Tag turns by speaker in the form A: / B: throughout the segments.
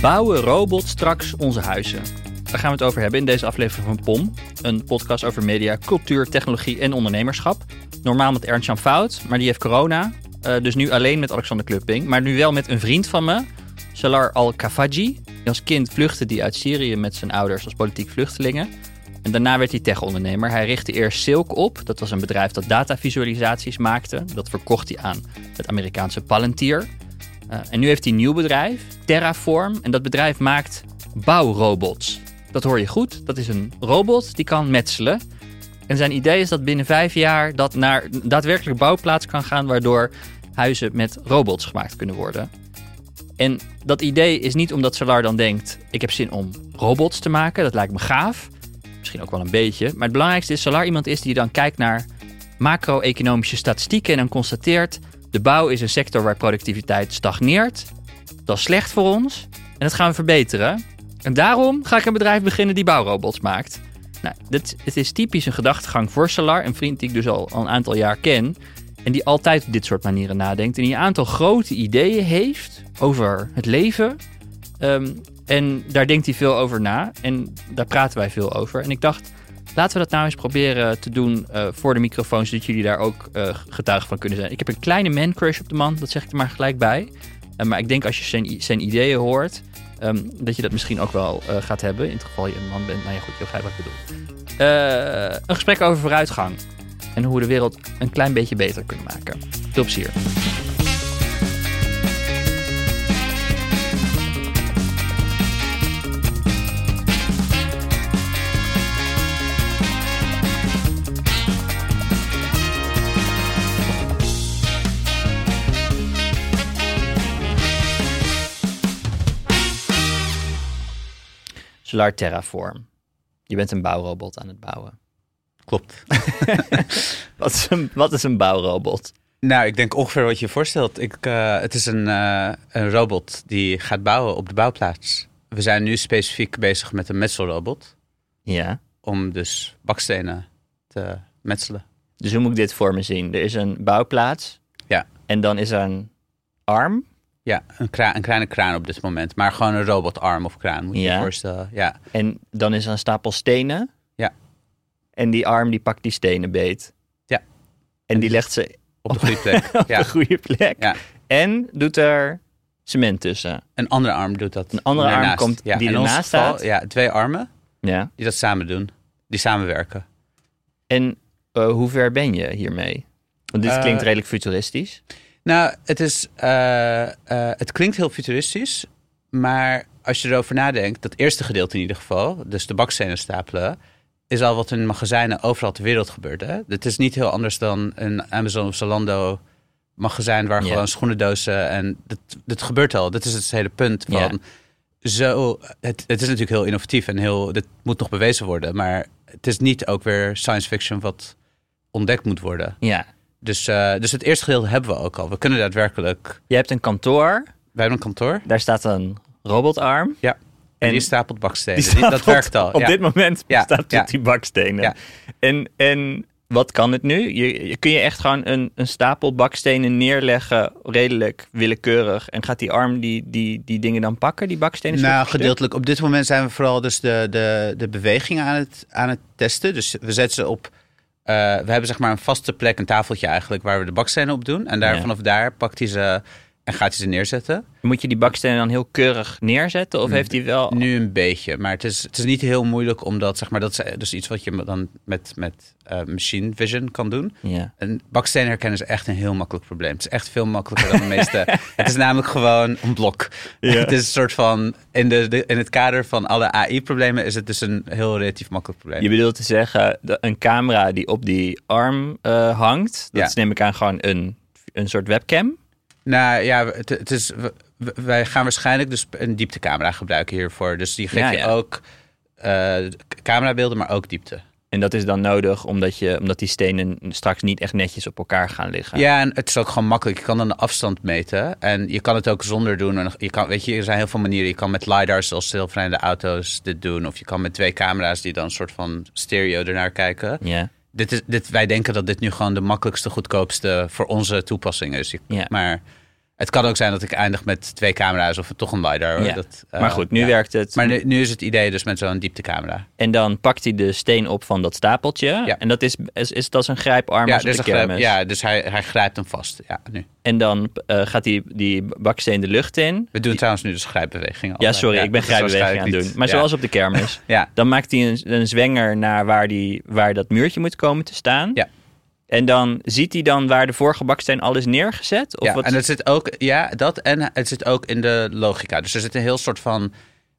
A: Bouwen robots straks onze huizen? Daar gaan we het over hebben in deze aflevering van POM. Een podcast over media, cultuur, technologie en ondernemerschap. Normaal met Ernst-Jan Fout, maar die heeft corona. Uh, dus nu alleen met Alexander Klupping. Maar nu wel met een vriend van me, Salar Al-Kafaji. Als kind vluchtte hij uit Syrië met zijn ouders als politiek vluchtelingen. En daarna werd hij tech-ondernemer. Hij richtte eerst Silk op. Dat was een bedrijf dat datavisualisaties maakte. Dat verkocht hij aan het Amerikaanse Palantir. Uh, en nu heeft hij een nieuw bedrijf, Terraform. En dat bedrijf maakt bouwrobots. Dat hoor je goed. Dat is een robot die kan metselen. En zijn idee is dat binnen vijf jaar dat naar daadwerkelijk bouwplaats kan gaan, waardoor huizen met robots gemaakt kunnen worden. En dat idee is niet omdat Solar dan denkt: ik heb zin om robots te maken. Dat lijkt me gaaf. Misschien ook wel een beetje. Maar het belangrijkste is: Solar iemand is die dan kijkt naar macro-economische statistieken en dan constateert: de bouw is een sector waar productiviteit stagneert. Dat is slecht voor ons en dat gaan we verbeteren. En daarom ga ik een bedrijf beginnen die bouwrobots maakt. Nou, dit, het is typisch een gedachtegang voor Solar, een vriend die ik dus al, al een aantal jaar ken. En die altijd op dit soort manieren nadenkt. En die een aantal grote ideeën heeft over het leven. Ehm, en daar denkt hij veel over na. En daar praten wij veel over. En ik dacht, laten we dat nou eens proberen te doen uh, voor de microfoon. Zodat jullie daar ook uh, getuige van kunnen zijn. Ik heb een kleine man crush op de man. Dat zeg ik er maar gelijk bij. Uh, maar ik denk als je zijn, zijn ideeën hoort. Um, dat je dat misschien ook wel gaat hebben. In het geval je een man bent. Nou ja, goed, je begrijpt wat ik bedoel. een gesprek over vooruitgang en hoe we de wereld een klein beetje beter kunnen maken. Veel plezier. Solar Terraform. Je bent een bouwrobot aan het bouwen.
B: Klopt.
A: wat, is een, wat is een bouwrobot?
B: Nou, ik denk ongeveer wat je je voorstelt. Ik, uh, het is een, uh, een robot die gaat bouwen op de bouwplaats. We zijn nu specifiek bezig met een metselrobot.
A: Ja.
B: Om dus bakstenen te metselen.
A: Dus hoe moet ik dit voor me zien? Er is een bouwplaats.
B: Ja.
A: En dan is er een arm.
B: Ja, een, kraan, een kleine kraan op dit moment. Maar gewoon een robotarm of kraan, moet je ja. je voorstellen. Ja.
A: En dan is er een stapel stenen. En die arm die pakt die stenen beet.
B: Ja.
A: En die legt ze
B: op de goede plek.
A: op ja. de goede plek. Ja. En doet er cement tussen.
B: Een andere arm doet dat.
A: Een andere arm komt ja. die ernaast staat.
B: Ja, twee armen
A: ja.
B: die dat samen doen. Die samenwerken.
A: En uh, hoe ver ben je hiermee? Want dit uh, klinkt redelijk futuristisch.
B: Nou, het, is, uh, het klinkt heel futuristisch. Maar als je erover nadenkt, dat eerste gedeelte in ieder geval, dus de bakstenen stapelen, is al wat in magazijnen overal ter wereld gebeurt. Hè? Het is niet heel anders dan een Amazon of Zalando magazijn waar gewoon schoenendozen en dit gebeurt al. Dit is het hele punt van zo. Het, het is natuurlijk heel innovatief en heel. Dit moet nog bewezen worden, maar het is niet ook weer science fiction wat ontdekt moet worden.
A: Ja.
B: Dus, uh, dus het eerste gedeelte hebben we ook al. We kunnen daadwerkelijk.
A: Je hebt een kantoor.
B: Wij hebben een kantoor.
A: Daar staat een robotarm.
B: Ja. En die stapelt bakstenen. Die stapelt, dat werkt al.
A: Op dit moment ja. staat ja. die bakstenen. Ja. En, en wat kan het nu? Je, kun je echt gewoon een, een stapel bakstenen neerleggen, redelijk willekeurig. En gaat die arm die, die, die dingen dan pakken, die bakstenen?
B: Nou, gedeeltelijk. Op dit moment zijn we vooral dus de, de, de bewegingen aan het, aan het testen. Dus we zetten ze op. Uh, we hebben zeg maar een vaste plek, een tafeltje eigenlijk, waar we de bakstenen op doen. En daar, vanaf daar pakt hij ze en gaat hij ze neerzetten.
A: Moet je die bakstenen dan heel keurig neerzetten? Of heeft hij wel...
B: Nu een beetje, maar het is, het is niet heel moeilijk omdat, zeg maar, dat is dus iets wat je dan met, met uh, machine vision kan doen.
A: Ja.
B: En bakstenen herkennen is echt een heel makkelijk probleem. Het is echt veel makkelijker dan de meeste. het is namelijk gewoon een blok. Ja. het is een soort van, in, de, in het kader van alle AI-problemen is het dus een heel relatief makkelijk probleem.
A: Je bedoelt te zeggen, een camera die op die arm uh, hangt, dat is neem ik aan gewoon een, een soort webcam?
B: Nou ja, het, het is, wij gaan waarschijnlijk dus een dieptecamera gebruiken hiervoor. Dus die geeft je ook uh, camerabeelden, maar ook diepte.
A: En dat is dan nodig omdat, je, omdat die stenen straks niet echt netjes op elkaar gaan liggen.
B: Ja, en het is ook gewoon makkelijk. Je kan dan de afstand meten. En je kan het ook zonder doen. je kan, weet je, er zijn heel veel manieren. Je kan met LiDAR's zoals zelfrijdende auto's dit doen. Of je kan met twee camera's die dan een soort van stereo ernaar kijken.
A: Ja.
B: Dit is, dit, wij denken dat dit nu gewoon de makkelijkste, goedkoopste voor onze toepassing is.
A: Ja.
B: Maar Het kan ook zijn dat ik eindig met twee camera's of toch een LiDAR.
A: Ja.
B: Dat, eh,
A: maar goed, nu
B: ja.
A: werkt het.
B: Maar nu, nu is het idee dus met zo'n dieptecamera.
A: En dan pakt hij de steen op van dat stapeltje.
B: Ja.
A: En dat is, is, is dat een grijparm
B: Ja, dus, grijp- ja, dus hij, hij grijpt hem vast. Ja, nu.
A: En dan eh, gaat die, die baksteen de lucht in.
B: We doen trouwens nu dus grijpbewegingen.
A: Ja, sorry, ik ben
B: is
A: grijpbeweging aan het doen. Maar zoals op de kermis.
B: Ja,
A: Dan maakt hij een, een zwenger naar waar, die, waar dat muurtje moet komen te staan.
B: Ja.
A: En dan ziet hij dan waar de vorige baksteen al is neergezet? Of
B: ja,
A: wat?
B: en het zit ook, ja, dat en het zit ook in de logica. Dus er zit een heel soort van,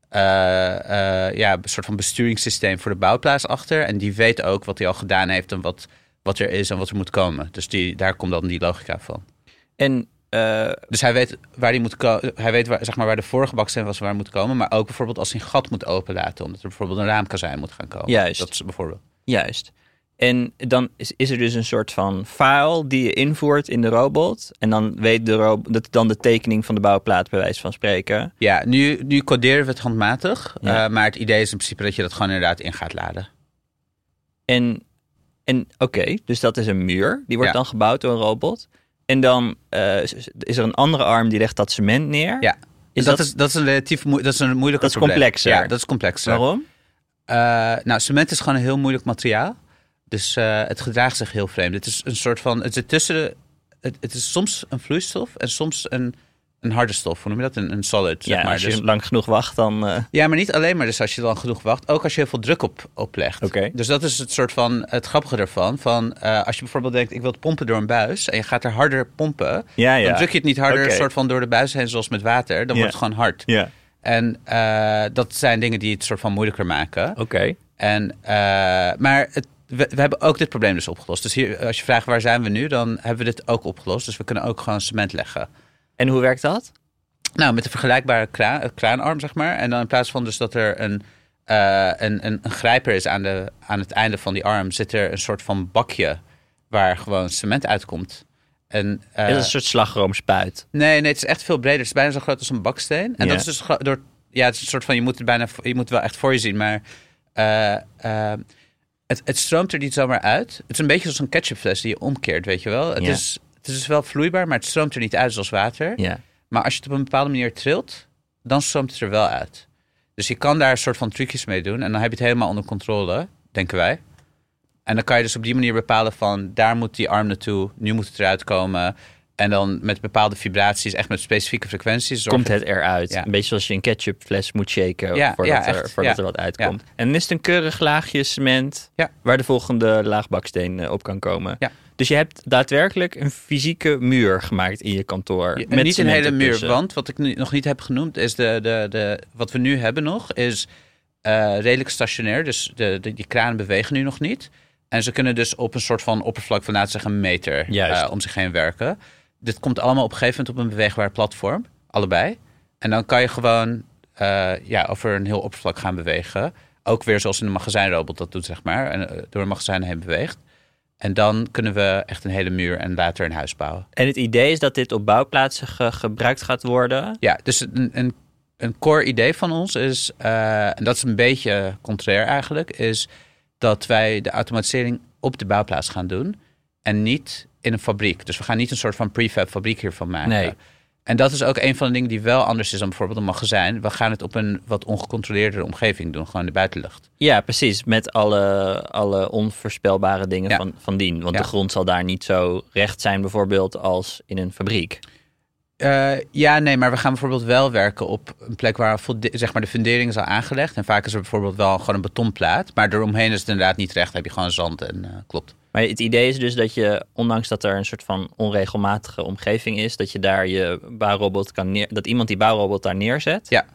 B: eh, eh, ja, een soort van besturingssysteem voor de bouwplaats achter. En die weet ook wat hij al gedaan heeft en wat, wat er is en wat er moet komen. Dus die, daar komt dan die logica van.
A: En eh,
B: Dus hij weet waar hij moet komen. Hij weet waar, zeg maar, waar de vorige baksteen was waar hij moet komen. Maar ook bijvoorbeeld als hij een gat moet openlaten. Omdat er bijvoorbeeld een raamkazijn moet gaan komen.
A: Juist.
B: Dat is bijvoorbeeld.
A: juist. En dan is, is er dus een soort van file die je invoert in de robot. En dan weet de robot, dat dan de tekening van de bouwplaat bij wijze van spreken.
B: Ja, nu, nu coderen we het handmatig.
A: Ja.
B: eh, maar het idee is in principe dat je dat gewoon inderdaad in gaat laden.
A: En, en oké, dus dat is een muur. Die wordt
B: Ja.
A: dan gebouwd door een robot. En dan eh, is er een andere arm die legt dat cement neer.
B: Ja.
A: Is
B: dat,
A: dat,
B: is, dat is een relatief moe- dat is een moeilijker
A: Dat is
B: probleem.
A: complexer.
B: Ja, dat is complexer.
A: waarom?
B: Eh, nou, cement is gewoon een heel moeilijk materiaal. Dus eh, het gedraagt zich heel vreemd. Het is een soort van. Het zit tussen. De, het, het is soms een vloeistof en soms een, een harde stof. Hoe noem je dat? Een, een solid.
A: Ja,
B: zeg maar.
A: als je
B: Dus-
A: lang genoeg wacht, dan... eh,
B: ja, maar niet alleen maar dus als je dan genoeg wacht. Ook als je heel veel druk op, oplegt.
A: Oké.
B: Dus dat is het soort van. Het grappige ervan. Van, eh, als je bijvoorbeeld denkt: ik wil het pompen door een buis. En je gaat er harder pompen.
A: ja, ja.
B: Dan druk je het niet harder
A: Oké.
B: soort van door de buis heen, zoals met water. Dan wordt het gewoon hard.
A: Ja,
B: En dat zijn dingen die het soort van moeilijker maken.
A: oké.
B: En, maar het, we, we hebben ook dit probleem dus opgelost. Dus hier, als je vraagt waar zijn we nu, dan hebben we dit ook opgelost. Dus we kunnen ook gewoon cement leggen.
A: En hoe werkt dat?
B: Nou, met een vergelijkbare kraan, eh, kraanarm, zeg maar. En dan in plaats van dus dat er een, eh, een, een, een grijper is aan, de, aan het einde van die arm, zit er een soort van bakje waar gewoon cement uitkomt. En, eh,
A: Is een soort slagroomspuit?
B: Nee, nee, het is echt veel breder. Het is bijna zo groot als een baksteen. En
A: Ja.
B: dat is dus door. Ja, het is een soort van. Je moet het bijna. Je moet het wel echt voor je zien. Maar. Het, het stroomt er niet zomaar uit. Het is een beetje zoals een ketchupfles die je omkeert, weet je wel. Het,
A: Ja.
B: is, het is wel vloeibaar, maar het stroomt er niet uit zoals water.
A: Ja.
B: Maar als je het op een bepaalde manier trilt, dan stroomt het er wel uit. Dus je kan daar een soort van trucjes mee doen. En dan heb je het helemaal onder controle, denken wij. En dan kan je dus op die manier bepalen van... daar moet die arm naartoe, nu moet het eruit komen. En dan met bepaalde vibraties, echt met specifieke frequenties...
A: Komt het eruit?
B: Ja.
A: Een beetje zoals je een ketchupfles moet shaken
B: Ja,
A: voordat,
B: ja,
A: er, voordat er wat uitkomt. En dan is het een keurig laagje cement waar de volgende laag baksteen eh, op kan komen. Dus je hebt daadwerkelijk een fysieke muur gemaakt in je kantoor. Met
B: niet een hele muur, want wat ik nu, nog niet heb genoemd is de, de, de, wat we nu hebben nog is eh, redelijk stationair. Dus de, de, die kranen bewegen nu nog niet. En ze kunnen dus op een soort van oppervlak van laten zeggen een meter eh, om zich heen werken. Dit komt allemaal op een gegeven moment op een beweegbaar platform, allebei. En dan kan je gewoon eh, ja, over een heel oppervlak gaan bewegen. Ook weer zoals een magazijnrobot dat doet, zeg maar. En eh, door een magazijn heen beweegt. En dan kunnen we echt een hele muur en later een huis bouwen.
A: En het idee is dat dit op bouwplaatsen ge- gebruikt gaat worden.
B: Ja, dus een, een, een core idee van ons is, eh, en dat is een beetje contrair eigenlijk, is dat wij de automatisering op de bouwplaats gaan doen en niet in een fabriek. Dus we gaan niet een soort van prefab fabriek hiervan maken.
A: Nee.
B: En dat is ook een van de dingen die wel anders is dan bijvoorbeeld een magazijn. We gaan het op een wat ongecontroleerde omgeving doen, gewoon in de buitenlucht.
A: Ja, precies. Met alle, alle onvoorspelbare dingen
B: Ja.
A: van, van dien. Want
B: Ja.
A: de grond zal daar niet zo recht zijn, bijvoorbeeld, als in een fabriek.
B: Eh, ja, nee, maar we gaan bijvoorbeeld wel werken op een plek waar zeg maar, de fundering is al aangelegd. En vaak is er bijvoorbeeld wel gewoon een betonplaat. Maar eromheen is het inderdaad niet recht. heb je gewoon zand en eh, klopt.
A: Maar het idee is dus dat je, ondanks dat er een soort van onregelmatige omgeving is, dat je daar je bouwrobot kan neer, dat iemand die bouwrobot daar neerzet.
B: Ja.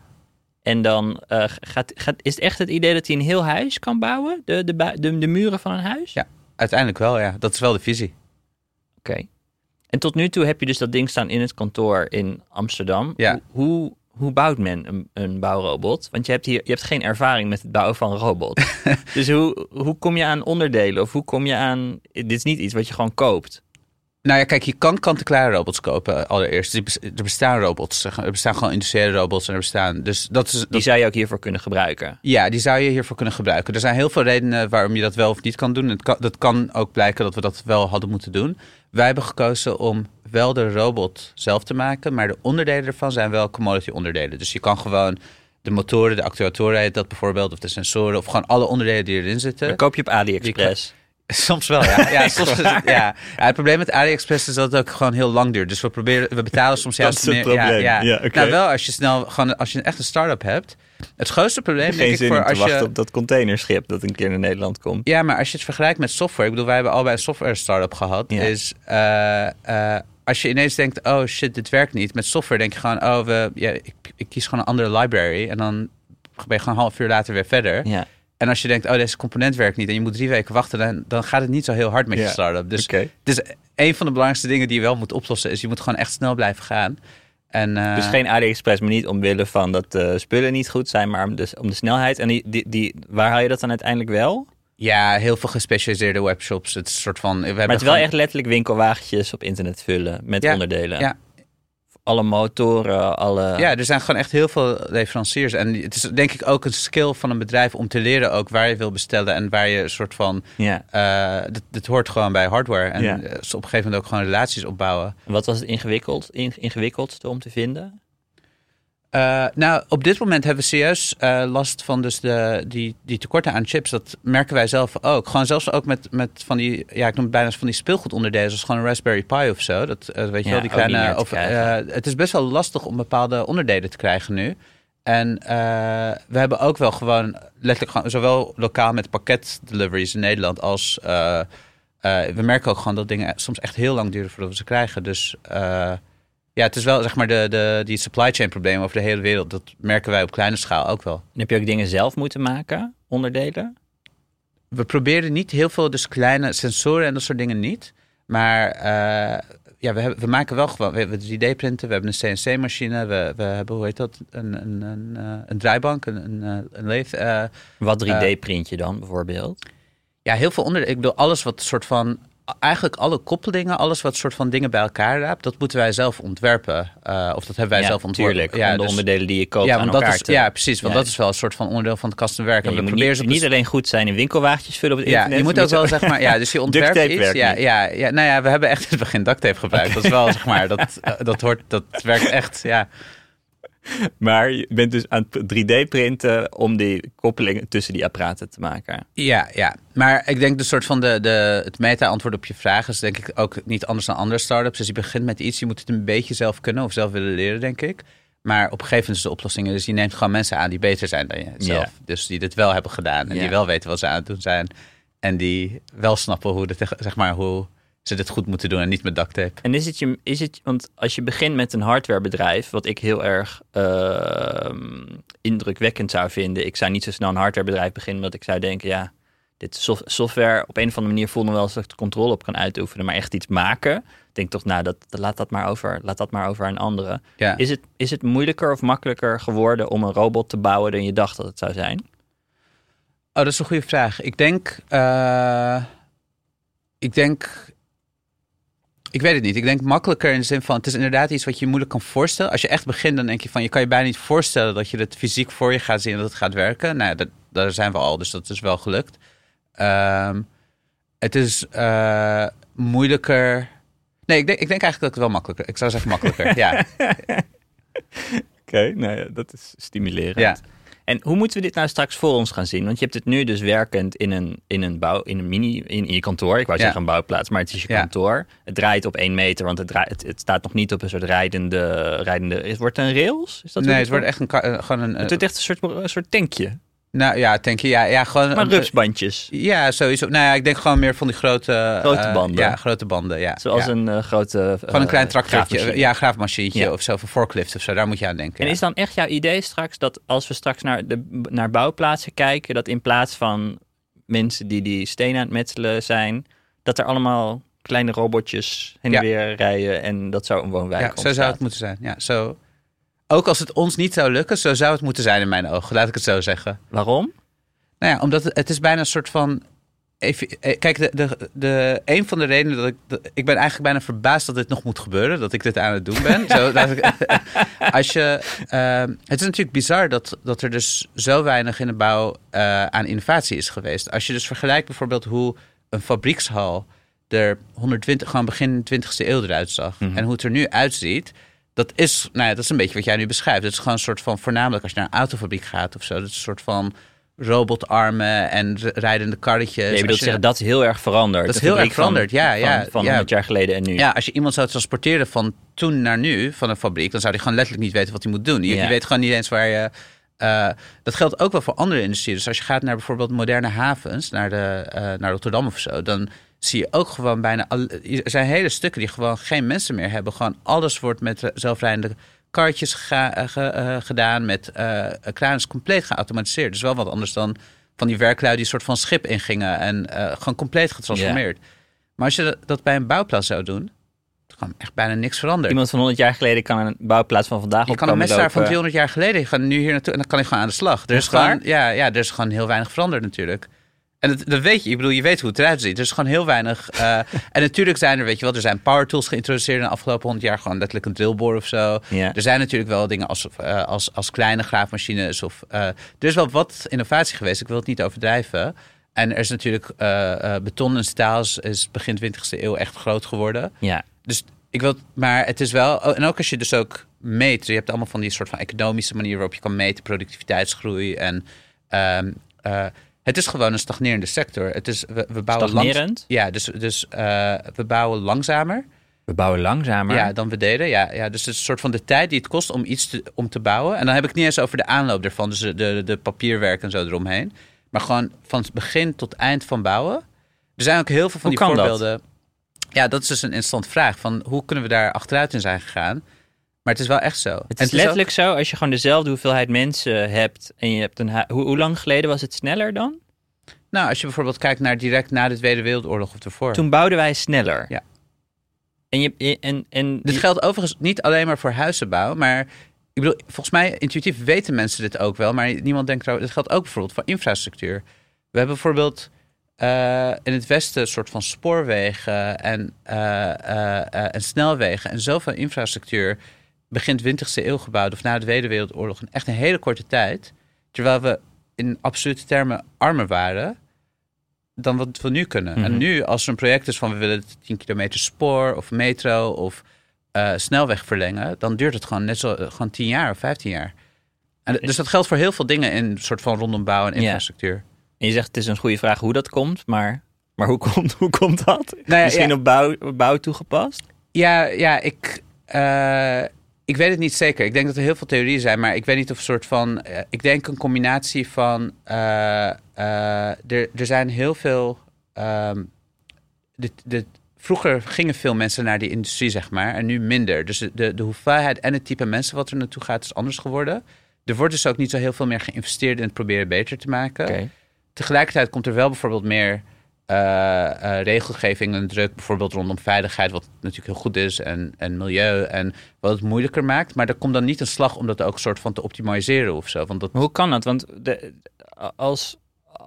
A: En dan eh, gaat, gaat, is het echt het idee dat hij een heel huis kan bouwen? De, de, de muren van een huis?
B: Ja. Uiteindelijk wel, ja. Dat is wel de visie.
A: Oké. En tot nu toe heb je dus dat ding staan in het kantoor in Amsterdam.
B: Ja.
A: Hoe, hoe, hoe bouwt men een, een bouwrobot? Want je hebt hier je hebt geen ervaring met het bouwen van een robot. dus hoe, hoe kom je aan onderdelen? Of hoe kom je aan... Dit is niet iets wat je gewoon koopt.
B: Nou ja, kijk, je kan kant-en-klare robots kopen eh, allereerst. Bes- Er bestaan robots. Er bestaan gewoon industriële robots en er bestaan... Dus dat is...
A: Die zou je ook hiervoor kunnen gebruiken.
B: ja, die zou je hiervoor kunnen gebruiken. Er zijn heel veel redenen waarom je dat wel of niet kan doen. Het kan, dat kan ook blijken dat we dat wel hadden moeten doen. Wij hebben gekozen om wel de robot zelf te maken, maar de onderdelen ervan zijn wel commodity onderdelen. Dus je kan gewoon de motoren, de actuatoren heet dat bijvoorbeeld, of de sensoren, of gewoon alle onderdelen die erin zitten.
C: Koop je op AliExpress.
B: Soms wel, ja. Ja, soms is het- ja. ja. Het probleem met AliExpress is dat het ook gewoon heel lang duurt. Dus we, proberen, we betalen soms
A: Dat
B: juist
A: is het
B: meer.
A: probleem.
B: Ja, ja. Nou, wel als je snel, gewoon als je echt een start-up hebt. Het grootste probleem denk
A: Geen
B: ik
A: zin
B: voor als
A: wachten
B: je...
A: op dat containerschip dat een keer naar Nederland komt.
B: Ja, maar als je het vergelijkt met software. Ik bedoel, wij hebben allebei een software start-up gehad. Is eh, eh, als je ineens denkt, oh shit, dit werkt niet. Met software denk je gewoon, oh, we, ja, ik, ik kies gewoon een andere library. En dan ben je gewoon een half uur later weer verder.
A: Ja,
B: En als je denkt, oh, deze component werkt niet en je moet drie weken wachten, dan, dan gaat het niet zo heel hard met
A: Ja.
B: je start-up. Dus is een van de belangrijkste dingen die je wel moet oplossen, is je moet gewoon echt snel blijven gaan. En, eh,
A: Dus geen AliExpress, maar niet omwille van dat de spullen niet goed zijn, maar om de, om de snelheid. En die, die, die, waar haal je dat dan uiteindelijk wel?
B: Ja, heel veel gespecialiseerde webshops. Het soort van. We hebben
A: Maar het is wel echt letterlijk winkelwagentjes op internet vullen met
B: Ja,
A: onderdelen.
B: ja.
A: Alle motoren, alle...
B: Ja, er zijn gewoon echt heel veel leveranciers. En het is denk ik ook een skill van een bedrijf om te leren ook waar je wil bestellen en waar je een soort van.
A: ja.
B: eh dit, dit hoort gewoon bij hardware. En
A: Ja.
B: eh, op een gegeven moment ook gewoon relaties opbouwen.
A: En Wat was het ingewikkeld, in, ingewikkeldste om te vinden?
B: Eh, nou, op dit moment hebben we serieus eh, last van dus de, die, die tekorten aan chips. Dat merken wij zelf ook. Gewoon zelfs ook met, met van die, ja, ik noem het bijna van die speelgoedonderdelen. Zoals gewoon een Raspberry Pi of zo. Dat eh, weet je
A: Ja,
B: wel, die kleine. Of, het is best wel lastig om bepaalde onderdelen te krijgen nu. En we hebben ook wel gewoon letterlijk gewoon, zowel lokaal met pakketdeliveries in Nederland als. we merken ook gewoon dat dingen soms echt heel lang duren voordat we ze krijgen. Dus eh, ja, het is wel zeg maar de, de, die supply chain problemen over de hele wereld. Dat merken wij op kleine schaal ook wel.
A: En heb je ook dingen zelf moeten maken, onderdelen?
B: We proberen niet heel veel, dus kleine sensoren en dat soort dingen niet. Maar eh, ja, we, hebben, we maken wel gewoon, we hebben 3D-printen, we hebben een CNC-machine, we, we hebben, hoe heet dat, een, een, een, eh, een draaibank, een, een, eh, een eh,
A: Wat 3D-print je dan bijvoorbeeld?
B: ja, heel veel onderdelen. Ik bedoel, alles wat soort van, eigenlijk alle koppelingen, alles wat soort van dingen bij elkaar raapt, dat moeten wij zelf ontwerpen. Eh, of dat hebben wij
A: ja,
B: zelf ontworpen.
A: tuurlijk. om de
B: dus-
A: onderdelen die je koopt
B: ja,
A: aan
B: dat is,
A: te...
B: ja, precies. Want
A: Ja.
B: dat is wel een soort van onderdeel van het kastenwerk.
A: Ja, je
B: we
A: moet niet,
B: ze
A: niet alleen goed zijn in winkelwagentjes vullen op het
B: Ja,
A: internet.
B: je moet ook wel zeg maar, ja, dus je ontwerpt iets. Ja, ja, ja, nou ja, we hebben echt in het begin duct tape gebruikt. Dat is wel zeg maar, dat, dat hoort, dat werkt echt. Ja,
A: Maar je bent dus aan het 3D-printen om die koppelingen tussen die apparaten te maken.
B: ja, ja. Maar ik denk de soort van de, de, het meta-antwoord op je vraag is denk ik ook niet anders dan andere startups. Dus je begint met iets, je moet het een beetje zelf kunnen of zelf willen leren, denk ik. Maar op een gegeven moment is de oplossing, dus je neemt gewoon mensen aan die beter zijn dan jezelf.
A: Ja.
B: Dus die dit wel hebben gedaan en die wel weten wat ze aan het doen zijn. En die wel snappen hoe, dit, zeg maar, hoe ze dit goed moeten doen en niet met duct tape.
A: En is het je, is het, want als je begint met een hardwarebedrijf, wat ik heel erg ehm, indrukwekkend zou vinden, ik zou niet zo snel een hardwarebedrijf beginnen, omdat ik zou denken, ja, dit sof- software op een of andere manier voelde wel eens dat ik de controle op kan uitoefenen, maar echt iets maken, denk toch, nou, dat, dat- laat, dat maar over, laat dat maar over aan anderen.
B: Ja.
A: Is, het, is het moeilijker of makkelijker geworden om een robot te bouwen dan je dacht dat het zou zijn?
B: Oh, dat is een goede vraag. Ik denk. eh, ik denk. Ik weet het niet. Ik denk makkelijker in de zin van. Het is inderdaad iets wat je moeilijk kan voorstellen. Als je echt begint, dan denk je van. Je kan je bijna niet voorstellen dat je het fysiek voor je gaat zien en dat het gaat werken. Nou, ja, dat, daar zijn we al, dus dat is wel gelukt. Ehm, het is eh, moeilijker. Nee, ik denk, ik denk eigenlijk dat het wel makkelijker. Ik zou zeggen makkelijker. ja.
A: Oké, nou ja, dat is stimulerend.
B: Ja.
A: En hoe moeten we dit nou straks voor ons gaan zien? Want je hebt het nu dus werkend in een, in een bouw, in een mini, in, in je kantoor. Ik wou
B: Ja.
A: zeggen een bouwplaats, maar het is je
B: Ja.
A: kantoor. Het draait op één meter, want het, draait, het, het staat nog niet op een soort rijdende, rijdende. Is, wordt het een rails? Is dat
B: nee, het
A: het
B: wordt echt een, eh, gewoon een.
A: Het wordt echt een soort, een soort tankje.
B: Nou ja, denk je. Ja, ja gewoon.
A: Maar rupsbandjes.
B: Ja, sowieso. Nou ja, ik denk gewoon meer van die grote...
A: Grote
B: eh,
A: banden.
B: ja, grote banden, ja.
A: Zoals
B: ja.
A: een eh, grote.
B: Gewoon een klein tractortje.
A: graafmachine.
B: Ja, graafmachientje
A: Ja.
B: of zo, of een forklift of zo. Daar moet je aan denken.
A: En
B: ja.
A: is dan echt jouw idee straks dat als we straks naar, de, naar bouwplaatsen kijken, dat in plaats van mensen die die stenen aan het metselen zijn, dat er allemaal kleine robotjes heen en
B: Ja.
A: weer rijden en dat zo een woonwijk
B: ja, zo zou het moeten zijn. Ja, zo. Ook als het ons niet zou lukken, zo zou het moeten zijn in mijn ogen. Laat ik het zo zeggen.
A: Waarom?
B: Nou ja, omdat het, het is bijna een soort van... Even, eh, kijk, de, de, de, een van de redenen dat ik... dat- ik ben eigenlijk bijna verbaasd dat dit nog moet gebeuren. Dat ik dit aan het doen ben. zo, ik, als je, ehm, het is natuurlijk bizar dat, dat er dus zo weinig in de bouw eh, aan innovatie is geweest. Als je dus vergelijkt bijvoorbeeld hoe een fabriekshal er 120, gewoon begin 20e eeuw eruit zag.
A: Mhm.
B: En hoe het er nu uitziet, dat is, nou ja, dat is een beetje wat jij nu beschrijft. Het is gewoon een soort van, voornamelijk als je naar een autofabriek gaat of zo, dat is een soort van robotarmen en rijdende karretjes.
A: Nee, je- zeggen, dat is heel erg veranderd.
B: Dat is heel erg
A: fabriek van-
B: veranderd, ja, ja,
A: Van, van
B: ja.
A: 100 jaar geleden en nu.
B: Ja, als je iemand zou transporteren van toen naar nu, van een fabriek, dan zou hij gewoon letterlijk niet weten wat hij moet doen. Je,
A: Ja.
B: je weet gewoon niet eens waar je. eh, dat geldt ook wel voor andere industrieën. Dus als je gaat naar bijvoorbeeld moderne havens, naar, de, eh, naar Rotterdam of zo, dan zie je ook gewoon bijna. er zijn hele stukken die gewoon geen mensen meer hebben. Gewoon alles wordt met zelfrijdende karretjes ga- eh, ge- eh, gedaan, met eh kraans compleet geautomatiseerd. Dus wel wat anders dan van die werklui die een soort van schip ingingen en gewoon compleet getransformeerd. Maar als je dat, dat bij een bouwplaats zou doen, dan kan echt bijna niks veranderen.
A: Iemand van 100 jaar geleden kan een bouwplaats van vandaag
B: je kan een
A: komen
B: messlaar van
A: lopen.
B: 200 jaar geleden, je gaat nu hier naartoe en dan kan ik gewoon aan de slag. Er is,
A: waar?
B: gewoon, ja, ja, er is gewoon heel weinig veranderd natuurlijk. En dat, dat weet je, ik bedoel, je weet hoe het eruit ziet. Er is gewoon heel weinig. eh, en natuurlijk zijn er, weet je wel, er zijn power tools geïntroduceerd in de afgelopen 100 jaar. Gewoon letterlijk een drillboor of zo. Er zijn natuurlijk wel dingen als, eh, als, als kleine graafmachines. Of, eh, er is wel wat innovatie geweest, ik wil het niet overdrijven. En er is natuurlijk beton en staal is- begin 20e eeuw echt groot geworden.
A: Ja.
B: Dus ik wil, maar het is wel, oh, en ook als je dus ook meet, je hebt allemaal van die soort van economische manier waarop je kan meten productiviteitsgroei en ehm, eh, het is gewoon een stagnerende sector. Het is, we, we bouwen
A: Stagnerend?
B: ja, dus, dus eh, we bouwen langzamer
A: We bouwen langzamer.
B: ja, dan we deden. Ja, ja, dus het is een soort van de tijd die het kost om iets te, om te bouwen. En dan heb ik het niet eens over de aanloop ervan, dus de, de, de papierwerk en zo eromheen. Maar gewoon van het begin tot eind van bouwen. Er zijn ook heel veel van
A: Hoe
B: die
A: dat?
B: voorbeelden. Ja, dat is dus een interessante vraag. Van hoe kunnen we daar achteruit in zijn gegaan? Maar het is wel echt zo.
A: Het is letterlijk zo, als je gewoon dezelfde hoeveelheid mensen hebt en je hebt een... Hoe, hoe lang geleden was het sneller dan?
B: nou, als je bijvoorbeeld kijkt naar direct na de Tweede Wereldoorlog of ervoor.
A: Toen bouwden wij sneller.
B: Ja.
A: En, je, en, en
B: Dit geldt overigens niet alleen maar voor huizenbouw, maar ik bedoel, volgens mij intuïtief weten mensen dit ook wel, maar niemand denkt erover. Dit geldt ook bijvoorbeeld voor infrastructuur. We hebben bijvoorbeeld eh, in het westen een soort van spoorwegen en, eh, eh, en snelwegen en zoveel infrastructuur begin 20e eeuw gebouwd of na de Tweede Wereldoorlog in echt een hele korte tijd, terwijl we in absolute termen armer waren dan wat we nu kunnen. En
A: Mhm.
B: nu, als er een project is van we willen 10 kilometer spoor of metro of eh, snelweg verlengen, dan duurt het gewoon net zo eh, gewoon 10 jaar of 15 jaar. En, dus dat geldt voor heel veel dingen in soort van rondom bouw en
A: Ja.
B: infrastructuur.
A: en je zegt het is een goede vraag hoe dat komt, maar, maar hoe, komt, hoe komt dat?
B: Nou ja,
A: Misschien
B: ja.
A: op bouw, op bouw toegepast?
B: Ja, ja ik, eh, ik weet het niet zeker. Ik denk dat er heel veel theorieën zijn, maar ik weet niet of een soort van. eh, ik denk een combinatie van. eh, eh, er, er zijn heel veel. ehm, de, de, vroeger gingen veel mensen naar die industrie, zeg maar, en nu minder. Dus de, de, hoeveelheid en het type mensen wat er naartoe gaat, is anders geworden. Er wordt dus ook niet zo heel veel meer geïnvesteerd in het proberen beter te maken.
A: Oké.
B: Tegelijkertijd komt er wel bijvoorbeeld meer regelgeving en druk, bijvoorbeeld rondom veiligheid, wat natuurlijk heel goed is, en, en milieu, en wat het moeilijker maakt. Maar er komt dan niet een slag om dat ook een soort van te optimaliseren of zo. Want dat,
A: hoe kan dat? Want de, als,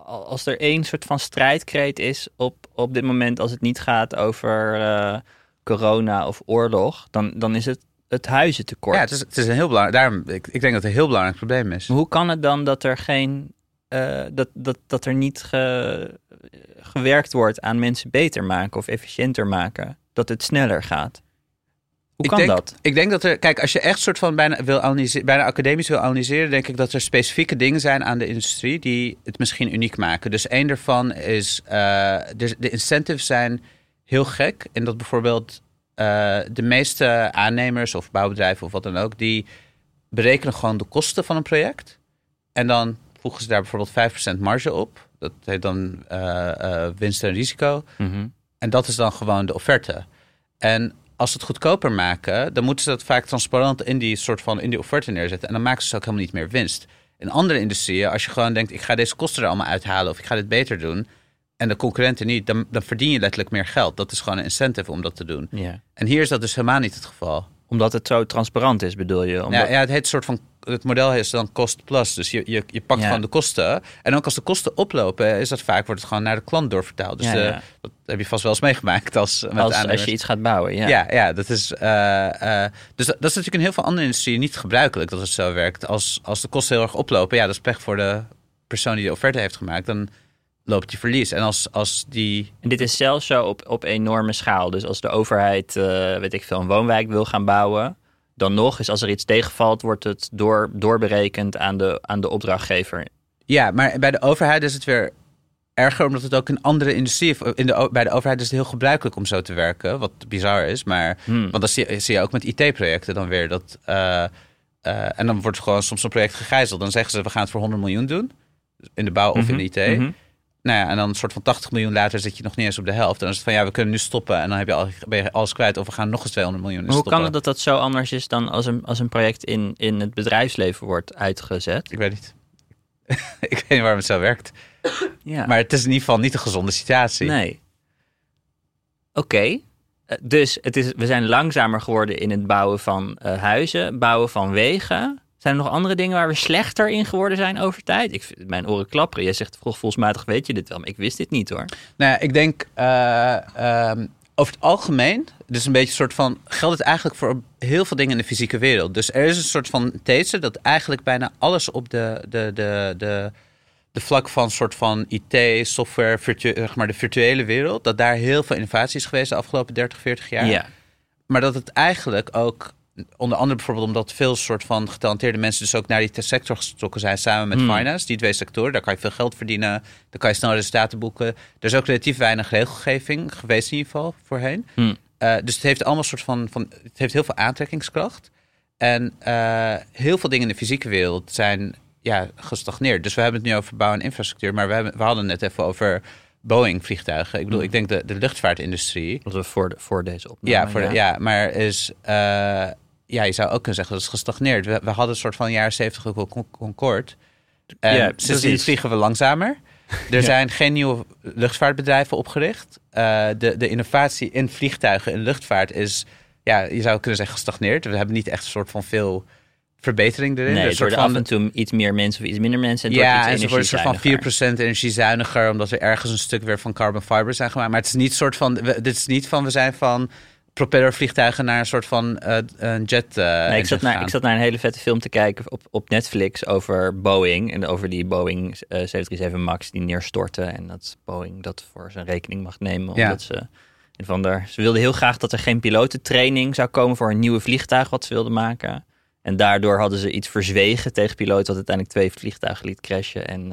A: als er één soort van strijdkreet is op, op dit moment, als het niet gaat over eh, corona of oorlog, dan, dan is het het huizentekort.
B: ja, het is, het is een heel belangrijk. Daarom, ik, ik denk dat het een heel belangrijk probleem is.
A: Maar hoe kan het dan dat er geen eh, dat, dat, dat er niet ge- gewerkt wordt aan mensen beter maken of efficiënter maken? Dat het sneller gaat? Hoe
B: Ik
A: kan
B: denk-
A: dat?
B: Ik denk dat er, kijk, als je echt soort van bijna, wil analyseren, bijna academisch wil analyseren, denk ik dat er specifieke dingen zijn aan de industrie die het misschien uniek maken. Dus één daarvan is, eh, de, de incentives zijn heel gek. En dat bijvoorbeeld eh, de meeste aannemers of bouwbedrijven of wat dan ook, die berekenen gewoon de kosten van een project. En dan voegen ze daar bijvoorbeeld 5% marge op. Dat heet dan eh, eh, winst en risico.
A: Mhm.
B: En dat is dan gewoon de offerte. En als ze het goedkoper maken, dan moeten ze dat vaak transparant in die soort van in die offerte neerzetten. En dan maken ze dus ook helemaal niet meer winst. In andere industrieën, als je gewoon denkt, ik ga deze kosten er allemaal uithalen of ik ga dit beter doen. En de concurrenten niet, dan, dan verdien je letterlijk meer geld. Dat is gewoon een incentive om dat te doen.
A: Ja.
B: En hier is dat dus helemaal niet het geval.
A: Omdat het zo transparant is, bedoel je? Omdat...
B: Ja, ja, het heet soort van. Het model is dan cost plus. Dus je, je, je pakt
A: Ja.
B: gewoon de kosten. En ook als de kosten oplopen, is dat vaak wordt het gewoon naar de klant doorvertaald. Dus
A: Ja,
B: de- dat heb je vast wel eens meegemaakt als met
A: als, je iets gaat bouwen, ja.
B: Ja, ja, dat is. eh, eh, dus dat, dat is natuurlijk in heel veel andere industrieën niet gebruikelijk dat het zo werkt. Als, als de kosten heel erg oplopen, ja, dat is pech voor de persoon die de offerte heeft gemaakt. Dan loopt je verlies. En als, als die...
A: En dit is zelfs zo op, op enorme schaal. Dus als de overheid, eh, weet ik veel, een woonwijk wil gaan bouwen... dan nog is als er iets tegenvalt, wordt het door, doorberekend aan de, aan de opdrachtgever.
B: Ja, maar bij de overheid is het weer erger, omdat het ook in andere industrie... In de, bij de overheid is het heel gebruikelijk om zo te werken, wat bizar is. Maar,
A: Hmm.
B: Want dan zie, zie je ook met IT-projecten dan weer dat... eh, eh, en dan wordt gewoon soms een project gegijzeld. Dan zeggen ze, we gaan het voor 100 miljoen doen. In de bouw of in de IT.
A: Mhm.
B: Nou ja, en dan een soort van 80 miljoen later zit je nog niet eens op de helft. En dan is het van, ja, we kunnen nu stoppen. En dan heb je al, ben je alles kwijt. Of we gaan nog eens 200 miljoen
A: Maar hoe
B: stoppen.
A: kan het dat dat zo anders is dan als een, als een project in, in het bedrijfsleven wordt uitgezet?
B: Ik weet niet. ik weet niet waarom het zo werkt.
A: Ja.
B: Maar het is in ieder geval niet een gezonde situatie.
A: Nee. Oké. Eh, Dus het is, we zijn langzamer geworden in het bouwen van eh, huizen, bouwen van wegen. Zijn er nog andere dingen waar we slechter in geworden zijn over tijd? Ik vind mijn oren klapperen. Jij zegt vroeg volsmatig weet je dit wel, maar ik wist dit niet hoor.
B: Nou ja, ik denk eh, ehm, over het algemeen, dus een beetje een soort van, geldt het eigenlijk voor heel veel dingen in de fysieke wereld. Dus er is een soort van these dat eigenlijk bijna alles op de, de, de, de, de vlak van soort van IT, software, virtu- zeg maar de virtuele wereld, dat daar heel veel innovatie is geweest de afgelopen 30, 40 jaar.
A: Ja.
B: Maar dat het eigenlijk ook, onder andere bijvoorbeeld omdat veel soort van getalenteerde mensen dus ook naar die sector getrokken zijn samen met
A: Hmm.
B: finance, die twee sectoren. Daar kan je veel geld verdienen, daar kan je snel resultaten boeken. Er is ook relatief weinig regelgeving geweest in ieder geval voorheen.
A: Hmm.
B: Eh, dus het heeft allemaal soort van, van, het heeft heel veel aantrekkingskracht. En eh, heel veel dingen in de fysieke wereld zijn ja, gestagneerd. Dus we hebben het nu over bouw en infrastructuur, maar we, hebben, we hadden het net even over Boeing vliegtuigen. Ik bedoel, ik denk de, de luchtvaartindustrie.
A: Dat we voor, de, voor deze opname.
B: Ja, voor de- ja. maar is, eh, ja, je zou ook kunnen zeggen dat het is gestagneerd. We, we hadden een soort van jaren 70 ook wel Con- Concorde.
A: Ja,
B: sindsdien vliegen we langzamer. Er zijn geen nieuwe luchtvaartbedrijven opgericht. Eh, de, de innovatie in vliegtuigen en luchtvaart is, ja, je zou kunnen zeggen gestagneerd. We hebben niet echt een soort van veel verbetering erin.
A: Nee,
B: soort
A: worden
B: van-
A: af en toe iets meer mensen of iets minder mensen. En het
B: ja,
A: wordt
B: en ze worden een soort van
A: energiezuiniger.
B: 4% energiezuiniger, omdat er ergens een stuk weer van carbon fiber zijn gemaakt. Maar het is niet soort van, we- dit is niet van, we zijn van propellervliegtuigen naar een soort van eh, een jet. eh,
A: Nee, ik, zat naar, ik zat naar een hele vette film te kijken op, op Netflix over Boeing. En over die Boeing eh, 737 MAX die neerstortte. En dat Boeing dat voor zijn rekening mag nemen.
B: Ja.
A: Omdat ze, een van der, ze wilden heel graag dat er geen pilotentraining zou komen voor een nieuwe vliegtuig wat ze wilden maken. En daardoor hadden ze iets verzwegen tegen piloten wat uiteindelijk twee vliegtuigen liet crashen. En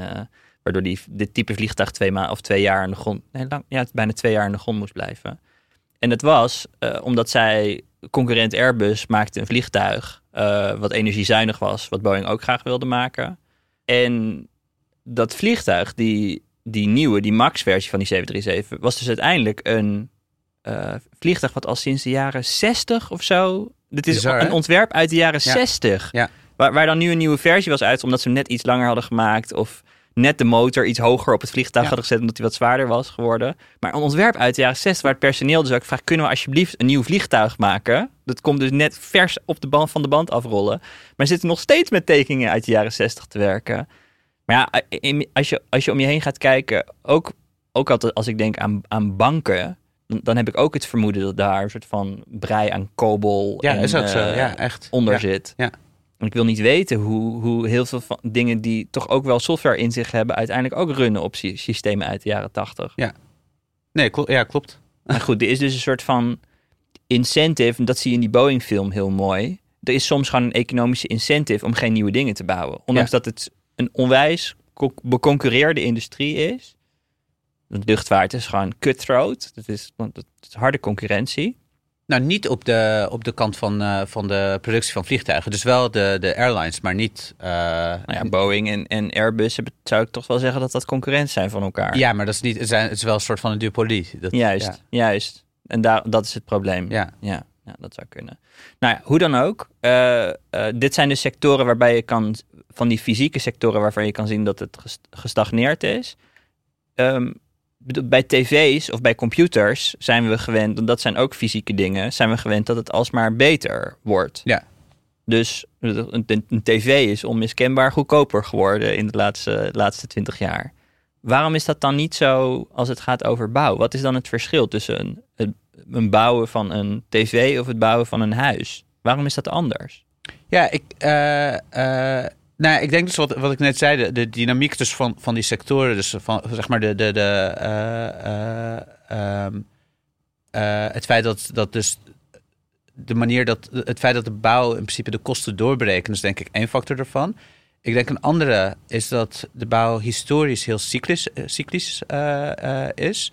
A: waardoor die, dit type vliegtuig twee, ma of twee jaar aan de grond, nee, lang, ja, bijna twee jaar aan de grond moest blijven. En dat was eh, omdat zij, concurrent Airbus, maakte een vliegtuig eh, wat energiezuinig was, wat Boeing ook graag wilde maken. En dat vliegtuig, die, die nieuwe, die MAX-versie van die 737, was dus uiteindelijk een eh, vliegtuig wat al sinds de jaren 60 of zo. Dit is
B: Bizar, hè?
A: een ontwerp uit de jaren
B: Ja.
A: 60.
B: Ja.
A: Waar, waar dan nu een nieuwe versie was uit, omdat ze hem net iets langer hadden gemaakt. Of net de motor iets hoger op het vliegtuig
B: Ja.
A: hadden gezet, omdat hij wat zwaarder was geworden. Maar een ontwerp uit de jaren 60, waar het personeel dus ook vraagt: kunnen we alsjeblieft een nieuw vliegtuig maken? Dat komt dus net vers op de band van de band afrollen. Maar zitten nog steeds met tekeningen uit de jaren 60 te werken. Maar ja, in- als je, als je om je heen gaat kijken, ook, ook altijd als ik denk aan, aan banken. Dan, heb ik ook het vermoeden dat daar een soort van brei aan kobol
B: Ja,
A: en,
B: is ook zo.
A: eh,
B: Ja, echt.
A: onder
B: Ja.
A: zit.
B: ja.
A: Ik wil niet weten hoe, hoe heel veel van dingen die toch ook wel software in zich hebben, uiteindelijk ook runnen op sy- systemen uit de jaren 80.
B: Nee, klo- ja, klopt.
A: Maar goed, er is dus een soort van incentive, en dat zie je in die Boeing-film heel mooi. Er is soms gewoon een economische incentive om geen nieuwe dingen te bouwen. Ondanks dat het een onwijs co- beconcurreerde industrie is. De luchtvaart is gewoon cutthroat. Dat is, want het is harde concurrentie.
B: Nou, niet op de, op de kant van, eh, van de productie van vliegtuigen. Dus wel de, de airlines, maar niet... eh,
A: Nou ja, Boeing en, en Airbus hebben, zou ik toch wel zeggen dat dat concurrent zijn van elkaar.
B: ja, maar dat is, niet, het, zijn, het is wel een soort van een duopolie. Dat,
A: Juist,
B: Ja,
A: juist. En daar, dat is het probleem.
B: ja.
A: Ja, ja, dat zou kunnen. Nou ja, hoe dan ook. eh, dit zijn de sectoren waarbij je kan, van die fysieke sectoren waarvan je kan zien dat het ges- gestagneerd is. Bedoel, bij tv's of bij computers zijn we gewend, en dat zijn ook fysieke dingen, zijn we gewend dat het alsmaar beter wordt.
B: Ja.
A: Dus een, tv is onmiskenbaar goedkoper geworden in de laatste, laatste twintig jaar. Waarom is dat dan niet zo als het gaat over bouw? Wat is dan het verschil tussen een, een, een bouwen van een tv of het bouwen van een huis? Waarom is dat anders?
B: Ja, ik, eh, Nou, ik denk dus wat, wat ik net zei, de, de dynamiek dus van, van die sectoren, dus van zeg maar de, de, de, eh, eh, ehm, eh, het feit dat, dat dus de manier dat het feit dat de bouw in principe de kosten doorberekent, is denk ik één factor ervan. Ik denk een andere is dat de bouw historisch heel cyclisch, cyclisch is.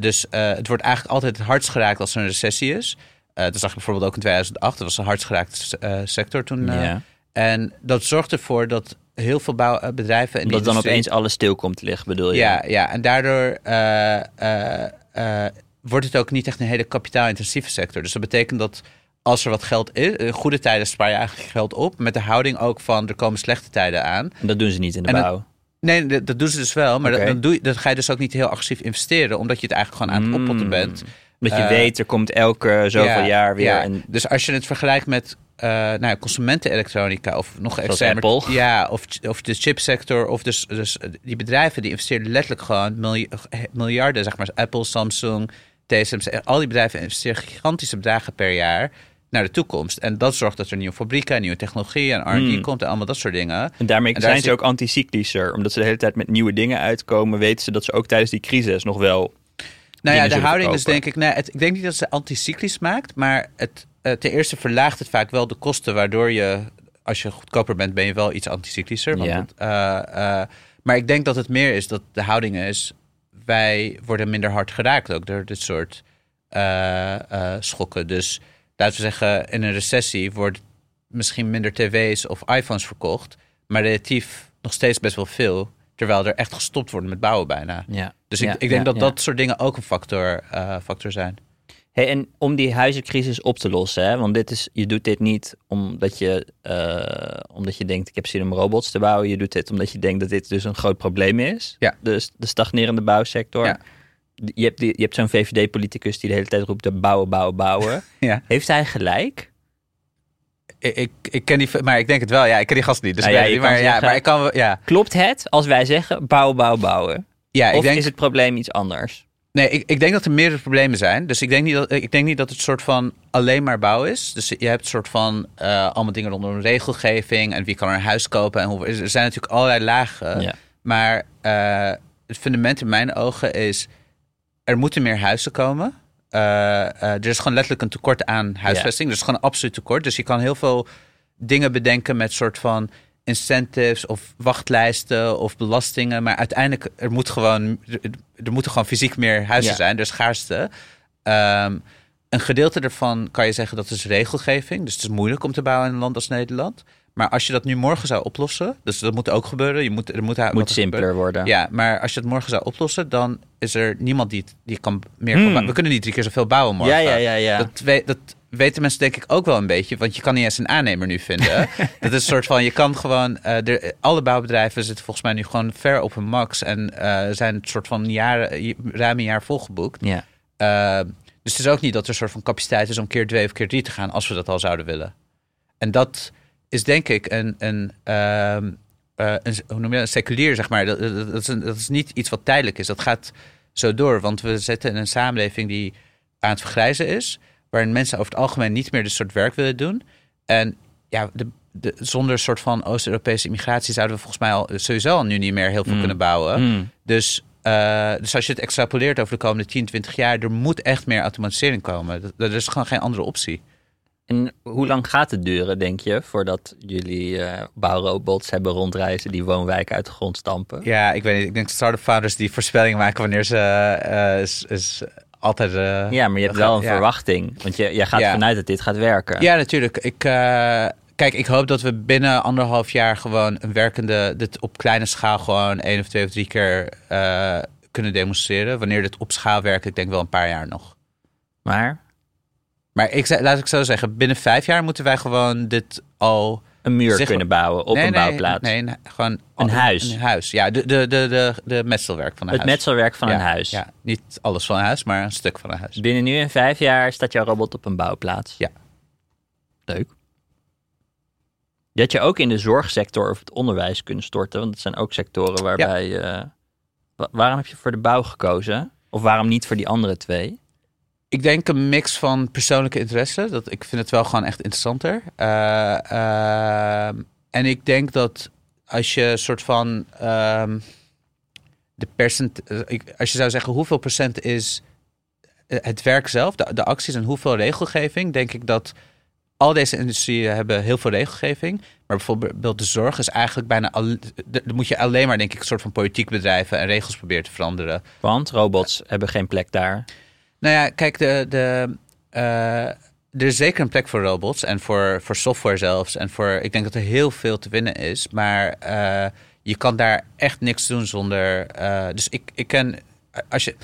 B: dus het wordt eigenlijk altijd het hardst geraakt als er een recessie is. dat zag ik bijvoorbeeld ook in 2008. Dat was een hardst geraakte sector toen.
A: Ja.
B: En dat zorgt ervoor dat heel veel bouwbedrijven...
A: En dat dan opeens alles stil komt te liggen, bedoel je?
B: Ja, ja en daardoor uh, uh, uh, wordt het ook niet echt een hele kapitaalintensieve sector. Dus dat betekent dat als er wat geld is, in goede tijden spaar je eigenlijk geld op. Met de houding ook van er komen slechte tijden aan.
A: En dat doen ze niet in de bouw?
B: Dat, nee, dat, dat, doen ze dus wel. Maar okay. dan, doe je, ga je dus ook niet heel agressief investeren. Omdat je het eigenlijk gewoon aan het oppotten
A: Mm.
B: bent.
A: Dat je weet, er komt elke zoveel
B: ja,
A: jaar weer...
B: Ja. Dus als je het vergelijkt met uh, nou ja, consumentenelektronica of nog
A: extremer, Apple.
B: Ja, of, of de chipsector of dus, dus die bedrijven die investeren letterlijk gewoon miljarden, zeg maar Apple, Samsung, TSMC, al die bedrijven investeren gigantische bedragen per jaar naar de toekomst. En dat zorgt dat er nieuwe fabrieken, nieuwe technologie en R&D
A: Hmm.
B: komt en allemaal dat soort dingen.
A: En daarmee
B: En
A: zijn ze ook anticyclischer. Omdat ze de hele tijd met nieuwe dingen uitkomen, weten ze dat ze ook tijdens die crisis nog wel
B: Nou ja, de houding is denk ik, nee, het, ik denk niet dat ze anticyclisch maakt, maar het, uh, ten eerste verlaagt het vaak wel de kosten, waardoor je, als je goedkoper bent, ben je wel iets anticyclischer. Want
A: Ja.
B: het, uh, uh, maar ik denk dat het meer is dat de houding is, wij worden minder hard geraakt ook door dit soort schokken. Dus laten we zeggen, in een recessie wordt misschien minder tv's of iPhones verkocht, maar relatief nog steeds best wel veel. Terwijl er echt gestopt wordt met bouwen bijna.
A: Ja.
B: Dus ik,
A: Ja,
B: ik denk dat dat soort dingen ook een factor, factor zijn.
A: Hey, en om die huizencrisis op te lossen, hè? want dit is, je doet dit niet omdat je, uh, omdat je denkt ik heb zin om robots te bouwen. Je doet dit omdat je denkt dat dit dus een groot probleem is.
B: Ja.
A: Dus de stagnerende bouwsector.
B: Ja.
A: Je hebt, die, je hebt zo'n VVD-politicus die de hele tijd roept te bouwen, bouwen, bouwen.
B: Ja.
A: Heeft hij gelijk?
B: Ik, ik, ik ken die, maar ik denk het wel. Ja, ik ken die gast niet. Dus
A: Nou ja,
B: maar, ja, maar ik kan ja.
A: Klopt het als wij zeggen bouwen, bouwen, bouwen?
B: Ja, ik
A: of
B: denk,
A: is het probleem iets anders?
B: Nee, ik, ik denk dat er meerdere problemen zijn. Dus ik denk niet dat, ik denk niet dat het soort van alleen maar bouw is. Dus je hebt een soort van eh, allemaal dingen rondom regelgeving en wie kan er een huis kopen en hoe. Er zijn natuurlijk allerlei lagen.
A: Ja.
B: Maar eh, het fundament in mijn ogen is: er moeten meer huizen komen. Eh, er is gewoon letterlijk een tekort aan huisvesting. Er is gewoon een absoluut tekort. Dus je kan heel veel dingen bedenken met soort van incentives of wachtlijsten of belastingen. Maar uiteindelijk, er, moet gewoon, er, er moeten gewoon fysiek meer huizen
A: Ja.
B: zijn. Er is schaarste. Ehm, een gedeelte daarvan kan je zeggen dat is regelgeving. Dus het is moeilijk om te bouwen in een land als Nederland. Maar als je dat nu morgen zou oplossen, dus dat moet ook gebeuren. Je moet, er moet,
A: Moet
B: er
A: simpeler worden.
B: Ja, maar als je het morgen zou oplossen, dan is er niemand die, die kan meer
A: Hmm.
B: kan bouwen. We kunnen niet drie keer zoveel bouwen morgen.
A: Ja, ja, ja, ja.
B: Dat, dat weten mensen denk ik ook wel een beetje. Want je kan niet eens een aannemer nu vinden. dat is een soort van, je kan gewoon... eh, er, alle bouwbedrijven zitten volgens mij nu gewoon ver op hun max. En eh, zijn een soort van jaren, ruim een jaar volgeboekt.
A: ja.
B: Uh, dus het is ook niet dat er een soort van capaciteit is om keer twee of keer drie te gaan, als we dat al zouden willen. En dat is denk ik een, een, uh, een hoe noem je dat, een seculier, zeg maar. Dat, dat, dat, is een, dat is niet iets wat tijdelijk is. Dat gaat zo door, want we zitten in een samenleving die aan het vergrijzen is, waarin mensen over het algemeen niet meer dit soort werk willen doen. En ja, de, de, zonder een soort van Oost-Europese immigratie zouden we volgens mij al sowieso al nu niet meer heel veel
A: Mm.
B: kunnen bouwen.
A: Mm.
B: Dus, uh, dus als je het extrapoleert over de komende 10, 20 jaar, er moet echt meer automatisering komen. Dat, er is gewoon geen andere optie.
A: En hoe lang gaat het duren, denk je, voordat jullie uh, bouwrobots hebben rondreizen die woonwijken uit de grond stampen?
B: Ja, ik weet niet. Ik denk start-up founders die voorspellingen maken wanneer ze uh, is, is altijd. Uh,
A: ja, maar je hebt wel een ja. verwachting. Want je, je gaat ja. vanuit dat dit gaat werken.
B: Ja, natuurlijk. Ik, uh, kijk, ik hoop dat we binnen anderhalf jaar gewoon een werkende, dit op kleine schaal gewoon één of twee of drie keer uh, kunnen demonstreren. Wanneer dit op schaal werkt, ik denk wel een paar jaar nog.
A: Maar?
B: Maar ik, laat ik zo zeggen, binnen vijf jaar moeten wij gewoon dit al...
A: Een muur kunnen bouwen op
B: nee,
A: een
B: nee,
A: bouwplaats?
B: Nee, nee gewoon...
A: Een huis?
B: Een huis, ja. De, de, de, de, de metselwerk van een
A: het
B: huis.
A: Het metselwerk van
B: ja,
A: een huis?
B: Ja, niet alles van een huis, maar een stuk van een huis.
A: Binnen nu en vijf jaar staat jouw robot op een bouwplaats?
B: Ja.
A: Leuk. Had je ook in de zorgsector of het onderwijs kunnen storten, want het zijn ook sectoren waarbij... Ja. Uh, waarom heb je voor de bouw gekozen? Of waarom niet voor die andere twee?
B: Ik denk een mix van persoonlijke interesse. Dat, ik vind het wel gewoon echt interessanter. Uh, uh, en ik denk dat als je soort van ehm, de percent, eh, als je zou zeggen hoeveel procent is eh, het werk zelf, de, acties en hoeveel regelgeving, denk ik dat al deze industrieën hebben heel veel regelgeving. Maar bijvoorbeeld de zorg is eigenlijk bijna al, dan moet je alleen maar denk ik een soort van politiek bedrijven en regels proberen te veranderen.
A: Want robots hebben geen plek daar.
B: Nou ja, kijk, de, de, eh, er is zeker een plek voor robots en voor, voor software zelfs. En voor, ik denk dat er heel veel te winnen is. Maar eh, je kan daar echt niks doen zonder. eh, dus ik, ik ken. Als je,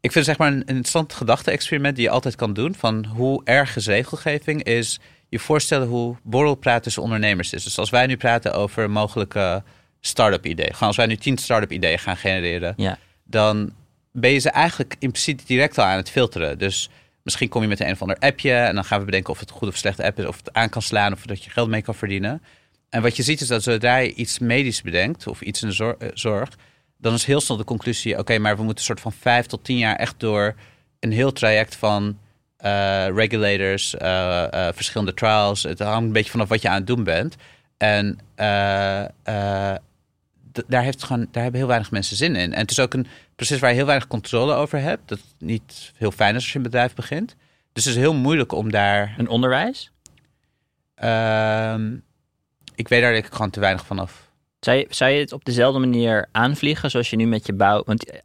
B: ik vind zeg maar een, een interessant gedachte-experiment die je altijd kan doen. Van hoe erg is regelgeving is je voorstellen hoe borrelpraat tussen ondernemers is. Dus als wij nu praten over mogelijke start-up ideeën. Gewoon als wij nu tien start-up ideeën gaan genereren
A: Ja.
B: dan ben je ze eigenlijk impliciet direct al aan het filteren. Dus misschien kom je met een of ander appje en dan gaan we bedenken of het een goede of slechte app is, of het aan kan slaan of dat je geld mee kan verdienen. En wat je ziet is dat zodra je iets medisch bedenkt of iets in de eh, zorg, dan is heel snel de conclusie: oké, maar we moeten een soort van vijf tot tien jaar echt door een heel traject van eh, regulators, eh, verschillende trials. Het hangt een beetje vanaf wat je aan het doen bent. En daar, heeft gewoon, daar hebben heel weinig mensen zin in. En het is ook een proces waar je heel weinig controle over hebt. Dat niet heel fijn is als je een bedrijf begint. Dus het is heel moeilijk om daar.
A: Een onderwijs?
B: ehm, ik weet daar denk ik gewoon te weinig van af.
A: Zou je, zou je het op dezelfde manier aanvliegen zoals je nu met je bouw... Want eh,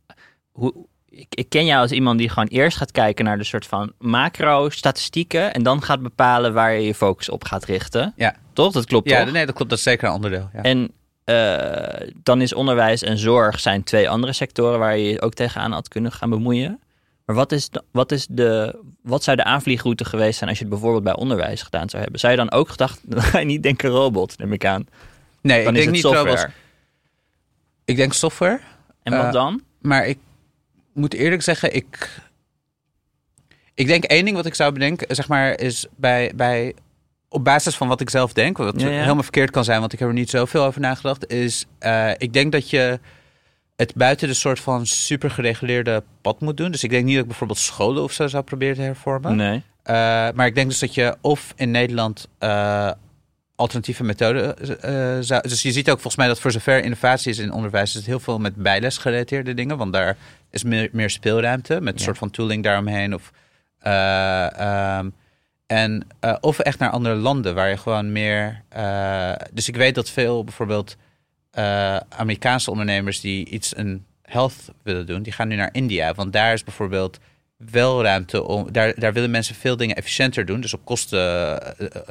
A: hoe, ik, ik ken jou als iemand die gewoon eerst gaat kijken naar de soort van macro-statistieken... en dan gaat bepalen waar je je focus op gaat richten.
B: Ja.
A: Toch? Dat klopt
B: Ja,
A: toch?
B: nee, dat klopt. Dat is zeker een onderdeel. Ja.
A: En eh, dan is onderwijs en zorg zijn twee andere sectoren waar je je ook tegenaan had kunnen gaan bemoeien. Maar wat, is de, wat, is de, wat zou de aanvliegroute geweest zijn als je het bijvoorbeeld bij onderwijs gedaan zou hebben? Zou je dan ook gedacht, dan ga je niet denken robot, neem ik aan.
B: nee,
A: Dan
B: ik
A: is
B: denk niet
A: software.
B: robots. Ik denk software.
A: En wat
B: Eh,
A: dan?
B: Maar ik moet eerlijk zeggen, ik. Ik denk één ding wat ik zou bedenken, zeg maar, is bij. bij op basis van wat ik zelf denk, wat
A: Ja, ja.
B: helemaal verkeerd kan zijn, want ik heb er niet zoveel over nagedacht, is. eh, ik denk dat je het buiten de soort van super gereguleerde pad moet doen. Dus ik denk niet dat ik bijvoorbeeld scholen of zo zou proberen te hervormen.
A: Nee.
B: Eh, maar ik denk dus dat je of in Nederland eh, alternatieve methoden zou... Dus je ziet ook volgens mij dat voor zover innovatie is in onderwijs... is het heel veel met bijles gerelateerde dingen. Want daar is meer, meer speelruimte met een
A: Ja.
B: soort van tooling daaromheen. Of, eh, ehm, en, eh, of echt naar andere landen waar je gewoon meer... eh, dus ik weet dat veel bijvoorbeeld eh, Amerikaanse ondernemers... die iets een health willen doen, die gaan nu naar India. Want daar is bijvoorbeeld wel ruimte om. Daar, daar willen mensen veel dingen efficiënter doen. Dus op kosten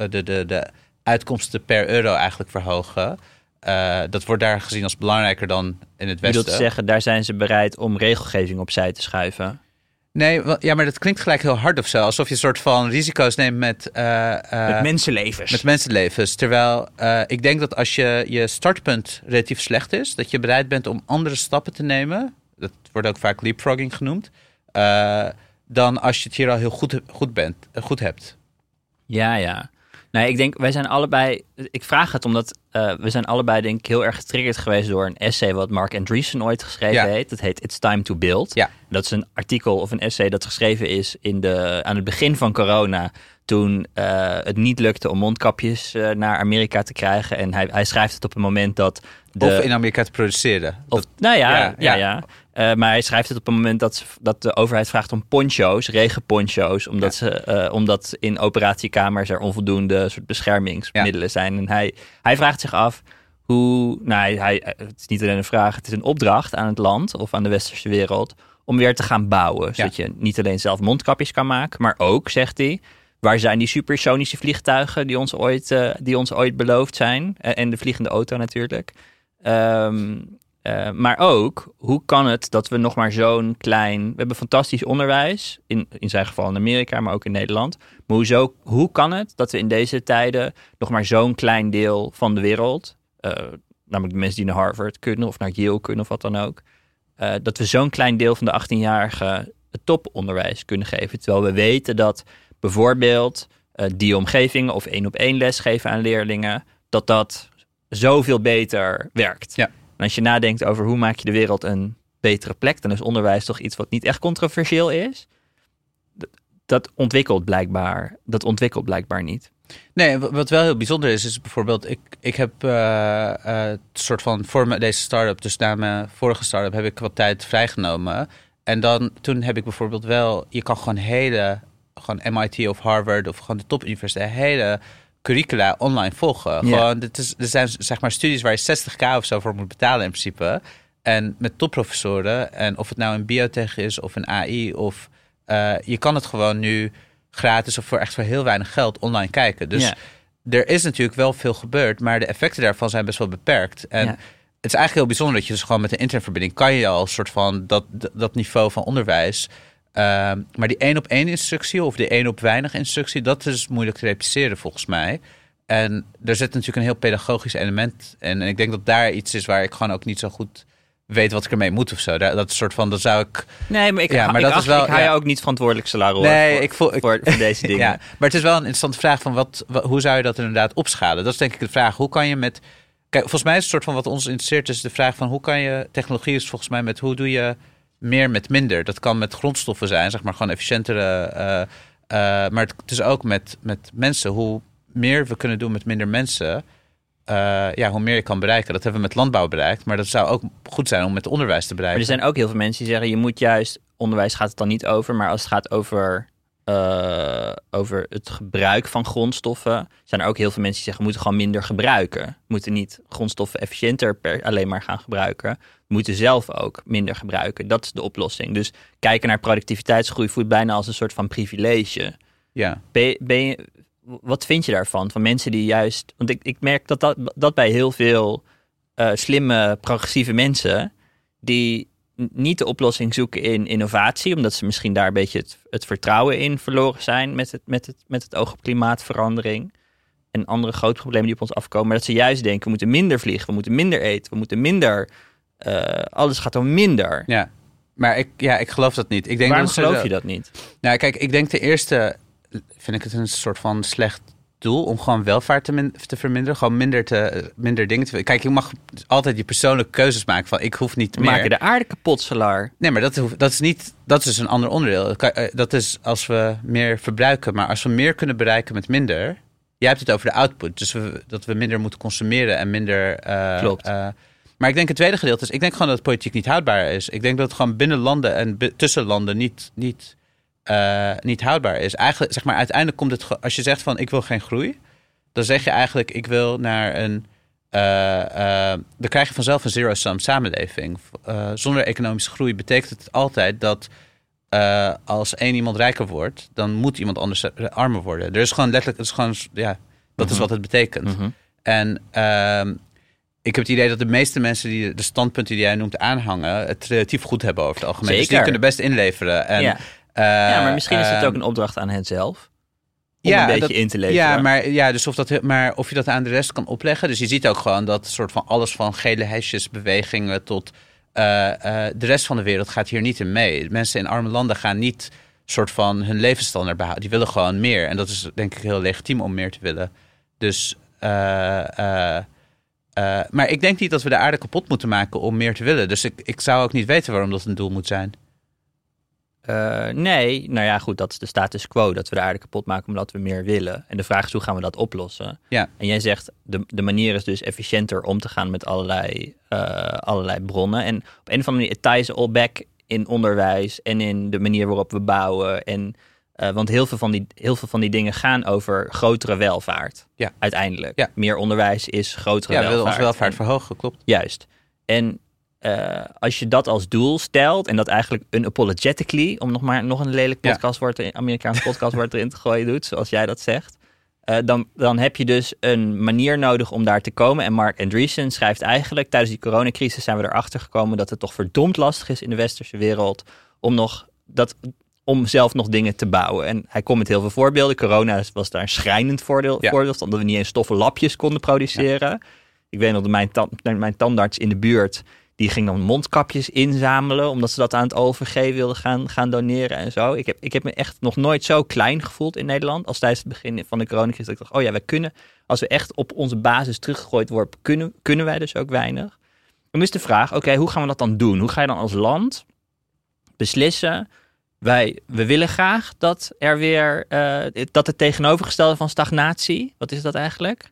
B: de, de, de uitkomsten per euro eigenlijk verhogen. Dat wordt daar gezien als belangrijker dan in het
A: Je
B: Westen.
A: te zeggen, daar zijn ze bereid om regelgeving opzij te schuiven.
B: Nee, ja, maar dat klinkt gelijk heel hard of zo. Alsof je een soort van risico's neemt met, eh, eh,
A: Met mensenlevens.
B: met mensenlevens. Terwijl eh, ik denk dat als je, je startpunt relatief slecht is, dat je bereid bent om andere stappen te nemen. Dat wordt ook vaak leapfrogging genoemd. dan als je het hier al heel goed, goed, bent, goed hebt.
A: Ja, ja. Nee, ik denk, wij zijn allebei... Ik vraag het omdat eh, we zijn allebei denk ik heel erg getriggerd geweest door een essay wat Mark Andreessen ooit geschreven
B: Ja.
A: heeft. Dat heet It's Time to Build.
B: Ja.
A: Dat is een artikel of een essay dat geschreven is in de, aan het begin van corona. Toen eh, het niet lukte om mondkapjes eh, naar Amerika te krijgen. En hij, hij schrijft het op een moment dat... De,
B: Of in Amerika te produceren.
A: of,
B: Dat-
A: nou ja,
B: ja,
A: ja,
B: ja.
A: Eh, maar hij schrijft het op een moment dat, ze- dat de overheid vraagt om poncho's, regenponcho's, omdat, ze, eh, omdat in operatiekamers er onvoldoende soort beschermingsmiddelen zijn. En hij, hij vraagt zich af hoe, nou, hij, hij- het is niet alleen een vraag, het is een opdracht aan het land of aan de westerse wereld om weer te gaan bouwen. Zodat je niet alleen zelf mondkapjes kan maken, maar ook, zegt hij, waar zijn die supersonische vliegtuigen die ons ooit, eh, die ons ooit beloofd zijn? En de vliegende auto natuurlijk. Ehm, eh, maar ook, hoe kan het dat we nog maar zo'n klein... We hebben fantastisch onderwijs, in, in zijn geval in Amerika, maar ook in Nederland. Maar hoezo, hoe kan het dat we in deze tijden nog maar zo'n klein deel van de wereld... eh, namelijk de mensen die naar Harvard kunnen of naar Yale kunnen of wat dan ook... eh, dat we zo'n klein deel van de 18-jarigen het toponderwijs kunnen geven. Terwijl we weten dat bijvoorbeeld die omgevingen of één op één lesgeven aan leerlingen... dat dat zoveel beter werkt.
B: Ja.
A: En als je nadenkt over hoe maak je de wereld een betere plek, dan is onderwijs toch iets wat niet echt controversieel is. Dat ontwikkelt blijkbaar, dat ontwikkelt blijkbaar niet.
B: Nee, wat wel heel bijzonder is, is bijvoorbeeld, ik, ik heb uh, soort van voor deze start-up, dus na mijn vorige start-up, heb ik wat tijd vrijgenomen. En dan, toen heb ik bijvoorbeeld wel, je kan gewoon hele, gewoon MIT of Harvard of gewoon de topuniversiteit, hele curricula online volgen. Gewoon, dit is, er zijn zeg maar studies waar je 60k of zo voor moet betalen in principe. En met topprofessoren, en of het nou een biotech is of een AI, of uh, je kan het gewoon nu gratis of voor echt voor heel weinig geld online kijken. Dus er is natuurlijk wel veel gebeurd, maar de effecten daarvan zijn best wel beperkt. En het is eigenlijk heel bijzonder dat je dus gewoon met een internetverbinding kan je al een soort van dat, dat niveau van onderwijs. Uh, maar die één op één instructie of die één op weinig instructie, dat is moeilijk te repliceren volgens mij. En er zit natuurlijk een heel pedagogisch element in. En ik denk dat daar iets is waar ik gewoon ook niet zo goed weet wat ik ermee moet of zo. Dat, is soort van, dat zou ik...
A: Nee, maar ik, ja, maar ik, dat is wel, ik ga je ook niet verantwoordelijk salarissen
B: nee,
A: voor,
B: ik voel,
A: ik, voor, voor, deze dingen.
B: ja, maar het is wel een interessante vraag van wat, hoe zou je dat inderdaad opschalen? Dat is denk ik de vraag. Hoe kan je met... Kijk, volgens mij is het soort van wat ons interesseert is de vraag van hoe kan je... Technologie is volgens mij met hoe doe je meer met minder? Dat kan met grondstoffen zijn, zeg maar gewoon efficiëntere... Uh, uh, maar het is ook met, met mensen. Hoe meer we kunnen doen met minder mensen uh, ja, hoe meer je kan bereiken. Dat hebben we met landbouw bereikt. Maar dat zou ook goed zijn om met onderwijs te bereiken.
A: Maar er zijn ook heel veel mensen die zeggen: je moet juist. Onderwijs gaat het dan niet over. Maar als het gaat over, uh, over het gebruik van grondstoffen. zijn er ook heel veel mensen die zeggen: we moeten gewoon minder gebruiken. We moeten niet grondstoffen efficiënter per, alleen maar gaan gebruiken. We moeten zelf ook minder gebruiken. Dat is de oplossing. Dus kijken naar productiviteitsgroei voelt bijna als een soort van privilege.
B: Ja.
A: Ben, ben je, wat vind je daarvan? Van mensen die juist. Want ik, ik merk dat, dat dat bij heel veel uh, slimme, progressieve mensen. die niet de oplossing zoeken in innovatie, omdat ze misschien daar een beetje het, het vertrouwen in verloren zijn met het, met, het, met het oog op klimaatverandering. En andere grote problemen die op ons afkomen. Maar dat ze juist denken: we moeten minder vliegen, we moeten minder eten, we moeten minder. Uh, alles gaat om minder.
B: Ja, maar ik, ja, ik geloof dat niet. Ik denk
A: Waarom
B: dat
A: geloof je dat niet?
B: Nou, kijk, ik denk de eerste vind ik het een soort van slecht doel om gewoon welvaart te, te verminderen. Gewoon minder, te, minder dingen te... Kijk, je mag altijd je persoonlijke keuzes maken van ik hoef niet meer...
A: Maken de aarde kapot, Salar.
B: Nee, maar dat, dat is niet... Dat is dus een ander onderdeel. Eh, dat is als we meer verbruiken. Maar als we meer kunnen bereiken met minder... Jij hebt het over de output. Dus we, dat we minder moeten consumeren en minder...
A: Uh, Klopt.
B: Uh, maar ik denk het tweede gedeelte is... Ik denk gewoon dat politiek niet houdbaar is. Ik denk dat het gewoon binnen landen en tussen landen niet... niet uh, niet houdbaar is. Eigenlijk, zeg maar, uiteindelijk komt het, als je zegt van ik wil geen groei, dan zeg je eigenlijk ik wil naar een, uh, uh, dan krijg je vanzelf een zero-sum samenleving. zonder economische groei betekent het altijd dat als één iemand rijker wordt, dan moet iemand anders armer worden. Er is gewoon letterlijk, het is gewoon, ja, dat is mhm. wat het betekent. Mhm. En ehm, ik heb het idee dat de meeste mensen die de standpunten die jij noemt aanhangen, het relatief goed hebben over het algemeen.
A: Zeker.
B: Dus die kunnen best inleveren. En
A: ja. Uh, ja, maar misschien is het ook ehm, een opdracht aan hen zelf. Om ja, een beetje
B: dat,
A: in te leveren.
B: Ja, maar, ja dus of, dat, maar of je dat aan de rest kan opleggen. Dus je ziet ook gewoon dat soort van alles van gele hesjesbewegingen tot uh, uh, de rest van de wereld gaat hier niet in mee. Mensen in arme landen gaan niet soort van hun levensstandaard behouden. Die willen gewoon meer. En dat is denk ik heel legitiem om meer te willen. Dus, maar ik denk niet dat we de aarde kapot moeten maken om meer te willen. Dus ik, ik zou ook niet weten waarom dat een doel moet zijn.
A: Uh, nee, nou ja, goed, dat is de status quo. Dat we de aarde kapot maken omdat we meer willen. En de vraag is hoe gaan we dat oplossen?
B: Ja.
A: En jij zegt, de, de manier is dus efficiënter om te gaan met allerlei, uh, allerlei bronnen. En op een of andere manier, ties all back in onderwijs en in de manier waarop we bouwen. En, uh, want heel veel, van die, heel veel van die dingen gaan over grotere welvaart.
B: Ja.
A: Uiteindelijk.
B: Ja.
A: Meer onderwijs is grotere
B: ja,
A: welvaart. Ja,
B: we willen onze welvaart verhogen, klopt.
A: Juist. En uh, als je dat als doel stelt en dat eigenlijk unapologetically, om nog maar nog een lelijk podcastwoord, ja. Amerikaans podcastwoord erin te gooien doet, zoals jij dat zegt, uh, dan, dan heb je dus een manier nodig om daar te komen. En Mark Andreessen schrijft eigenlijk, tijdens die coronacrisis zijn we erachter gekomen dat het toch verdomd lastig is in de westerse wereld om nog dat om zelf nog dingen te bouwen. En hij komt met heel veel voorbeelden. Corona was daar een schrijnend voordeel, ja. voorbeeld, omdat we niet eens stoffen lapjes konden produceren. Ja. Ik weet nog dat mijn, mijn tandarts in de buurt die ging dan mondkapjes inzamelen, omdat ze dat aan het OVG wilden gaan, gaan doneren en zo. Ik heb, ik heb me echt nog nooit zo klein gevoeld in Nederland als tijdens het begin van de coronacrisis. Ik dacht, oh ja, wij kunnen, als we echt op onze basis teruggegooid worden, kunnen, kunnen wij dus ook weinig. Dan is de vraag, oké, hoe gaan we dat dan doen? Hoe ga je dan als land beslissen wij, we willen graag dat er weer, eh, dat het tegenovergestelde van stagnatie, wat is dat eigenlijk?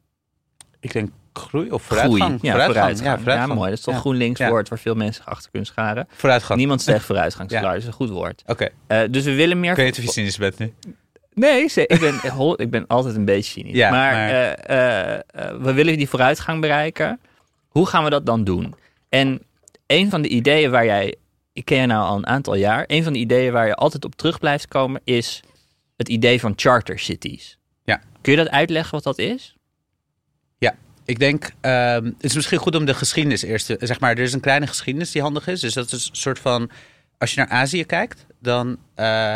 B: Ik denk groei of vooruitgang.
A: Groei. Ja,
B: vooruitgang.
A: vooruitgang.
B: Ja, vooruitgang.
A: Ja, mooi. Dat is toch
B: Ja.
A: GroenLinks woord waar veel mensen achter kunnen scharen.
B: Vooruitgang.
A: Niemand zegt vooruitgang,
B: Ja.
A: dat is een goed woord.
B: Oké.
A: Eh, dus we willen meer...
B: Je cynisch bent nu.
A: Nee, ik ben, ik ben altijd een beetje cynisch.
B: Ja,
A: maar
B: maar-
A: eh, eh, we willen die vooruitgang bereiken. Hoe gaan we dat dan doen? En een van de ideeën waar jij... Ik ken je nou al een aantal jaar. Een van de ideeën waar je altijd op terug blijft komen... is het idee van charter cities.
B: Ja.
A: Kun je dat uitleggen wat dat is?
B: Ja, ik denk, ehm, het is misschien goed om de geschiedenis eerst te, zeg maar, er is een kleine geschiedenis die handig is. Dus dat is een soort van, als je naar Azië kijkt, dan eh,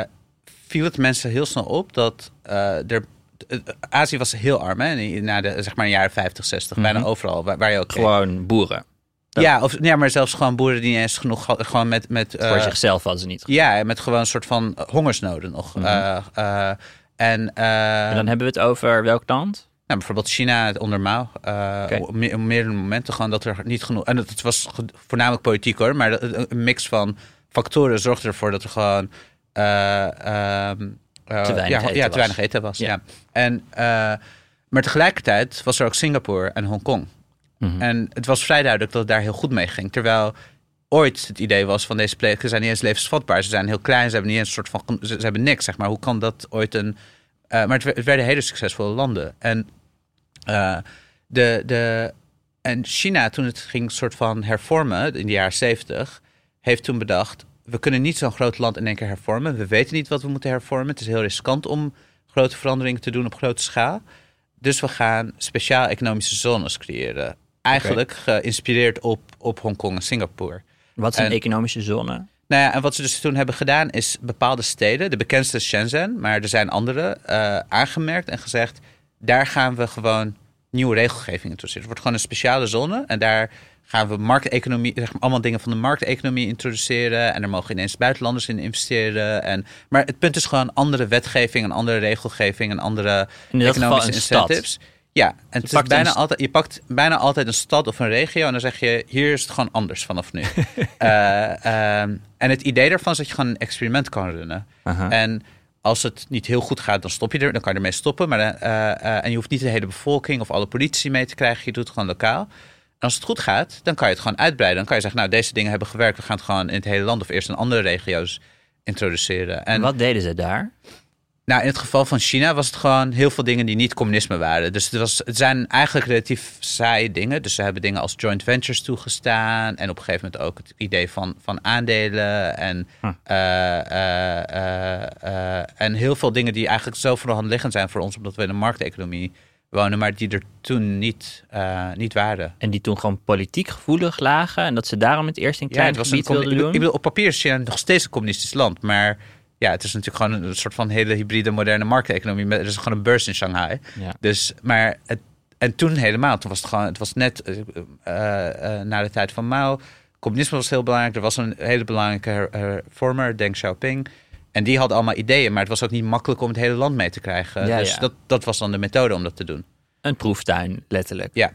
B: viel het mensen heel snel op dat eh, er, eh, Azië was heel arm, hè, na de, zeg maar, in de jaren 50, 60, bijna
A: Mhm.
B: overal, waar, waar je ook keek.
A: Gewoon boeren.
B: Ja, of, ja, maar zelfs gewoon boeren die niet eens genoeg, hadden, gewoon met, met
A: Voor zichzelf hadden ze niet.
B: ja, met gewoon een soort van hongersnoden nog.
A: Mhm.
B: En,
A: En dan hebben we het over welk land?
B: Nou, bijvoorbeeld China het onder Mao. eh,
A: Oké.
B: op me- op meerdere momenten gewoon dat er niet genoeg... En het, was voornamelijk politiek hoor. Maar een mix van factoren zorgde ervoor dat er gewoon... eh, ehm, eh,
A: Te weinig
B: ja,
A: eten
B: ja,
A: was.
B: te weinig eten was.
A: Ja.
B: Ja. En, eh, maar tegelijkertijd was er ook Singapore en Hongkong.
A: Mhm.
B: En het was vrij duidelijk dat het daar heel goed mee ging. Terwijl ooit het idee was van deze plekken zijn niet eens levensvatbaar. Ze zijn heel klein, ze hebben niet eens een soort van... Ze, ze hebben niks, zeg maar. Hoe kan dat ooit een... maar het werden hele succesvolle landen. En, eh, de, de, en China, toen het ging soort van hervormen in de jaren zeventig... heeft toen bedacht, we kunnen niet zo'n groot land in één keer hervormen. We weten niet wat we moeten hervormen. Het is heel riskant om grote veranderingen te doen op grote schaal. Dus we gaan speciaal economische zones creëren. Eigenlijk geïnspireerd op, op Hongkong en Singapore.
A: Wat is een
B: en-
A: economische zone?
B: Nou ja, en wat ze dus toen hebben gedaan is bepaalde steden, de bekendste is Shenzhen, maar er zijn andere, eh, aangemerkt en gezegd, daar gaan we gewoon nieuwe regelgeving introduceren. Het wordt gewoon een speciale zone en daar gaan we markteconomie, zeg maar, allemaal dingen van de markteconomie introduceren en er mogen ineens buitenlanders in investeren. En, maar het punt is gewoon andere wetgeving, een andere regelgeving, een andere
A: In dit geval
B: economische
A: een stad.
B: incentives. Ja, en het is bijna altijd, je pakt bijna altijd een stad of een regio en dan zeg je, hier is het gewoon anders vanaf nu. Eh, ehm, en het idee daarvan is dat je gewoon een experiment kan runnen. En als het niet heel goed gaat, dan stop je er, dan kan je ermee stoppen. Maar, eh, eh, en je hoeft niet de hele bevolking of alle politie mee te krijgen, je doet het gewoon lokaal. En als het goed gaat, dan kan je het gewoon uitbreiden. Dan kan je zeggen, nou, deze dingen hebben gewerkt, we gaan het gewoon in het hele land of eerst in andere regio's introduceren. En
A: En wat deden ze daar?
B: Nou, in het geval van China was het gewoon heel veel dingen die niet communisme waren. Dus het, was, het zijn eigenlijk relatief saaie dingen. Dus ze hebben dingen als joint ventures toegestaan. En op een gegeven moment ook het idee van, van aandelen. En,
A: Hm.
B: eh, eh, eh, en heel veel dingen die eigenlijk zo voor de hand liggend zijn voor ons, omdat we in een markteconomie wonen, maar die er toen niet, niet waren.
A: En die toen gewoon politiek gevoelig lagen. En dat ze daarom het eerst in
B: Ja,
A: klein
B: het was een
A: gebied wilden
B: ik
A: doen.
B: ik bedoel, op papier is China nog steeds een communistisch land, maar ja, het is natuurlijk gewoon een soort van hele hybride moderne markteconomie. Er is gewoon een beurs in Shanghai.
A: Ja.
B: Dus, maar het, en toen helemaal, toen was het gewoon, het was net eh, na de tijd van Mao. Communisme was heel belangrijk. Er was een hele belangrijke her- hervormer, Deng Xiaoping. En die hadden allemaal ideeën, maar het was ook niet makkelijk om het hele land mee te krijgen.
A: Ja,
B: dus
A: ja.
B: Dat, dat was dan de methode om dat te doen.
A: Een proeftuin, letterlijk.
B: Ja.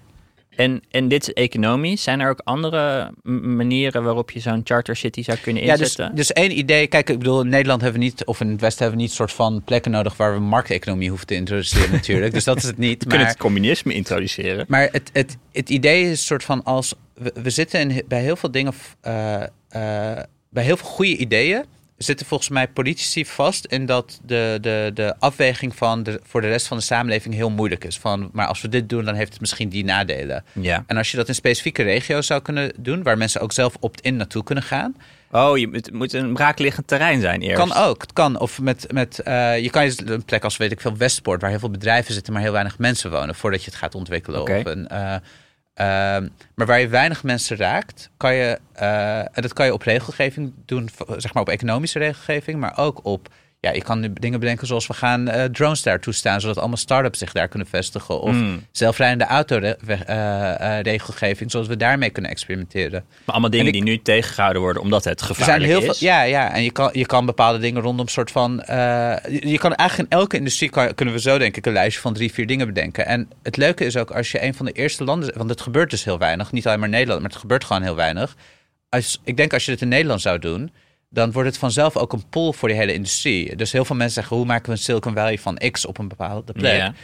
A: En, en dit is economisch. Zijn er ook andere manieren waarop je zo'n charter city zou kunnen
B: Ja, dus,
A: inzetten?
B: dus één idee. Kijk, ik bedoel, in Nederland hebben we niet, of in het Westen hebben we niet soort van plekken nodig waar we markteconomie hoeven te introduceren, natuurlijk. Dus dat is het niet.
A: we kunnen
B: Maar,
A: het communisme introduceren.
B: maar het, het, het idee is soort van als we, we zitten in, bij heel veel dingen, eh, eh, bij heel veel goede ideeën zitten volgens mij politici vast in dat de, de, de afweging van de, voor de rest van de samenleving heel moeilijk is. Van, maar als we dit doen, dan heeft het misschien die nadelen.
A: Ja.
B: En als je dat in specifieke regio's zou kunnen doen, waar mensen ook zelf opt-in naartoe kunnen gaan,
A: Oh, je, het moet een braakliggend terrein zijn eerst.
B: Kan ook, het kan. Of met, met eh, je kan je een plek als weet ik veel Westpoort, waar heel veel bedrijven zitten, maar heel weinig mensen wonen, voordat je het gaat ontwikkelen. Een, ehm, maar waar je weinig mensen raakt, kan je, eh, en dat kan je op regelgeving doen, zeg maar op economische regelgeving, maar ook op, ja, je kan nu dingen bedenken zoals we gaan eh, drones daar toestaan, zodat allemaal start-ups zich daar kunnen vestigen. Of
A: Mm.
B: zelfrijdende auto re- we- eh, eh, zodat we daarmee kunnen experimenteren.
A: Maar allemaal dingen
B: En ik-
A: die nu tegengehouden worden omdat het
B: Er zijn
A: gevaarlijk
B: heel
A: is.
B: veel. Ja, ja. En je kan, je kan bepaalde dingen rondom soort van. je, je kan eigenlijk in elke industrie kan, kunnen we zo denk ik een lijstje van drie, vier dingen bedenken. En het leuke is ook als je een van de eerste landen. Want het gebeurt dus heel weinig. Niet alleen maar in Nederland, maar het gebeurt gewoon heel weinig. Als, ik denk als je het in Nederland zou doen. Dan wordt het vanzelf ook een pull voor die hele industrie. Dus heel veel mensen zeggen, hoe maken we een Silicon Valley van X op een bepaalde plek?
A: Ja.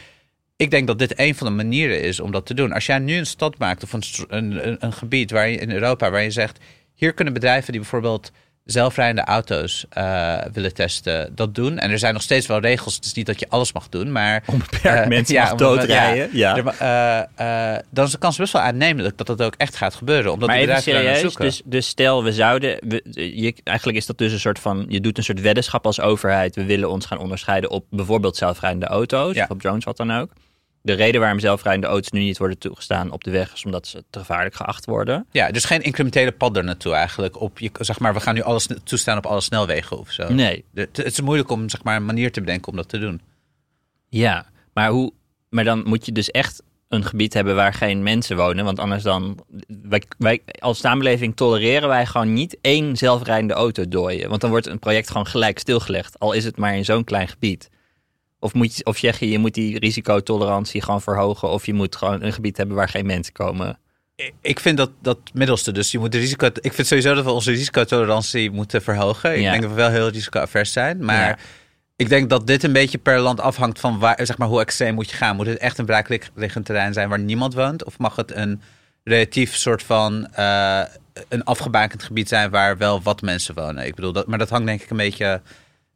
B: Ik denk dat dit een van de manieren is om dat te doen. Als jij nu een stad maakt of een, een, een gebied waar je, in Europa waar je zegt... hier kunnen bedrijven die bijvoorbeeld zelfrijdende auto's eh, willen testen, dat doen. En er zijn nog steeds wel regels. Het is niet dat je alles mag doen, maar...
A: Onbeperkt
B: eh,
A: mensen
B: ja,
A: mag doodrijden. Ja.
B: er eh, eh, dan is de kans best wel aannemelijk dat dat ook echt gaat gebeuren. Omdat
A: Maar
B: die
A: even serieus,
B: zoeken.
A: dus, dus stel we zouden, we, je, eigenlijk is dat dus een soort van, je doet een soort weddenschap als overheid. We willen ons gaan onderscheiden op bijvoorbeeld zelfrijdende auto's
B: Ja.
A: of op drones, wat dan ook. De reden waarom zelfrijdende auto's nu niet worden toegestaan op de weg is omdat ze te gevaarlijk geacht worden.
B: Ja, dus geen incrementele pad er naartoe eigenlijk. Op je, zeg maar, we gaan nu alles toestaan op alle snelwegen of zo.
A: Nee,
B: De- Het is moeilijk om zeg maar, een manier te bedenken om dat te doen.
A: ja, maar hoe, maar dan moet je dus echt een gebied hebben waar geen mensen wonen, want anders dan, wij, wij als samenleving tolereren wij gewoon niet één zelfrijdende auto dooien, want dan wordt een project gewoon gelijk stilgelegd, al is het maar in zo'n klein gebied. Of, moet je, of zeg je, je moet die risicotolerantie gewoon verhogen. Of je moet gewoon een gebied hebben waar geen mensen komen.
B: Ik vind dat dat middelste. Dus je moet de risico. Ik vind sowieso dat we onze risicotolerantie moeten verhogen. Ik
A: Ja.
B: denk dat we wel heel risicoavers zijn. Maar
A: Ja.
B: ik denk dat dit een beetje per land afhangt van waar, zeg maar, hoe extreem moet je gaan. Moet het echt een braakliggend terrein zijn waar niemand woont? Of mag het een relatief soort van eh, een afgebakend gebied zijn waar wel wat mensen wonen? Ik bedoel, dat, maar dat hangt denk ik een beetje.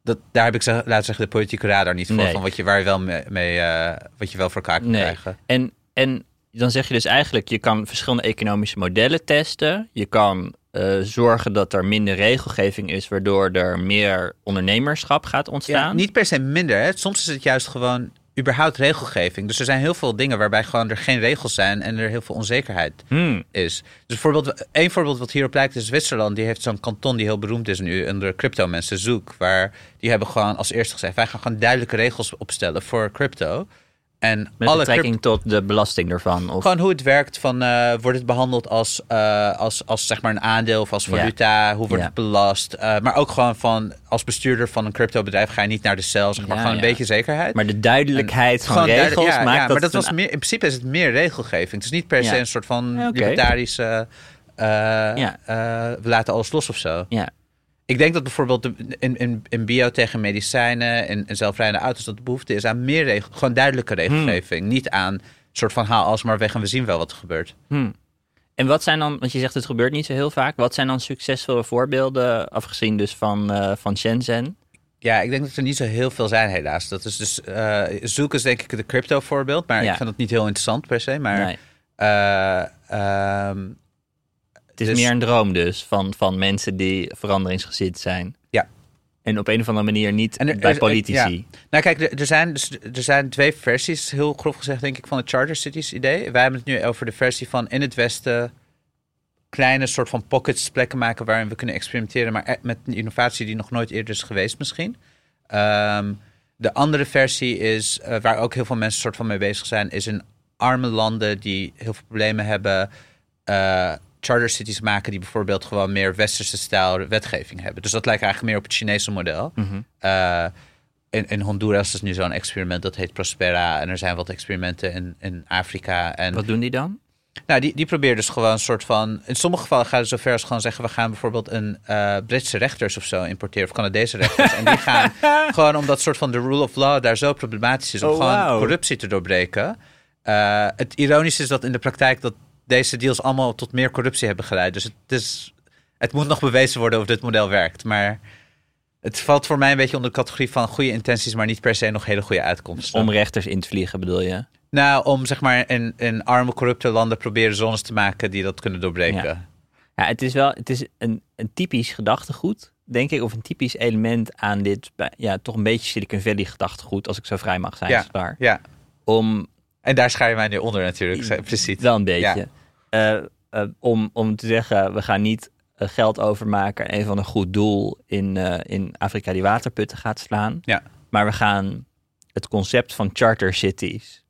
B: Dat, daar heb ik zeg, laten zeggen de politieke radar niet voor.
A: Nee.
B: Van wat je waar je wel mee, mee, eh, wat je wel voor elkaar kan
A: Nee.
B: krijgen.
A: En, en dan zeg je dus eigenlijk, je kan verschillende economische modellen testen. Je kan eh, zorgen dat er minder regelgeving is, waardoor er meer ondernemerschap gaat
B: Ja,
A: ontstaan.
B: niet per se minder. Hè. Soms is het juist gewoon überhaupt regelgeving. Dus er zijn heel veel dingen waarbij gewoon er geen regels zijn en er heel veel onzekerheid
A: Hmm.
B: is. Dus bijvoorbeeld, één voorbeeld wat hierop lijkt is Zwitserland. Die heeft zo'n kanton die heel beroemd is nu onder crypto mensen, Zoek. Waar die hebben gewoon als eerste gezegd, wij gaan gewoon duidelijke regels opstellen voor crypto. En
A: Met
B: alle
A: betrekking tot de belasting ervan. Of,
B: gewoon hoe het werkt. Van, eh, wordt het behandeld als, eh, als, als zeg maar een aandeel of als valuta? Hoe wordt het belast? Eh, maar ook gewoon van als bestuurder van een cryptobedrijf ga je niet naar de cel. Zeg maar
A: Ja,
B: gewoon een beetje zekerheid.
A: maar de duidelijkheid van
B: Gewoon duidelijk-
A: regels
B: ja,
A: maakt
B: ja,
A: dat
B: maar dat was
A: een-
B: meer, in principe is het meer regelgeving. Het is niet per se een soort van libertarische. eh, we laten alles los of zo.
A: Ja.
B: Ik denk dat bijvoorbeeld de- in, in, in bio tegen medicijnen en, en zelfrijdende auto's dat de behoefte is aan meer regel, gewoon duidelijke regelgeving.
A: Hmm.
B: Niet aan een soort van haal alles maar weg en we zien wel wat er gebeurt.
A: Hmm. En wat zijn dan, want je zegt het gebeurt niet zo heel vaak, wat zijn dan succesvolle voorbeelden, afgezien dus van, eh, van Shenzhen?
B: Ja, ik denk dat er niet zo heel veel zijn helaas. Dat is dus, eh Zoek is denk ik de crypto voorbeeld, maar
A: Ja.
B: ik vind dat niet heel interessant per se. Maar
A: nee,
B: eh, ehm,
A: het is
B: dus-
A: meer een droom dus van, van mensen die veranderingsgezind zijn.
B: Ja.
A: En op een of andere manier niet
B: er-
A: bij politici.
B: Nou kijk, er, er zijn, dus, er zijn twee versies, heel grof gezegd denk ik, van het Charter Cities idee. Wij hebben het nu over de versie van in het westen kleine soort van pockets, plekken maken waarin we kunnen experimenteren, maar e- met een innovatie die nog nooit eerder is geweest misschien. Ehm, de andere versie is, eh, waar ook heel veel mensen soort van mee bezig zijn, is in arme landen die heel veel problemen hebben, eh, charter cities maken die bijvoorbeeld gewoon meer westerse stijl wetgeving hebben. Dus dat lijkt eigenlijk meer op het Chinese model. Eh, in, in Honduras is nu zo'n experiment dat heet Prospera. En er zijn wat experimenten in, in Afrika. En
A: Wat doen die dan?
B: nou, die, die probeert dus gewoon een soort van. In sommige gevallen gaat het zover als gewoon zeggen: we gaan bijvoorbeeld een eh, Britse rechters of zo importeren, of Canadese rechters. en die gaan gewoon omdat soort van de rule of law daar zo problematisch is om
A: Oh,
B: gewoon corruptie te doorbreken. Eh, het ironische is dat in de praktijk dat deze deals allemaal tot meer corruptie hebben geleid. Dus het, is, het moet nog bewezen worden of dit model werkt. Maar het valt voor mij een beetje onder de categorie van goede intenties, maar niet per se nog hele goede uitkomsten.
A: Om rechters in te vliegen bedoel je?
B: Nou, om zeg maar in, in arme, corrupte landen proberen zones te maken die dat kunnen doorbreken.
A: Ja. Ja, het is wel het is een, een typisch gedachtegoed, denk ik, of een typisch element aan dit, ja, toch een beetje Silicon Valley gedachtegoed, als ik zo vrij mag zijn,
B: Ja. Ja.
A: Om
B: En daar schaar je mij nu onder natuurlijk, precies.
A: wel een beetje, eh, eh, om, om te zeggen, we gaan niet eh, geld overmaken een van een goed doel in, in Afrika die waterputten gaat slaan,
B: Ja.
A: maar we gaan het concept van charter cities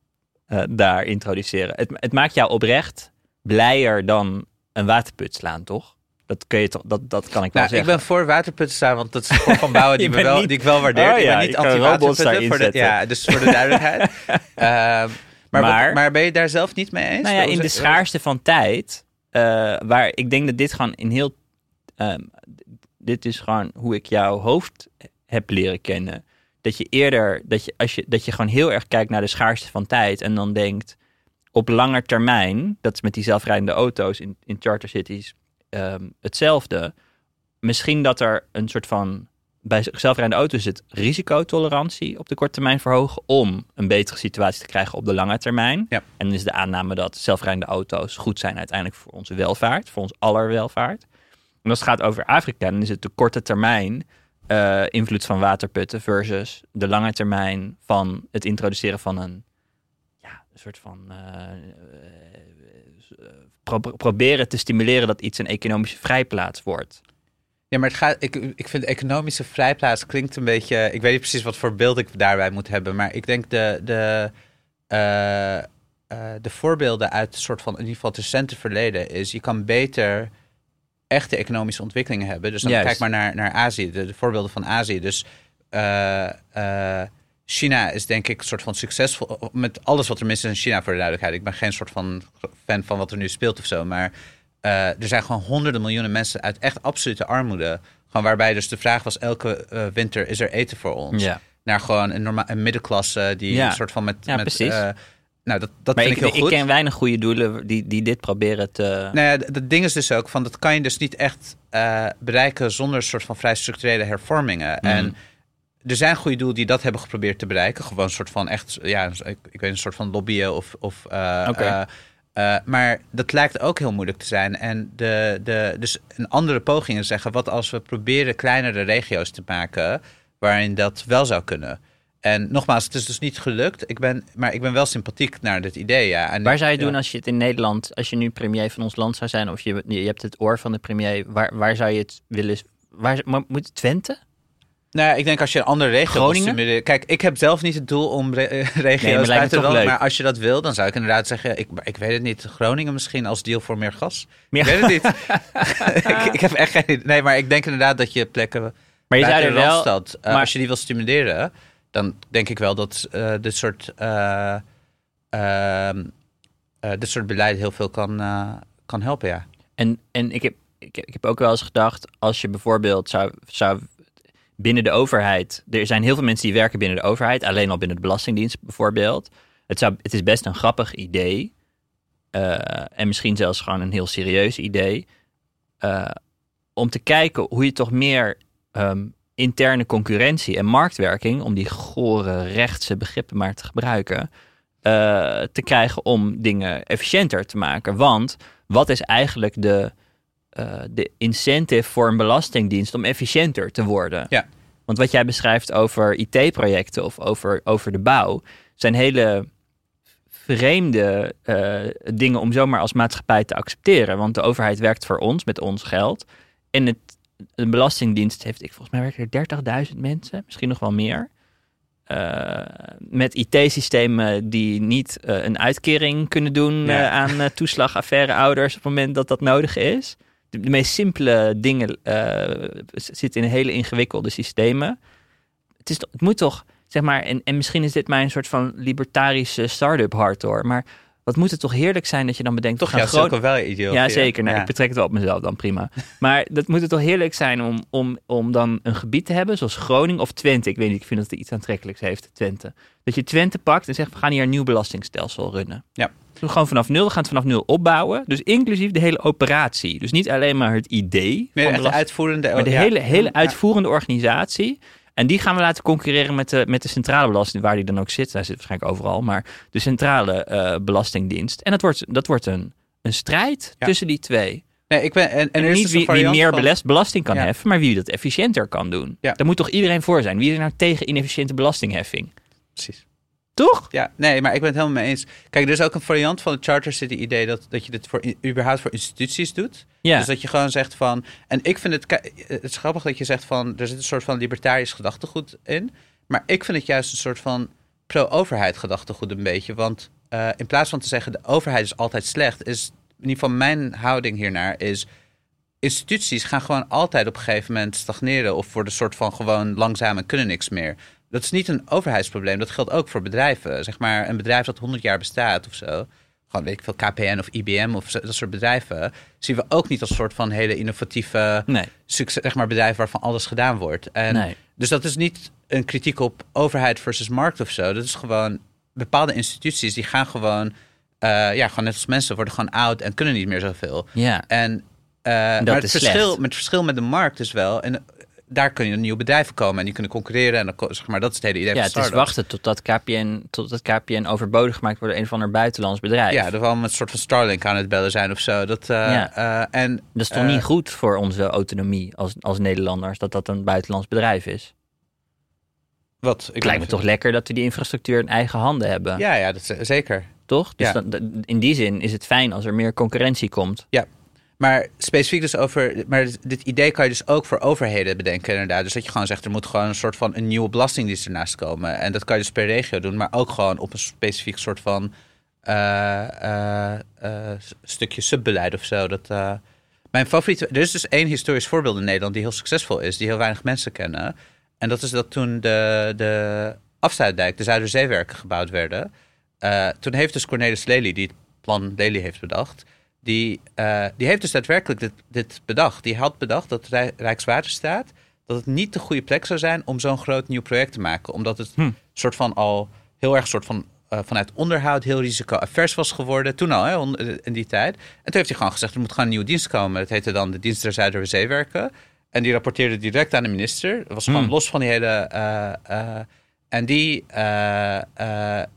A: daar introduceren. Het, het maakt jou oprecht blijer dan een waterput slaan, toch? Dat, kun je toch, dat, dat kan ik wel
B: Nou, ik
A: zeggen.
B: ben voor waterputten staan, want dat is een van bouwen die, me wel,
A: niet-
B: die ik wel waardeer.
A: Oh
B: ik
A: ja,
B: ben niet anti-waterputten. ja, dus voor de duidelijkheid. Ehm, maar,
A: Maar-
B: ben je daar zelf niet mee eens?
A: Nou ja, in de schaarste van tijd, eh, waar ik denk dat dit gewoon in heel. ehm, dit is gewoon hoe ik jouw hoofd heb leren kennen. Dat je eerder, dat je, als je, dat je gewoon heel erg kijkt naar de schaarste van tijd en dan denkt op lange termijn, dat is met die zelfrijdende auto's in, in charter cities ehm, hetzelfde. Misschien dat er een soort van bij zelfrijdende auto's het risicotolerantie op de korte termijn verhogen om een betere situatie te krijgen op de lange termijn.
B: Ja.
A: En dan is de aanname dat zelfrijdende auto's goed zijn uiteindelijk voor onze welvaart, voor ons aller welvaart. En als het gaat over Afrika, dan is het de korte termijn eh, invloed van waterputten versus de lange termijn van het introduceren van een, ja, een soort van eh, eh, pro- proberen te stimuleren dat iets een economische vrijplaats wordt.
B: Ja, maar het gaat, ik, ik vind economische vrijplaats klinkt een beetje... Ik weet niet precies wat voor beeld ik daarbij moet hebben. Maar ik denk de, de, eh, eh, de voorbeelden uit een soort van... in ieder geval het recente verleden is... je kan beter echte economische ontwikkelingen hebben. Dus dan
A: Juist.
B: kijk maar naar, naar Azië, de, de voorbeelden van Azië. Dus eh, China is denk ik een soort van succesvol... met alles wat er mis is in China voor de duidelijkheid. Ik ben geen soort van fan van wat er nu speelt of zo, maar... Eh, er zijn gewoon honderden miljoenen mensen uit echt absolute armoede. Gewoon waarbij dus de vraag was elke eh, winter is er eten voor ons.
A: Ja.
B: Naar gewoon een, norma- een middenklasse die
A: Ja.
B: een soort van met...
A: Ja,
B: met
A: precies.
B: eh, nou, dat, dat
A: Maar
B: vind
A: ik,
B: ik, heel goed.
A: ik ken weinig goede doelen die, die dit proberen te...
B: Nou ja, ding is dus ook van dat kan je dus niet echt bereiken zonder een soort van vrij structurele hervormingen.
A: Mhm.
B: En er zijn goede doelen die dat hebben geprobeerd te bereiken. Gewoon een soort van echt, ja, ik, ik weet een soort van lobbyen of. of Eh, maar dat lijkt ook heel moeilijk te zijn. En de, de, dus een andere poging is zeggen: wat als we proberen kleinere regio's te maken waarin dat wel zou kunnen? En nogmaals, het is dus niet gelukt. Ik ben, maar ik ben wel sympathiek naar dit idee. Ja. En
A: Waar zou je
B: ja.
A: doen als je het in Nederland, als je nu premier van ons land zou zijn, of je, je hebt het oor van de premier, waar, waar zou je het willen? Waar, moet Twente?
B: Nou, ja, ik denk als je een andere regio
A: Groningen?
B: Kijk, ik heb zelf niet het doel om re- regio's
A: Nee, toch
B: te
A: leuk.
B: Maar als je dat wil, dan zou ik inderdaad zeggen... Ik, ik weet het niet, Groningen misschien als deal voor meer gas?
A: Meer-
B: Ik weet het niet. ik, ik heb echt geen idee. Nee, maar ik denk inderdaad dat je plekken
A: Maar je zou er wel.
B: Randstad, eh,
A: maar-
B: als je die wil stimuleren... dan denk ik wel dat eh, dit soort... eh, ehm, eh, dit soort beleid heel veel kan, kan helpen, ja.
A: En, en ik, heb, ik, heb- ik heb ook wel eens gedacht, als je bijvoorbeeld zou, zou binnen de overheid, er zijn heel veel mensen die werken binnen de overheid, alleen al binnen de Belastingdienst bijvoorbeeld. Het, zou, het is best een grappig idee, eh, en misschien zelfs gewoon een heel serieus idee, eh, om te kijken hoe je toch meer ehm, interne concurrentie en marktwerking, om die gore rechtse begrippen maar te gebruiken, eh, te krijgen om dingen efficiënter te maken. Want wat is eigenlijk de, eh, de incentive voor een belastingdienst om efficiënter te worden?
B: Ja.
A: Want wat jij beschrijft over IT-projecten of over, over de bouw, zijn hele vreemde eh, dingen om zomaar als maatschappij te accepteren. Want de overheid werkt voor ons met ons geld. En het, een belastingdienst heeft, ik volgens mij werken er 30.000 mensen, misschien nog wel meer. Eh, met IT-systemen die niet een uitkering kunnen doen
B: Ja.
A: aan toeslagaffaire ouders op het moment dat dat nodig is. De, meest simpele dingen z- zitten in hele ingewikkelde systemen. Het, is, het moet toch, zeg maar, en, en misschien is dit mijn soort van libertarische start-up hart hoor, maar wat moet het toch heerlijk zijn dat je dan bedenkt...
B: Toch
A: we gaan
B: ja,
A: Gro-
B: Silicon Valley ideologie.
A: ja, zeker. Nou,
B: Ja.
A: Ik betrek het wel op mezelf dan, prima. Maar dat moet het toch heerlijk zijn om, om, om dan een gebied te hebben, zoals Groningen of Twente. Ik weet niet, ik vind dat het iets aantrekkelijks heeft, Twente. Dat je Twente pakt en zegt, we gaan hier een nieuw belastingstelsel runnen.
B: Ja.
A: Dus gewoon vanaf nul, we gaan het vanaf nul opbouwen. Dus inclusief de hele operatie. Dus niet alleen maar het idee
B: Nee, de uitvoerende...
A: maar de
B: ja.
A: hele, hele uitvoerende organisatie. En die gaan we laten concurreren met de, met de centrale belasting, waar die dan ook zit. Hij zit waarschijnlijk overal, maar de centrale eh, belastingdienst. En dat wordt, dat wordt een, een strijd
B: Ja.
A: tussen die twee.
B: Nee, ik ben... En, en,
A: En,
B: er is
A: niet
B: dus
A: wie, wie meer
B: van-
A: belasting kan
B: Ja.
A: heffen, maar wie dat efficiënter kan doen.
B: Ja.
A: Daar moet toch iedereen voor zijn? Wie is er nou tegen inefficiënte belastingheffing?
B: Precies.
A: Toch?
B: Ja, nee, maar ik ben het helemaal mee eens. Kijk, er is ook een variant van het Charter City idee dat, dat je dit voor, überhaupt voor instituties doet.
A: Ja.
B: Dus dat je gewoon zegt van... En ik vind het... ki- Het is grappig dat je zegt van... Er zit een soort van libertarisch gedachtegoed in. Maar ik vind het juist een soort van pro-overheid gedachtegoed een beetje. Want eh, in plaats van te zeggen de overheid is altijd slecht... is in ieder geval mijn houding hiernaar is... Instituties gaan gewoon altijd op een gegeven moment stagneren... of worden een soort van gewoon langzaam en kunnen niks meer. Dat is niet een overheidsprobleem. Dat geldt ook voor bedrijven. Zeg maar een bedrijf dat 100 jaar bestaat of zo. gewoon weet ik veel, KPN of IBM of zo- dat soort bedrijven, zien we ook niet als soort van hele innovatieve
A: Nee.
B: succes, zeg maar, bedrijf waarvan alles gedaan wordt. En
A: Nee.
B: Dus dat is niet een kritiek op overheid versus markt of zo. Dat is gewoon bepaalde instituties die gaan gewoon, eh, ja, gewoon net als mensen worden gewoon oud en kunnen niet meer zoveel.
A: Ja.
B: En eh, maar het
A: is
B: verschil, met het verschil met de markt is wel, en daar kunnen nieuwe bedrijven komen en die kunnen concurreren en dan, zeg maar, dat is het hele idee
A: Ja,
B: van
A: het is wachten totdat KPN, totdat KPN overbodig gemaakt wordt door een of ander buitenlands bedrijf.
B: Ja, dat we allemaal met een soort van Starlink aan het bellen zijn of zo. Dat, eh,
A: Ja.
B: eh, en,
A: Dat is toch
B: eh,
A: niet goed voor onze autonomie als, als Nederlanders, dat dat een buitenlands bedrijf is?
B: Wat? Ik
A: Het lijkt me toch lekker dat we die infrastructuur in eigen handen hebben,
B: Ja, ja, dat zeker.
A: toch? Dus
B: Ja.
A: dan- in die zin is het fijn als er meer concurrentie komt.
B: Maar specifiek dus over. Maar dit idee kan je dus ook voor overheden bedenken, inderdaad. Dus dat je gewoon zegt, er moet gewoon een soort van een nieuwe belastingdienst ernaast komen. En dat kan je dus per regio doen, maar ook gewoon op een specifiek soort van eh, eh, eh, stukje subbeleid of zo. Dat, mijn favoriete. Er is dus één historisch voorbeeld in Nederland die heel succesvol is, die heel weinig mensen kennen. En dat is dat toen de, de afsluitdijk, de Zuiderzeewerken gebouwd werden. toen heeft dus Cornelis Lely, die het plan Lely heeft bedacht, die, eh, die heeft dus daadwerkelijk dit, dit bedacht. Die had bedacht dat Rij- Rijkswaterstaat dat het niet de goede plek zou zijn om zo'n groot nieuw project te maken. Omdat het
A: Hm.
B: soort van al heel erg soort van eh, vanuit onderhoud heel risico-avers was geworden. Toen al, hè, in die tijd. En toen heeft hij gewoon gezegd, er moet gewoon een nieuwe dienst komen. Dat heette dan de Dienst der Zuiderzeewerken. En die rapporteerde direct aan de minister. Dat was gewoon
A: Hmm.
B: los van die hele... eh, en die...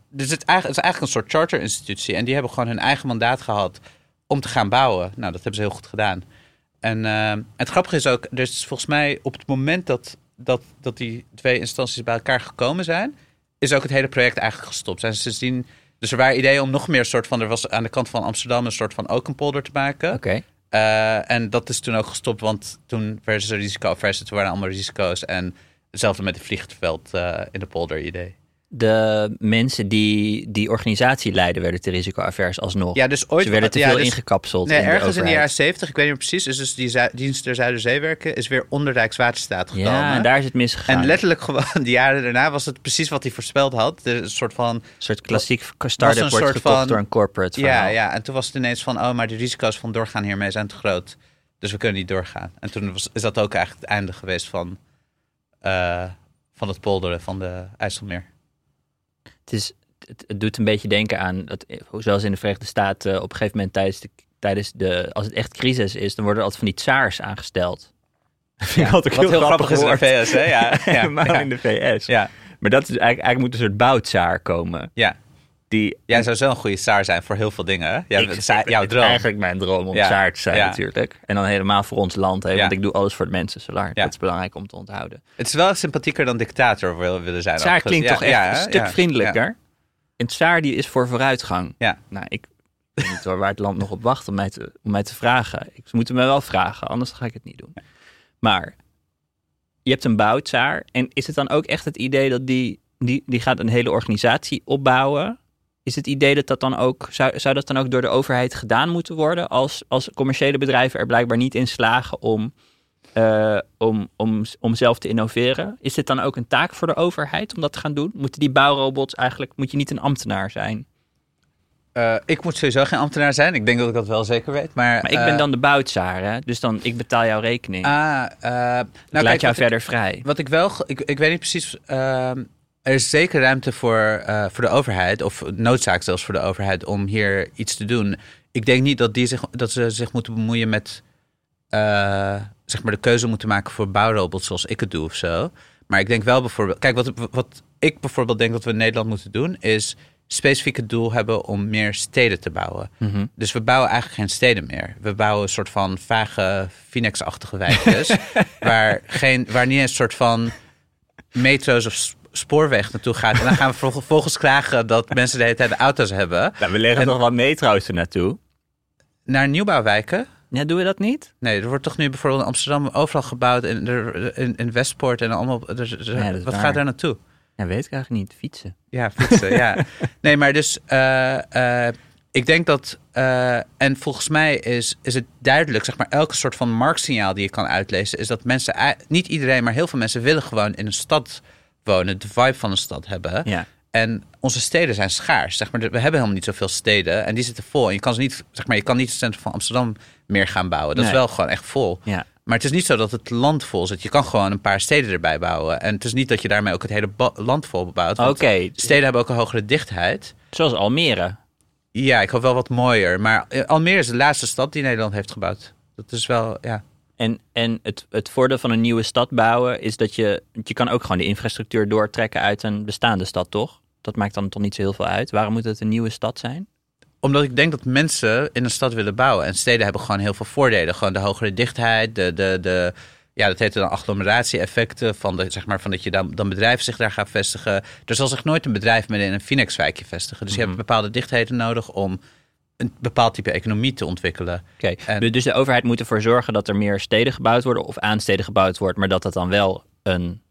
B: dus het, eigenlijk, het is eigenlijk een soort charter-institutie. En die hebben gewoon hun eigen mandaat gehad om te gaan bouwen. Nou, dat hebben ze heel goed gedaan. En eh, het grappige is ook, er is volgens mij op het moment dat, dat, dat die twee instanties bij elkaar gekomen zijn, is ook het hele project eigenlijk gestopt. Zijn ze sindsdien, dus er waren ideeën om nog meer soort van, er was aan de kant van Amsterdam een soort van ook een polder te maken.
A: Oké.
B: Eh, en dat is toen ook gestopt, want toen werden ze risico-avers. Toen waren allemaal risico's. En hetzelfde met het vliegveld eh, in de polder idee.
A: De mensen die die organisatie leiden werden te risicoavers alsnog.
B: Ja, dus ooit...
A: Ze werden te
B: ja,
A: veel
B: dus-
A: ingekapseld.
B: Nee,
A: in de
B: ergens in de jaren 70, ik weet niet meer precies, is dus die Zu- dienst der Zuiderzeewerken is weer onder Rijkswaterstaat gekomen.
A: Ja, en daar is het misgegaan.
B: En letterlijk gewoon de jaren daarna was het precies wat hij voorspeld had. Een soort van,
A: Een soort klassiek start-up
B: een
A: wordt
B: soort
A: gekocht
B: van-
A: door een corporate
B: ja,
A: verhaal.
B: ja. En toen was het ineens van, oh, maar de risico's van doorgaan hiermee zijn te groot. Dus we kunnen niet doorgaan. En toen was, is dat ook eigenlijk het einde geweest van, eh, van het polderen van de IJsselmeer.
A: Het, is, het, het doet een beetje denken aan, dat, zoals in de Verenigde Staten op een gegeven moment tijdens de, tijdens de, als het echt crisis is, dan worden er altijd van die tsaars aangesteld. Dat vind ik altijd
B: Wat
A: heel,
B: heel grappig is in de. VS, hè? Ja, ja, ja.
A: in de VS.
B: Ja,
A: Maar dat is eigenlijk, eigenlijk moet een soort boutsaar komen.
B: ja.
A: Die,
B: Jij zou zo een goede saar zijn voor heel veel dingen,
A: ik,
B: is jouw droom.
A: eigenlijk mijn droom om
B: Ja.
A: tsaar te zijn
B: Ja.
A: natuurlijk. En dan helemaal voor ons land. Hè. Want ik doe alles voor het mensen. Solar.
B: Ja.
A: Dat is belangrijk om te onthouden.
B: Het is wel sympathieker dan dictator wil- willen zijn. Overigens.
A: klinkt toch echt een stuk vriendelijker. En tsaar die is voor vooruitgang.
B: Ja.
A: Nou, ik weet niet waar het land nog op wacht om mij te, om mij te vragen. Ik, ze moeten me wel vragen, anders ga ik het niet doen. Maar je hebt een bouwtsaar. En is het dan ook echt het idee dat die, die, die gaat een hele organisatie opbouwen? Is het idee dat dat dan ook, zou, zou dat dan ook door de overheid gedaan moeten worden? Als, als commerciële bedrijven er blijkbaar niet in slagen om, eh, om, om, om zelf te innoveren. Is dit dan ook een taak voor de overheid om dat te gaan doen? Moeten die bouwrobots eigenlijk, moet je niet een ambtenaar zijn?
B: Eh, ik moet sowieso geen ambtenaar zijn. Ik denk dat ik dat wel zeker weet. Maar,
A: Maar ik
B: eh,
A: ben dan de boutsaar, hè? dus dan ik betaal jouw rekening.
B: Ah, eh,
A: ik
B: nou,
A: laat
B: kijk,
A: jou verder vrij.
B: wat ik wel... Ik, ik weet niet precies... er is zeker ruimte voor, eh, voor de overheid... of noodzaak zelfs voor de overheid... om hier iets te doen. Ik denk niet dat, die zich, dat ze zich moeten bemoeien met... eh, zeg maar de keuze moeten maken voor bouwrobots zoals ik het doe of zo. Maar ik denk wel bijvoorbeeld... Kijk, wat, wat ik bijvoorbeeld denk dat we in Nederland moeten doen... is specifiek het doel hebben om meer steden te bouwen.
A: Mhm.
B: Dus we bouwen eigenlijk geen steden meer. We bouwen een soort van vage Phoenix-achtige wijkjes. waar, geen, waar niet een soort van metro's of spoorweg naartoe gaat. En dan gaan we vervol- vervolgens klagen dat mensen de hele tijd auto's hebben.
A: Nou, we leggen
B: En-
A: nog wat metro's er naartoe.
B: Naar nieuwbouwwijken.
A: Ja, doen we dat niet?
B: Nee, er wordt toch nu bijvoorbeeld in Amsterdam overal gebouwd. In, er- in, in Westpoort en allemaal. er- er-
A: Ja,
B: wat
A: waar.
B: gaat daar naartoe?
A: Ja, weet ik eigenlijk niet. Fietsen.
B: Ja, fietsen, ja. Nee, maar dus eh, eh, ik denk dat, eh, en volgens mij is, is het duidelijk, zeg maar, elke soort van marktsignaal die je kan uitlezen, is dat mensen, niet iedereen, maar heel veel mensen willen gewoon in een stad wonen, de vibe van een stad hebben.
A: Ja.
B: En onze steden zijn schaars. Zeg maar, we hebben helemaal niet zoveel steden. En die zitten vol. En je kan ze niet, zeg maar, je kan niet het centrum van Amsterdam meer gaan bouwen. Dat
A: Nee.
B: is wel gewoon echt vol.
A: Ja.
B: Maar het is niet zo dat het land vol zit. Je kan gewoon een paar steden erbij bouwen. En het is niet dat je daarmee ook het hele land vol bebouwt.
A: Oké,
B: Steden hebben ook een hogere dichtheid.
A: zoals Almere.
B: Ja, ik hoop wel wat mooier. Maar Almere is de laatste stad die Nederland heeft gebouwd. Dat is wel, ja.
A: En, en het, het voordeel van een nieuwe stad bouwen is dat je... Je kan ook gewoon de infrastructuur doortrekken uit een bestaande stad, toch? Dat maakt dan toch niet zo heel veel uit. Waarom moet het een nieuwe stad zijn?
B: Omdat ik denk dat mensen in een stad willen bouwen. En steden hebben gewoon heel veel voordelen. Gewoon de hogere dichtheid, de, de, de ja, dat heet dan agglomeratie-effecten. Van, de, zeg maar, van dat je dan, dan bedrijven zich daar gaan vestigen. Er zal zich nooit een bedrijf midden in een Phoenix-wijkje vestigen. Dus je hebt bepaalde dichtheden nodig om een bepaald type economie te ontwikkelen.
A: Oké, dus de overheid moet ervoor zorgen dat er meer steden gebouwd worden of aan steden gebouwd wordt, maar dat dat dan wel een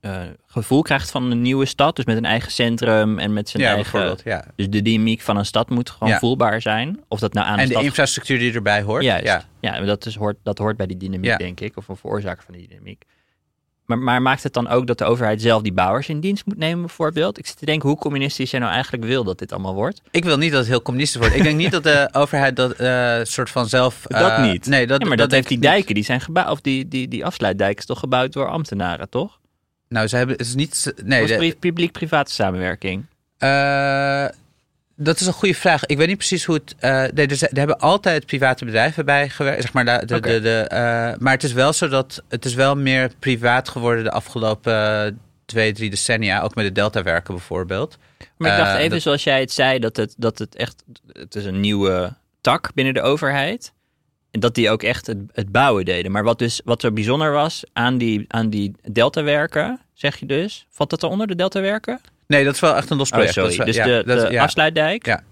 A: eh, gevoel krijgt van een nieuwe stad, dus met een eigen centrum en met zijn
B: ja,
A: eigen.
B: bijvoorbeeld. Ja.
A: Dus de dynamiek van een stad moet gewoon
B: Ja.
A: voelbaar zijn. Of dat nou aan
B: En de
A: stad.
B: infrastructuur die erbij hoort.
A: Juist.
B: Ja.
A: Ja, dat, is, hoort, dat hoort bij die dynamiek, denk ik, of een veroorzaker van die dynamiek. Maar, maar maakt het dan ook dat de overheid zelf die bouwers in dienst moet nemen, bijvoorbeeld? Ik zit te denken hoe communistisch jij nou eigenlijk wil dat dit allemaal wordt.
B: Ik wil niet dat het heel communistisch wordt. Ik denk niet dat de overheid dat eh, soort van zelf...
A: Dat
B: eh,
A: niet.
B: Nee, dat,
A: ja, maar dat, heeft die
B: niet.
A: dijken, die zijn gebouwd, of die, die, die afsluitdijk is toch gebouwd door ambtenaren, toch?
B: Nou, ze hebben... Het is niet... Nee, de-
A: publiek-private samenwerking.
B: Eh, dat is een goede vraag. Ik weet niet precies hoe het. eh nee, er, zijn- er hebben altijd private bedrijven bij gewerkt. Zeg maar, de, de, de, de, eh, maar het is wel zo dat het is wel meer privaat geworden de afgelopen twee, drie decennia. Ook met de Delta-werken bijvoorbeeld.
A: Maar ik dacht
B: Eh,
A: even
B: dat-
A: zoals jij het zei, dat het, dat het echt, het is een nieuwe tak binnen de overheid. En dat die ook echt het, het bouwen deden. Maar wat dus, wat zo bijzonder was aan die, aan die deltawerken, zeg je dus, valt dat eronder, de deltawerken?
B: Nee, dat is wel echt een los
A: Oh,
B: project.
A: Sorry. Dus
B: ja,
A: de,
B: dat
A: de
B: ja.
A: afsluitdijk.
B: Ja.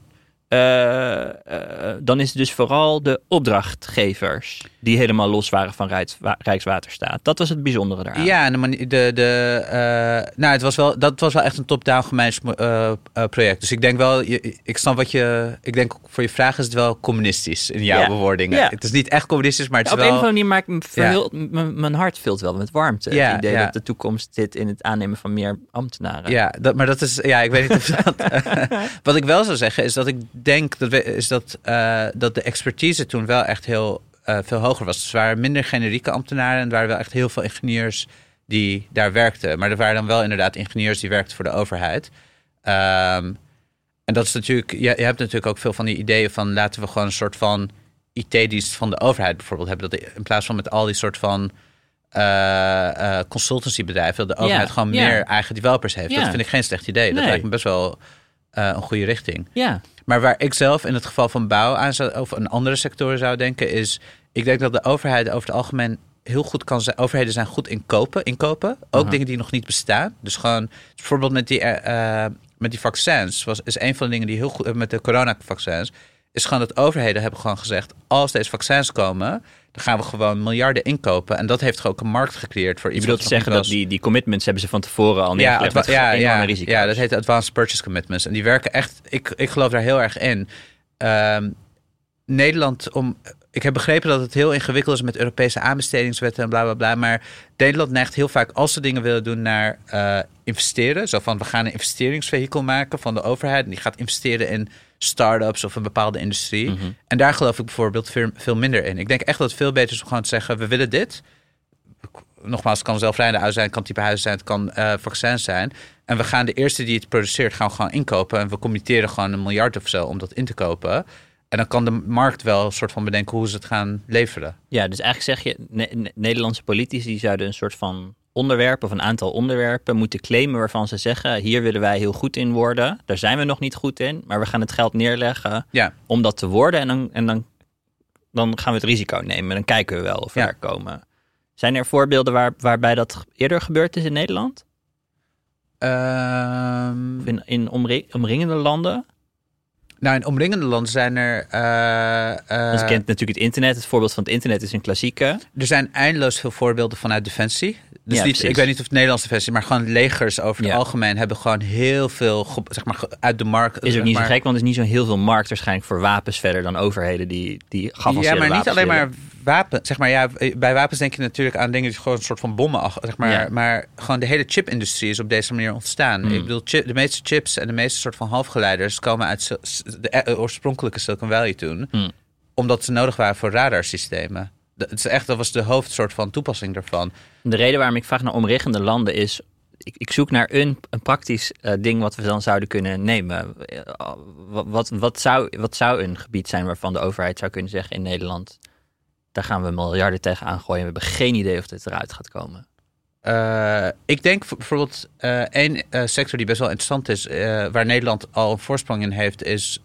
A: Eh, eh, dan is het dus vooral de opdrachtgevers die helemaal los waren van Rijks, Rijkswaterstaat. Dat was het bijzondere daaraan.
B: Ja, en de, de, de, eh, nou, het was wel, dat was wel echt een top-down gemanaged eh, eh, project. Dus ik denk wel, je, ik snap wat je, ik denk voor je vraag is het wel communistisch in jouw
A: Ja.
B: bewoordingen.
A: Ja.
B: Het is niet echt communistisch, maar het is
A: Op een
B: wel...
A: of andere manier maakt me verhul- m- mijn hart vult wel met warmte.
B: Ja,
A: het idee
B: ja.
A: dat de toekomst zit in het aannemen van meer ambtenaren.
B: Ja, dat, maar dat is, ja, ik weet niet of dat. wat ik wel zou zeggen is dat ik denk dat, we, is dat, eh, dat de expertise toen wel echt heel eh, veel hoger was. Dus er waren minder generieke ambtenaren en er waren wel echt heel veel ingenieurs die daar werkten. Maar er waren dan wel inderdaad ingenieurs die werkten voor de overheid. Ehm, en dat is natuurlijk, je, je hebt natuurlijk ook veel van die ideeën van laten we gewoon een soort van IT-dienst van de overheid bijvoorbeeld hebben. Dat in plaats van met al die soort van eh, eh, consultancybedrijven, dat de overheid gewoon
A: ja.
B: meer eigen developers heeft.
A: Ja.
B: Dat vind ik geen slecht idee. Dat
A: Nee.
B: lijkt me best wel een goede richting.
A: Ja.
B: Maar waar ik zelf in het geval van bouw aan zou, of een andere sectoren zou denken, is ik denk dat de overheid over het algemeen heel goed kan zijn. Overheden zijn goed in kopen, inkopen. Ook
A: Aha.
B: dingen die nog niet bestaan. Dus gewoon bijvoorbeeld met die, eh, eh, met die vaccins was is een van de dingen die heel goed eh, met de coronavaccins is gewoon dat overheden hebben gewoon gezegd als deze vaccins komen, dan gaan we gewoon miljarden inkopen. En dat heeft ook een markt gecreëerd voor
A: Je
B: iets.
A: bedoelt
B: wat
A: te zeggen dat die, die commitments hebben ze van tevoren al
B: Ja,
A: neergelegd met
B: ja, ja,
A: risico's.
B: ja, dat heet Advanced Purchase Commitments. En die werken echt, ik, ik geloof daar heel erg in. Ehm, Nederland, om, ik heb begrepen dat het heel ingewikkeld is met Europese aanbestedingswetten en bla bla bla. Maar Nederland neigt heel vaak, als ze dingen willen doen, naar eh, investeren. Zo van, we gaan een investeringsvehikel maken van de overheid. En die gaat investeren in start-ups of een bepaalde industrie.
A: Mhm.
B: En daar geloof ik bijvoorbeeld veel, veel minder in. Ik denk echt dat het veel beter is om gewoon te zeggen, we willen dit. Nogmaals, het kan zelfrijdende auto zijn, het kan type huis zijn, het kan eh vaccins zijn. En we gaan de eerste die het produceert, gaan we gewoon inkopen. En we committeren gewoon een miljard of zo om dat in te kopen. En dan kan de markt wel een soort van bedenken hoe ze het gaan leveren.
A: Ja, dus eigenlijk zeg je, Ne- Ne- Nederlandse politici zouden een soort van onderwerp of een aantal onderwerpen moeten claimen waarvan ze zeggen, hier willen wij heel goed in worden. Daar zijn we nog niet goed in, maar we gaan het geld neerleggen
B: Ja,
A: om dat te worden. En dan, en dan, dan gaan we het risico nemen en dan kijken we wel of we
B: Ja.
A: daar komen. Zijn er voorbeelden waar, waarbij dat eerder gebeurd is in Nederland? Of in, in omri- omringende landen?
B: nou, in omringende landen zijn er. eh, eh,
A: je kent natuurlijk het internet. Het voorbeeld van het internet is een klassieke.
B: Er zijn eindeloos veel voorbeelden vanuit Defensie. Dus
A: Ja,
B: niet, ik weet niet of het Nederlandse versie, maar gewoon legers over het
A: Ja.
B: algemeen hebben gewoon heel veel zeg maar, uit de markt.
A: Is
B: zeg
A: ook niet
B: maar,
A: zo gek, want er is niet zo heel veel markt waarschijnlijk voor wapens verder dan overheden die, die
B: Ja, maar niet
A: wapens
B: alleen
A: willen.
B: maar wapen. Zeg maar, ja, bij wapens denk je natuurlijk aan dingen die gewoon een soort van bommen, zeg maar.
A: Ja.
B: Maar gewoon de hele chipindustrie is op deze manier ontstaan.
A: Hmm.
B: Ik bedoel, de meeste chips en de meeste soort van halfgeleiders komen uit de eh, oorspronkelijke Silicon Valley toen,
A: Hmm.
B: omdat ze nodig waren voor radarsystemen. Dat, het is echt, dat was de hoofdsoort van toepassing daarvan.
A: De reden waarom ik vraag naar omliggende landen is... Ik, ik zoek naar een, een praktisch eh, ding wat we dan zouden kunnen nemen. Eh, Wat, wat, wat, zou, wat zou een gebied zijn waarvan de overheid zou kunnen zeggen in Nederland... daar gaan we miljarden tegen aangooien en we hebben geen idee of dit eruit gaat komen.
B: Eh, ik denk bijvoorbeeld eh één sector die best wel interessant is, waar Nederland al een voorsprong in heeft, is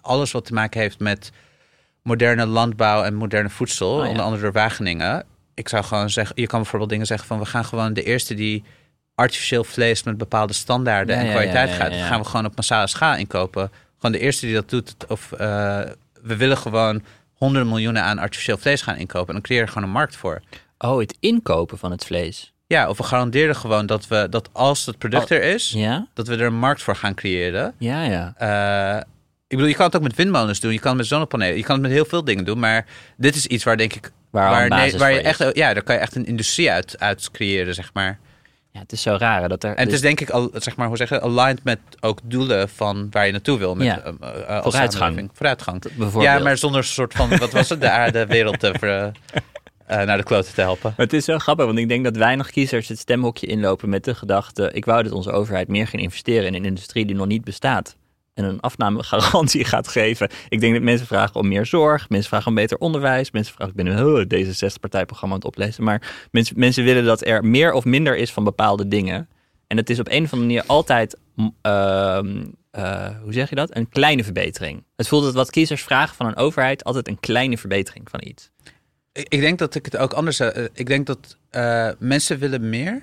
B: alles wat te maken heeft met moderne landbouw en moderne voedsel,
A: Oh, ja.
B: onder andere door Wageningen. Ik zou gewoon zeggen, je kan bijvoorbeeld dingen zeggen van we gaan gewoon de eerste die artificieel vlees met bepaalde standaarden
A: Ja,
B: en kwaliteit
A: ja,
B: gaat, gaan we gewoon op massale schaal inkopen. Gewoon de eerste die dat doet. Of eh, we willen gewoon honderden miljoenen aan artificieel vlees gaan inkopen en dan creëer je gewoon een markt voor.
A: Oh, het inkopen van het vlees.
B: Ja, of we garanderen gewoon dat we dat als het product er is,
A: Ja?
B: dat we er een markt voor gaan creëren.
A: Ja, ja.
B: Eh, ik bedoel, je kan het ook met windmolens doen, je kan het met zonnepanelen, je kan het met heel veel dingen doen, maar dit is iets waar denk ik,
A: Waar, een
B: nee, waar je
A: is.
B: echt, ja, daar kan je echt een industrie uit, uit creëren, zeg maar.
A: Ja, het is zo raar dat er...
B: En het
A: dus-
B: is denk ik al, zeg maar, hoe zeg je, aligned met ook doelen van waar je naartoe wil met
A: Ja.
B: als
A: Vooruitgang.
B: Vooruitgang.
A: bijvoorbeeld.
B: Ja, maar zonder een soort van, wat was het, de aarde, wereld te ver, eh, naar de kloten te helpen.
A: Maar het is zo grappig, want ik denk dat weinig kiezers het stemhokje inlopen met de gedachte: ik wou dat onze overheid meer ging investeren in een industrie die nog niet bestaat. En een afnamegarantie gaat geven. Ik denk dat mensen vragen om meer zorg, mensen vragen om beter onderwijs, mensen vragen, ik ben een deze 60-partijprogramma aan het oplezen, maar mensen, mensen willen dat er meer of minder is van bepaalde dingen. En het is op een of andere manier altijd, ehm, eh, hoe zeg je dat? Een kleine verbetering. Het voelt dat wat kiezers vragen van een overheid altijd een kleine verbetering van iets.
B: Ik, denk dat ik het ook anders. eh, ik denk dat eh, mensen willen meer.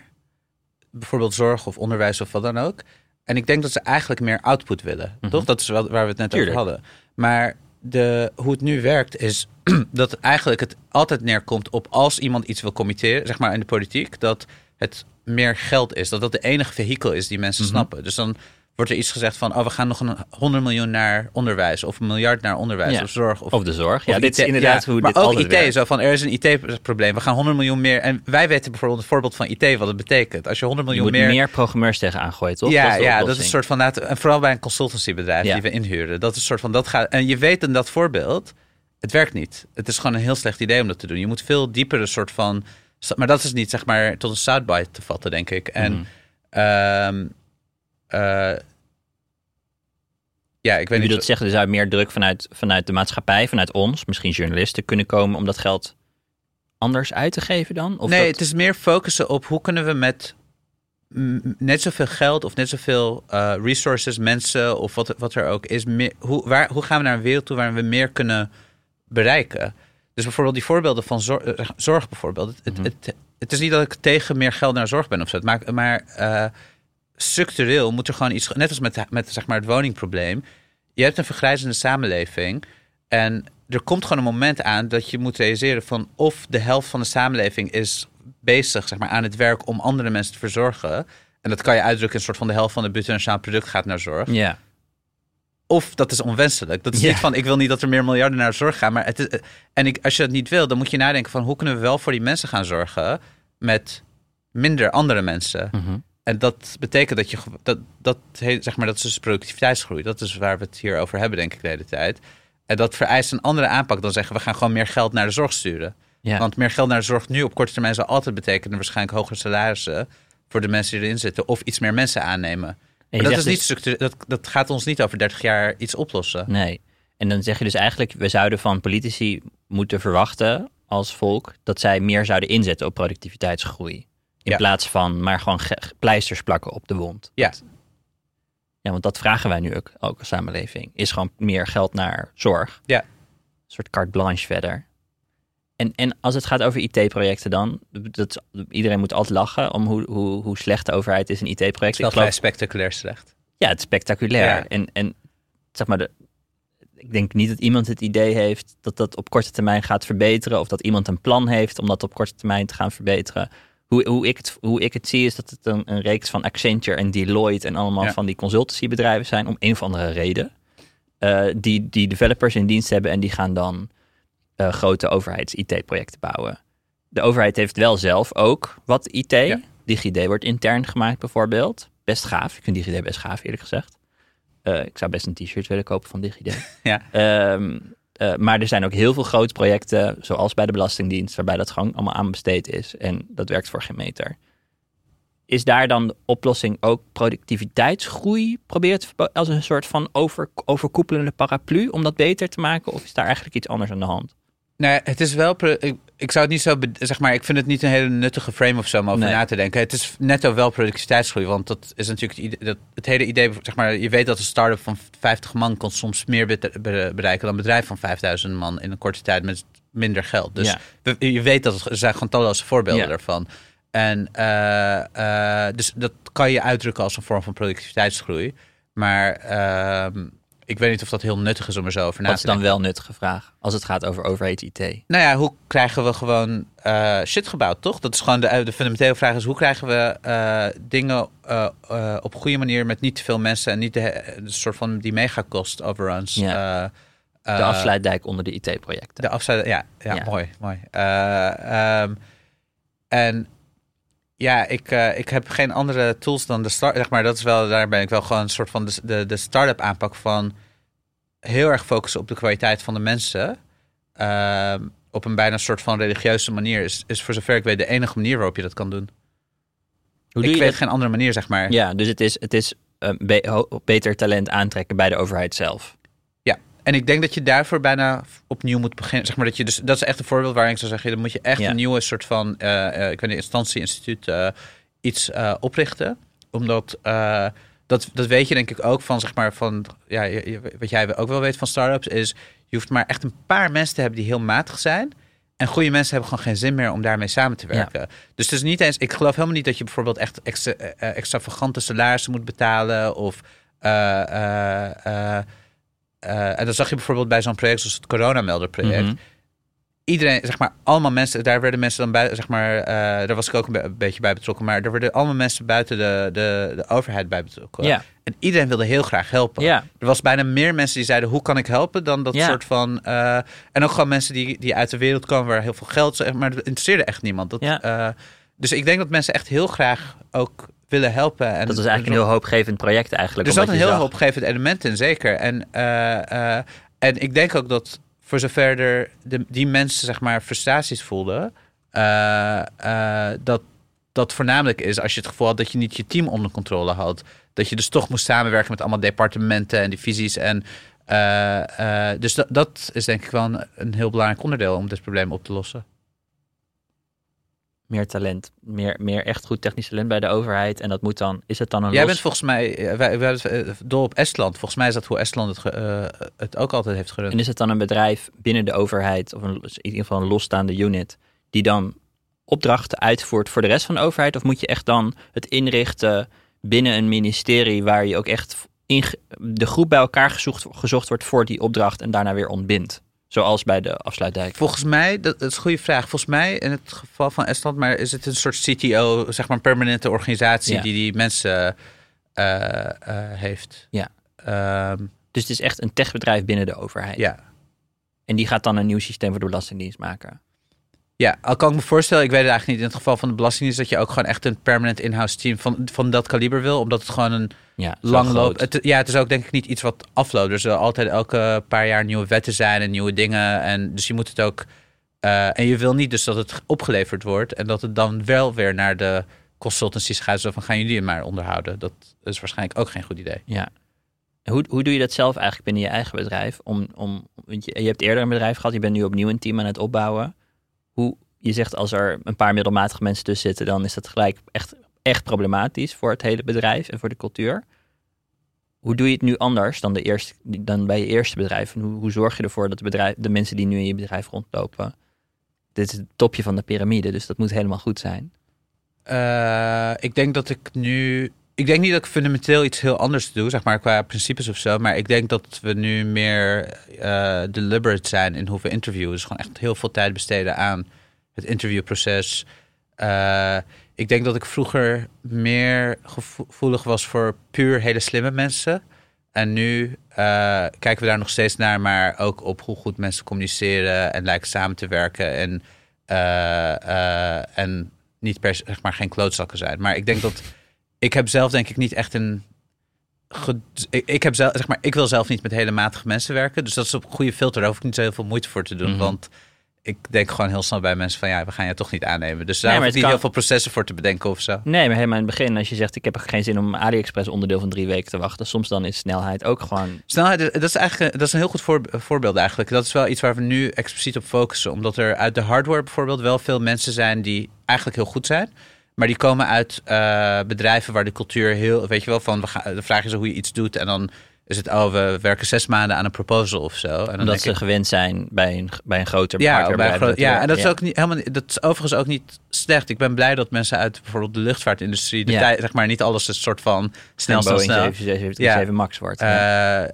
B: Bijvoorbeeld zorg of onderwijs of wat dan ook. En ik denk dat ze eigenlijk meer output willen.
A: Mhm.
B: Toch? Dat is wel waar we het net
A: Tuurlijk.
B: over hadden. Maar de, hoe het nu werkt is dat eigenlijk het altijd neerkomt op als iemand iets wil committeren, zeg maar in de politiek, dat het meer geld is. Dat dat de enige vehikel is die mensen
A: Mhm.
B: snappen. Dus dan wordt er iets gezegd van, oh, we gaan nog een 100 miljoen naar onderwijs of een miljard naar onderwijs
A: Ja.
B: of zorg. Of,
A: Of de zorg. Ja, dit
B: IT
A: is inderdaad
B: ja,
A: hoe
B: maar
A: dit
B: ook IT,
A: werkt.
B: zo van er is een IT-probleem. We gaan 100 miljoen meer. En wij weten bijvoorbeeld het voorbeeld van IT wat het betekent. Als je 100
A: Je
B: miljoen
A: moet
B: meer.
A: meer, programmeurs tegen aangooien, toch?
B: ja,
A: dat is
B: ja, dat is een soort van. En vooral bij een consultancybedrijf die we inhuren. Dat is een soort van. Dat gaat, en je weet in dat voorbeeld. Het werkt niet. Het is gewoon een heel slecht idee om dat te doen. Je moet veel diepere soort van. Maar dat is niet zeg maar tot een soundbite te vatten, denk ik. En.
A: Mhm.
B: ehm, eh, ja, ik weet niet.
A: bedoelt zeggen, er zou meer druk vanuit, vanuit de maatschappij, vanuit ons, misschien journalisten, kunnen komen om dat geld anders uit te geven dan? Of
B: nee,
A: dat-
B: het is meer focussen op hoe kunnen we met net zoveel geld of net zoveel eh, resources, mensen of wat, wat er ook is, meer, hoe, waar, hoe gaan we naar een wereld toe waarin we meer kunnen bereiken? Dus bijvoorbeeld die voorbeelden van zorg, eh, zorg bijvoorbeeld. Het,
A: Mhm.
B: het, het is niet dat ik tegen meer geld naar zorg ben of zo. Maar eh, structureel moet er gewoon iets, net als met, met zeg maar het woningprobleem. Je hebt een vergrijzende samenleving en er komt gewoon een moment aan dat je moet realiseren van of de helft van de samenleving is bezig zeg maar, aan het werk om andere mensen te verzorgen. En dat kan je uitdrukken in een soort van de helft van het bruto product gaat naar zorg.
A: Ja,
B: Of dat is onwenselijk. Dat is
A: Ja.
B: niet van ik wil niet dat er meer miljarden naar zorg gaan. Maar het is, en ik, als je dat niet wil, dan moet je nadenken van hoe kunnen we wel voor die mensen gaan zorgen met minder andere mensen.
A: Mhm.
B: En dat betekent dat je dat, dat, zeg maar, dat is dus productiviteitsgroei. Dat is waar we het hier over hebben, denk ik, de hele tijd. En dat vereist een andere aanpak dan zeggen we gaan gewoon meer geld naar de zorg sturen.
A: ja.
B: Want meer geld naar de zorg nu op korte termijn zal altijd betekenen waarschijnlijk hogere salarissen voor de mensen die erin zitten. Of iets meer mensen aannemen. Maar dat, is niet structureel, dat, dat gaat ons niet over 30 jaar iets oplossen.
A: Nee. En dan zeg je dus eigenlijk, we zouden van politici moeten verwachten als volk dat zij meer zouden inzetten op productiviteitsgroei. In
B: Ja.
A: plaats van maar gewoon ge- pleisters plakken op de wond.
B: Ja.
A: Ja, want dat vragen wij nu ook, ook als samenleving. Is gewoon meer geld naar zorg.
B: Ja.
A: Een soort carte blanche verder. En, en als het gaat over IT-projecten dan, dat, iedereen moet altijd lachen om hoe, hoe, hoe slecht de overheid is in
B: Het is
A: IT-projecten. geloof-
B: vrij spectaculair slecht.
A: ja, het is spectaculair.
B: Ja.
A: En, en zeg maar, de, ik denk niet dat iemand het idee heeft dat dat op korte termijn gaat verbeteren. Of dat iemand een plan heeft om dat op korte termijn te gaan verbeteren. Hoe, hoe, ik het, hoe ik het zie is dat het een, een reeks van Accenture en Deloitte en allemaal
B: Ja.
A: van die consultancybedrijven zijn om een of andere reden. Eh, die, die developers in dienst hebben en die gaan dan eh, grote overheids-IT-projecten bouwen. De overheid heeft wel zelf ook wat IT.
B: Ja.
A: DigiD wordt intern gemaakt bijvoorbeeld. Best gaaf. Ik vind DigiD best gaaf eerlijk gezegd. Eh, ik zou best een t-shirt willen kopen van DigiD.
B: Ja.
A: Ehm, eh, maar er zijn ook heel veel grote projecten, zoals bij de Belastingdienst, waarbij dat gewoon allemaal aan besteed is. En dat werkt voor geen meter. Is daar dan de oplossing ook productiviteitsgroei verbo- als een soort van over, overkoepelende paraplu om dat beter te maken? Of is daar eigenlijk iets anders aan de hand?
B: Nee, het is wel. Ik zou het niet zo. Zeg maar, ik vind het niet een hele nuttige frame of zo om over
A: Nee.
B: na te denken. Het is netto wel productiviteitsgroei. Want dat is natuurlijk het, idee, dat, het hele idee. Zeg maar, je weet dat een start-up van 50 man kan soms meer be- be- bereiken dan een bedrijf van 5000 man in een korte tijd met minder geld. Dus
A: Ja.
B: je weet dat het, er zijn gewoon talloze voorbeelden
A: Ja.
B: daarvan. En eh, eh, dus dat kan je uitdrukken als een vorm van productiviteitsgroei. Maar ehm, ik weet niet of dat heel nuttig is om er zo over na
A: Wat
B: te
A: is
B: denken.
A: dan wel nuttige vraag als het gaat over overheid-IT?
B: Nou ja, hoe krijgen we gewoon eh, shit gebouwd, toch? Dat is gewoon de, de fundamentele vraag is hoe krijgen we eh, dingen eh, eh, op goede manier met niet te veel mensen en niet de, de soort van die megacost overruns.
A: Ja.
B: eh,
A: De
B: eh,
A: afsluitdijk onder de IT-projecten.
B: De afsluiting, ja, ja,
A: Ja.
B: mooi, mooi. Eh, ehm, en ja, ik, eh, ik heb geen andere tools dan de start. Zeg maar, dat is wel, daar ben ik wel gewoon een soort van de, de, de start-up aanpak van heel erg focussen op de kwaliteit van de mensen. Ehm, op een bijna soort van religieuze manier is, is voor zover ik weet de enige manier waarop je dat kan doen.
A: Hoe
B: ik
A: doe je
B: weet
A: dat?
B: geen andere manier, zeg maar.
A: Ja, dus het is, het is eh, be- beter talent aantrekken bij de overheid zelf.
B: En ik denk dat je daarvoor bijna opnieuw moet beginnen. Zeg maar dat, je dus, dat is echt een voorbeeld waarin ik zou zeggen: dan moet je echt
A: Ja.
B: een nieuwe soort van, eh, eh, ik weet niet, instantie, instituut, eh, iets oprichten. Omdat dat, dat weet je denk ik ook van, zeg maar, van, ja, je- wat jij ook wel weet van startups, is je hoeft maar echt een paar mensen te hebben die heel matig zijn. En goede mensen hebben gewoon geen zin meer om daarmee samen te werken. Dus het is niet eens, ik geloof helemaal niet dat je bijvoorbeeld echt extra, extravagante salarissen moet betalen of. Eh, en dat zag je bijvoorbeeld bij zo'n project zoals het coronamelderproject.
A: Mhm.
B: Iedereen, zeg maar, allemaal mensen, daar werden mensen dan bij, zeg maar, eh, daar was ik ook een, be- een beetje bij betrokken, maar er werden allemaal mensen buiten de, de, de overheid bij betrokken.
A: Ja,
B: En iedereen wilde heel graag helpen.
A: ja,
B: Er was bijna meer mensen die zeiden, hoe kan ik helpen, dan dat soort van... eh, en ook gewoon mensen die, die uit de wereld komen waar heel veel geld is, maar dat interesseerde echt niemand. Dat,
A: Ja.
B: dus ik denk dat mensen echt heel graag ook willen helpen. En
A: dat was eigenlijk een heel hoopgevend project eigenlijk.
B: er zat een heel
A: zag-
B: hoopgevend element in, zeker. En, eh, eh, en ik denk ook dat voor zover er de, die mensen zeg maar frustraties voelden, eh, dat dat voornamelijk is als je het gevoel had dat je niet je team onder controle had. Dat je dus toch moest samenwerken met allemaal departementen en divisies. En, dus dat, dat is denk ik wel een, een heel belangrijk onderdeel om dit probleem op te lossen.
A: Meer talent, meer, meer echt goed technisch talent bij de overheid. En dat moet dan, is het dan een
B: Jij
A: los...
B: bent volgens mij, eh, wij, wij, eh, dol op Estland. Volgens mij is dat hoe Estland het, eh, het ook altijd heeft gerund.
A: En is het dan een bedrijf binnen de overheid, of een, in ieder geval een losstaande unit, die dan opdrachten uitvoert voor de rest van de overheid? Of moet je echt dan het inrichten binnen een ministerie waar je ook echt inge- de groep bij elkaar gezocht, gezocht wordt voor die opdracht en daarna weer ontbindt? Zoals bij de afsluitdijk.
B: Volgens mij, dat, dat is een goede vraag. Volgens mij, in het geval van Estland, maar is het een soort CTO, zeg maar een permanente organisatie
A: Ja.
B: die die mensen eh, eh, heeft.
A: Ja.
B: Ehm,
A: Dus het is echt een techbedrijf binnen de overheid.
B: ja.
A: En die gaat dan een nieuw systeem voor de Belastingdienst maken.
B: Ja, al kan ik me voorstellen, ik weet het eigenlijk niet. In het geval van de Belastingdienst, dat je ook gewoon echt een permanent in-house team van, van dat kaliber wil. Omdat het gewoon een
A: Ja,
B: lang loopt. Ja, het is ook denk ik niet iets wat afloopt. Er zullen altijd elke paar jaar nieuwe wetten zijn en nieuwe dingen. En dus je moet het ook. eh, en je wil niet dus dat het opgeleverd wordt en dat het dan wel weer naar de consultancies gaat. Zo van gaan jullie het maar onderhouden. Dat is waarschijnlijk ook geen goed idee.
A: Ja. Hoe, hoe doe je dat zelf eigenlijk binnen je eigen bedrijf? Om, om, want je, je hebt eerder een bedrijf gehad, je bent nu opnieuw een team aan het opbouwen. Hoe, je zegt als er een paar middelmatige mensen tussen zitten, dan is dat gelijk echt, echt problematisch voor het hele bedrijf en voor de cultuur. Hoe doe je het nu anders dan, de eerste, dan bij je eerste bedrijf? En hoe, zorg je ervoor dat de, bedrijf, de mensen die nu in je bedrijf rondlopen, dit is het topje van de piramide, dus dat moet helemaal goed zijn.
B: Eh, ik denk dat ik nu. Ik denk niet dat ik fundamenteel iets heel anders doe, zeg maar qua principes of zo. Maar ik denk dat we nu meer eh, deliberate zijn in hoe we interviewen. Dus gewoon echt heel veel tijd besteden aan het interviewproces. eh, ik denk dat ik vroeger meer gevoelig was voor puur hele slimme mensen. En nu eh, kijken we daar nog steeds naar, maar ook op hoe goed mensen communiceren en lijken samen te werken. En, en niet per zeg maar geen klootzakken zijn. Maar ik denk dat ik heb zelf denk ik niet echt een ik, heb zelf, zeg maar, ik wil zelf niet met hele matige mensen werken. Dus dat is op een goede filter. Daar hoef ik niet zo heel veel moeite voor te doen. Mhm. Want ik denk gewoon heel snel bij mensen van ja, we gaan je toch niet aannemen. Dus daar nee, ik niet heel veel processen voor te bedenken of zo.
A: Nee, maar helemaal in het begin, als je zegt ik heb geen zin om AliExpress onderdeel van drie weken te wachten. Soms dan is snelheid ook gewoon.
B: Snelheid, dat is eigenlijk dat is een heel goed voor, voorbeeld eigenlijk. Dat is wel iets waar we nu expliciet op focussen. Omdat er uit de hardware bijvoorbeeld wel veel mensen zijn die eigenlijk heel goed zijn. Maar die komen uit uh, bedrijven waar de cultuur heel, weet je wel, van we gaan, de vraag is hoe je iets doet en dan is het, oh, we werken zes maanden aan een proposal of zo.
A: En Omdat ze gewend zijn bij een, bij een groter
B: ja, bij een ja, en dat is ook niet helemaal. Dat is overigens ook niet slecht. Ik ben blij dat mensen uit bijvoorbeeld de luchtvaartindustrie, de ja. tijd, zeg maar, niet alles een soort van snel, snel, snel.
A: 777 max wordt.
B: Uh,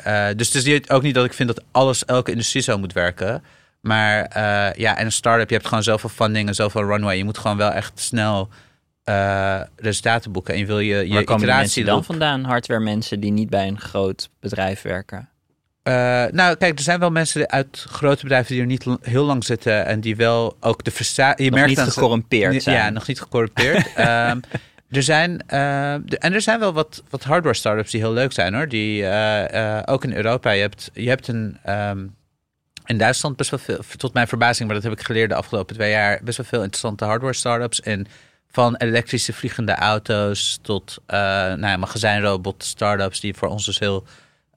B: uh, dus het is ook niet dat ik vind dat alles, elke industrie zo moet werken. Maar uh, ja, en een start-up, je hebt gewoon zoveel funding en zoveel runway. Je moet gewoon wel echt snel uh, resultaten boeken. En je wil je, je
A: mensen dan vandaan? Hardware mensen die niet bij een groot bedrijf werken?
B: Uh, nou, kijk, er zijn wel mensen uit grote bedrijven die er niet heel lang zitten en die wel ook de frustratie.
A: Je
B: merkt
A: niet gecorrumpeerd zijn.
B: Ja, nog niet gecorrumpeerd. um, er zijn, uh, en er zijn wel wat, wat hardware startups die heel leuk zijn hoor. Die ook in Europa. Je hebt, je hebt een. Um, in Duitsland best wel veel, tot mijn verbazing, maar dat heb ik geleerd de afgelopen twee jaar, best wel veel interessante hardware startups. En van elektrische vliegende auto's tot uh, nou ja, magazijnrobot startups die voor ons dus heel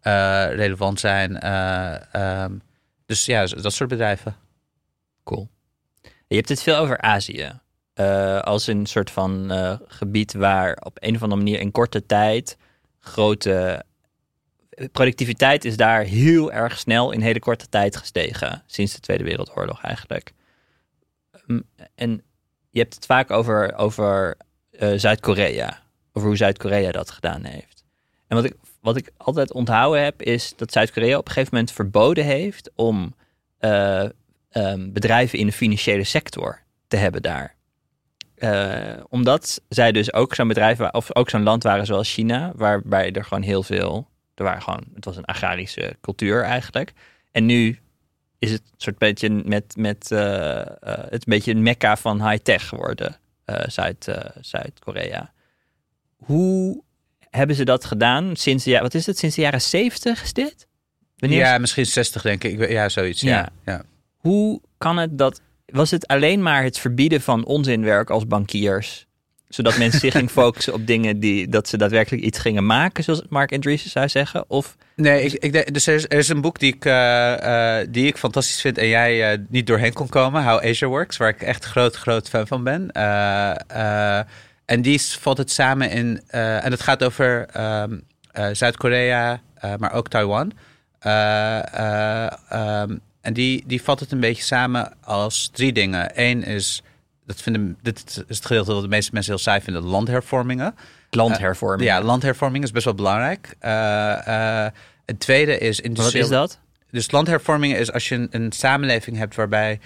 B: uh, relevant zijn. Uh, um, dus ja, dat soort bedrijven.
A: Cool. Je hebt het veel over Azië. als een soort van gebied waar op een of andere manier in korte tijd grote productiviteit is daar heel erg snel in hele korte tijd gestegen. Sinds de Tweede Wereldoorlog eigenlijk. Um, en je hebt het vaak over, over uh, Zuid-Korea. Over hoe Zuid-Korea dat gedaan heeft. En wat ik, wat ik altijd onthouden heb, is dat Zuid-Korea op een gegeven moment verboden heeft om uh, um, bedrijven in de financiële sector te hebben daar. Uh, omdat zij dus ook zo'n bedrijf, of ook zo'n land waren zoals China, waarbij er gewoon heel veel, er waren gewoon, het was een agrarische cultuur eigenlijk. En nu is het een soort beetje met, met uh, uh, het een beetje een mekka van high-tech geworden, uh, Zuid, Zuid-Korea. Hoe hebben ze dat gedaan sinds, ja, wat is het, sinds de jaren 70 is dit?
B: Wanneer ja, misschien 60 denk ik. Ja, zoiets. Ja. ja. ja.
A: Hoe kan het dat, was het alleen maar het verbieden van onzinwerk als bankiers zodat mensen zich gingen focussen op dingen die dat ze daadwerkelijk iets gingen maken, zoals Mark Andreessen zou zeggen? Of
B: nee, ik, ik dus er is, een boek die ik, uh, die ik fantastisch vind en jij uh, niet doorheen kon komen, How Asia Works, waar ik echt groot, groot fan van ben. en die valt het samen in, en het gaat over um, Zuid-Korea, maar ook Taiwan. Um, en die, die vat het een beetje samen als drie dingen. Eén is dat vinden, dit is het gedeelte wat de meeste mensen heel saai vinden, landhervormingen.
A: Landhervormingen.
B: Uh, ja, landhervorming is best wel belangrijk. Uh, uh, het tweede is...
A: Wat is dat?
B: Dus landhervormingen is als je een, een samenleving hebt waarbij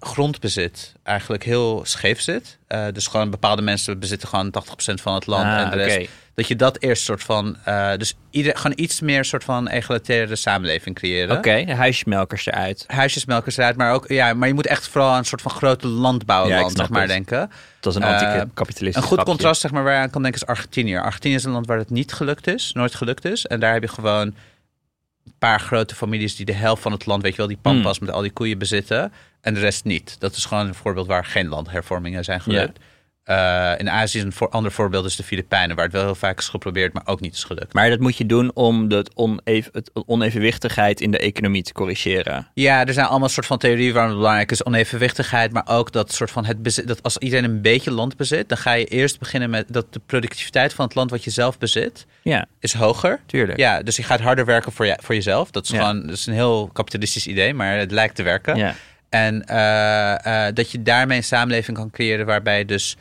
B: grondbezit eigenlijk heel scheef zit. dus gewoon bepaalde mensen bezitten gewoon 80% van het land ah, en de rest dat je dat eerst soort van. Uh, dus ieder, gewoon iets meer soort van egalitaire samenleving creëren.
A: Oké, de huisjesmelkers eruit.
B: Huisjesmelkers eruit, maar ook. Ja, maar je moet echt vooral aan een soort van grote landbouwland, ja, zeg maar, denken.
A: Dat is een anti-kapitalistisch.
B: Uh, een goed contrast, zeg maar, waar je aan kan denken is Argentinië. Argentinië is een land waar het niet gelukt is, nooit gelukt is. En daar heb je gewoon een paar grote families die de helft van het land, weet je wel, die pampas mm. met al die koeien bezitten. En de rest niet. Dat is gewoon een voorbeeld waar geen landhervormingen zijn gelukt. Uh, in Azië is een voor, ander voorbeeld is de Filipijnen, waar het wel heel vaak is geprobeerd, maar ook niet is gelukt.
A: Maar dat moet je doen om de oneven, het onevenwichtigheid in de economie te corrigeren.
B: Ja, er zijn allemaal soort van theorieën waarom het belangrijk is. Onevenwichtigheid, maar ook dat soort van het bezit, dat als iedereen een beetje land bezit, dan ga je eerst beginnen met dat de productiviteit van het land wat je zelf bezit,
A: ja.
B: is hoger.
A: Tuurlijk.
B: Ja, dus je gaat harder werken voor, je, voor jezelf. Dat is gewoon dat is een heel kapitalistisch idee, maar het lijkt te werken.
A: Ja.
B: En uh, uh, dat je daarmee een samenleving kan creëren waarbij dus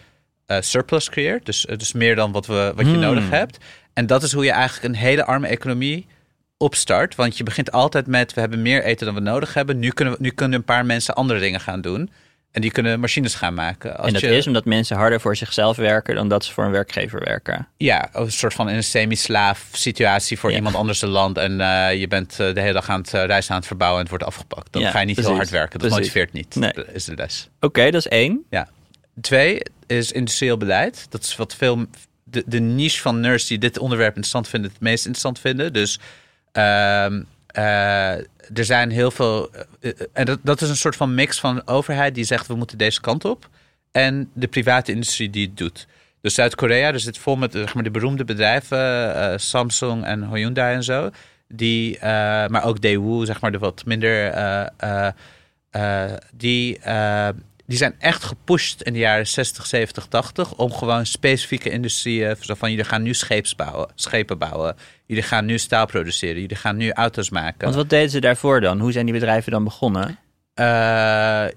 B: uh, surplus creëert. Dus, uh, dus meer dan wat, we, wat je hmm. nodig hebt. En dat is hoe je eigenlijk een hele arme economie opstart. Want je begint altijd met: we hebben meer eten dan we nodig hebben. Nu kunnen, we, nu kunnen een paar mensen andere dingen gaan doen. En die kunnen machines gaan maken. Als
A: en dat
B: je,
A: is omdat mensen harder voor zichzelf werken dan dat ze voor een werkgever werken.
B: Ja, een soort van in een semi-slaaf situatie voor
A: Ja.
B: iemand anders een land. En eh, je bent eh, de hele dag aan het rijst aan het verbouwen en het wordt afgepakt. Dan
A: Ja,
B: ga je niet heel hard werken. Dat
A: Precies.
B: motiveert niet,
A: Nee.
B: Dat is de les.
A: Oké, dat is één.
B: Twee is industrieel beleid. Dat is wat veel de, de niche van nerds die dit onderwerp interessant vinden, het meest interessant vinden. Dus ehm, eh, er zijn heel veel. eh, eh, en dat, dat is een soort van mix van overheid die zegt we moeten deze kant op. En de private industrie die het doet. Dus Zuid-Korea, er zit vol met zeg maar, de beroemde bedrijven, Samsung en Hyundai en zo. Die, maar ook Daewoo, zeg maar de wat minder. die, die zijn echt gepusht in de jaren 60, 70, 80 om gewoon specifieke industrieën. Zo van jullie gaan nu scheeps bouwen, schepen bouwen. Jullie gaan nu staal produceren. Jullie gaan nu auto's maken.
A: Want wat deden ze daarvoor dan? Hoe zijn die bedrijven dan begonnen?
B: Eh,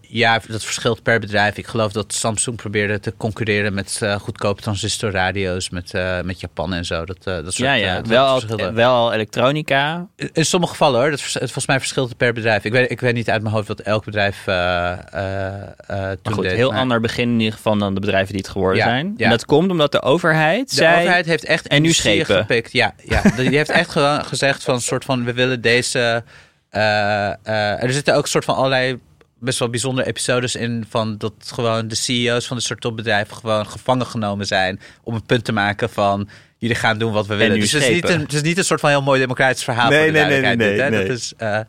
B: ja, dat verschilt per bedrijf. Ik geloof dat Samsung probeerde te concurreren met eh, goedkope transistorradio's met, eh, met Japan en zo. Dat, dat soort,
A: ja, ja. wel, al, wel elektronica.
B: In sommige gevallen hoor. Dat, vers- volgens mij verschilt het per bedrijf. Ik weet, ik weet niet uit mijn hoofd wat elk bedrijf toen
A: goed,
B: deed.
A: heel
B: maar
A: ander begin in ieder geval dan de bedrijven die het geworden
B: Ja,
A: zijn.
B: ja.
A: En dat komt omdat de overheid
B: De
A: zei...
B: overheid heeft echt
A: en nu schepen.
B: gepikt. Ja, ja, die heeft echt gezegd van een soort van we willen deze. Eh, eh, er zitten ook een soort van allerlei best wel bijzondere episodes in van dat gewoon de CEO's van de soort topbedrijven gewoon gevangen genomen zijn om een punt te maken van jullie gaan doen wat we willen. Dus het is, niet een, het is niet een soort van heel mooi democratisch verhaal.
A: Nee, nee, nee, nee,
B: dit, hè.
A: nee.
B: Dat is, eh,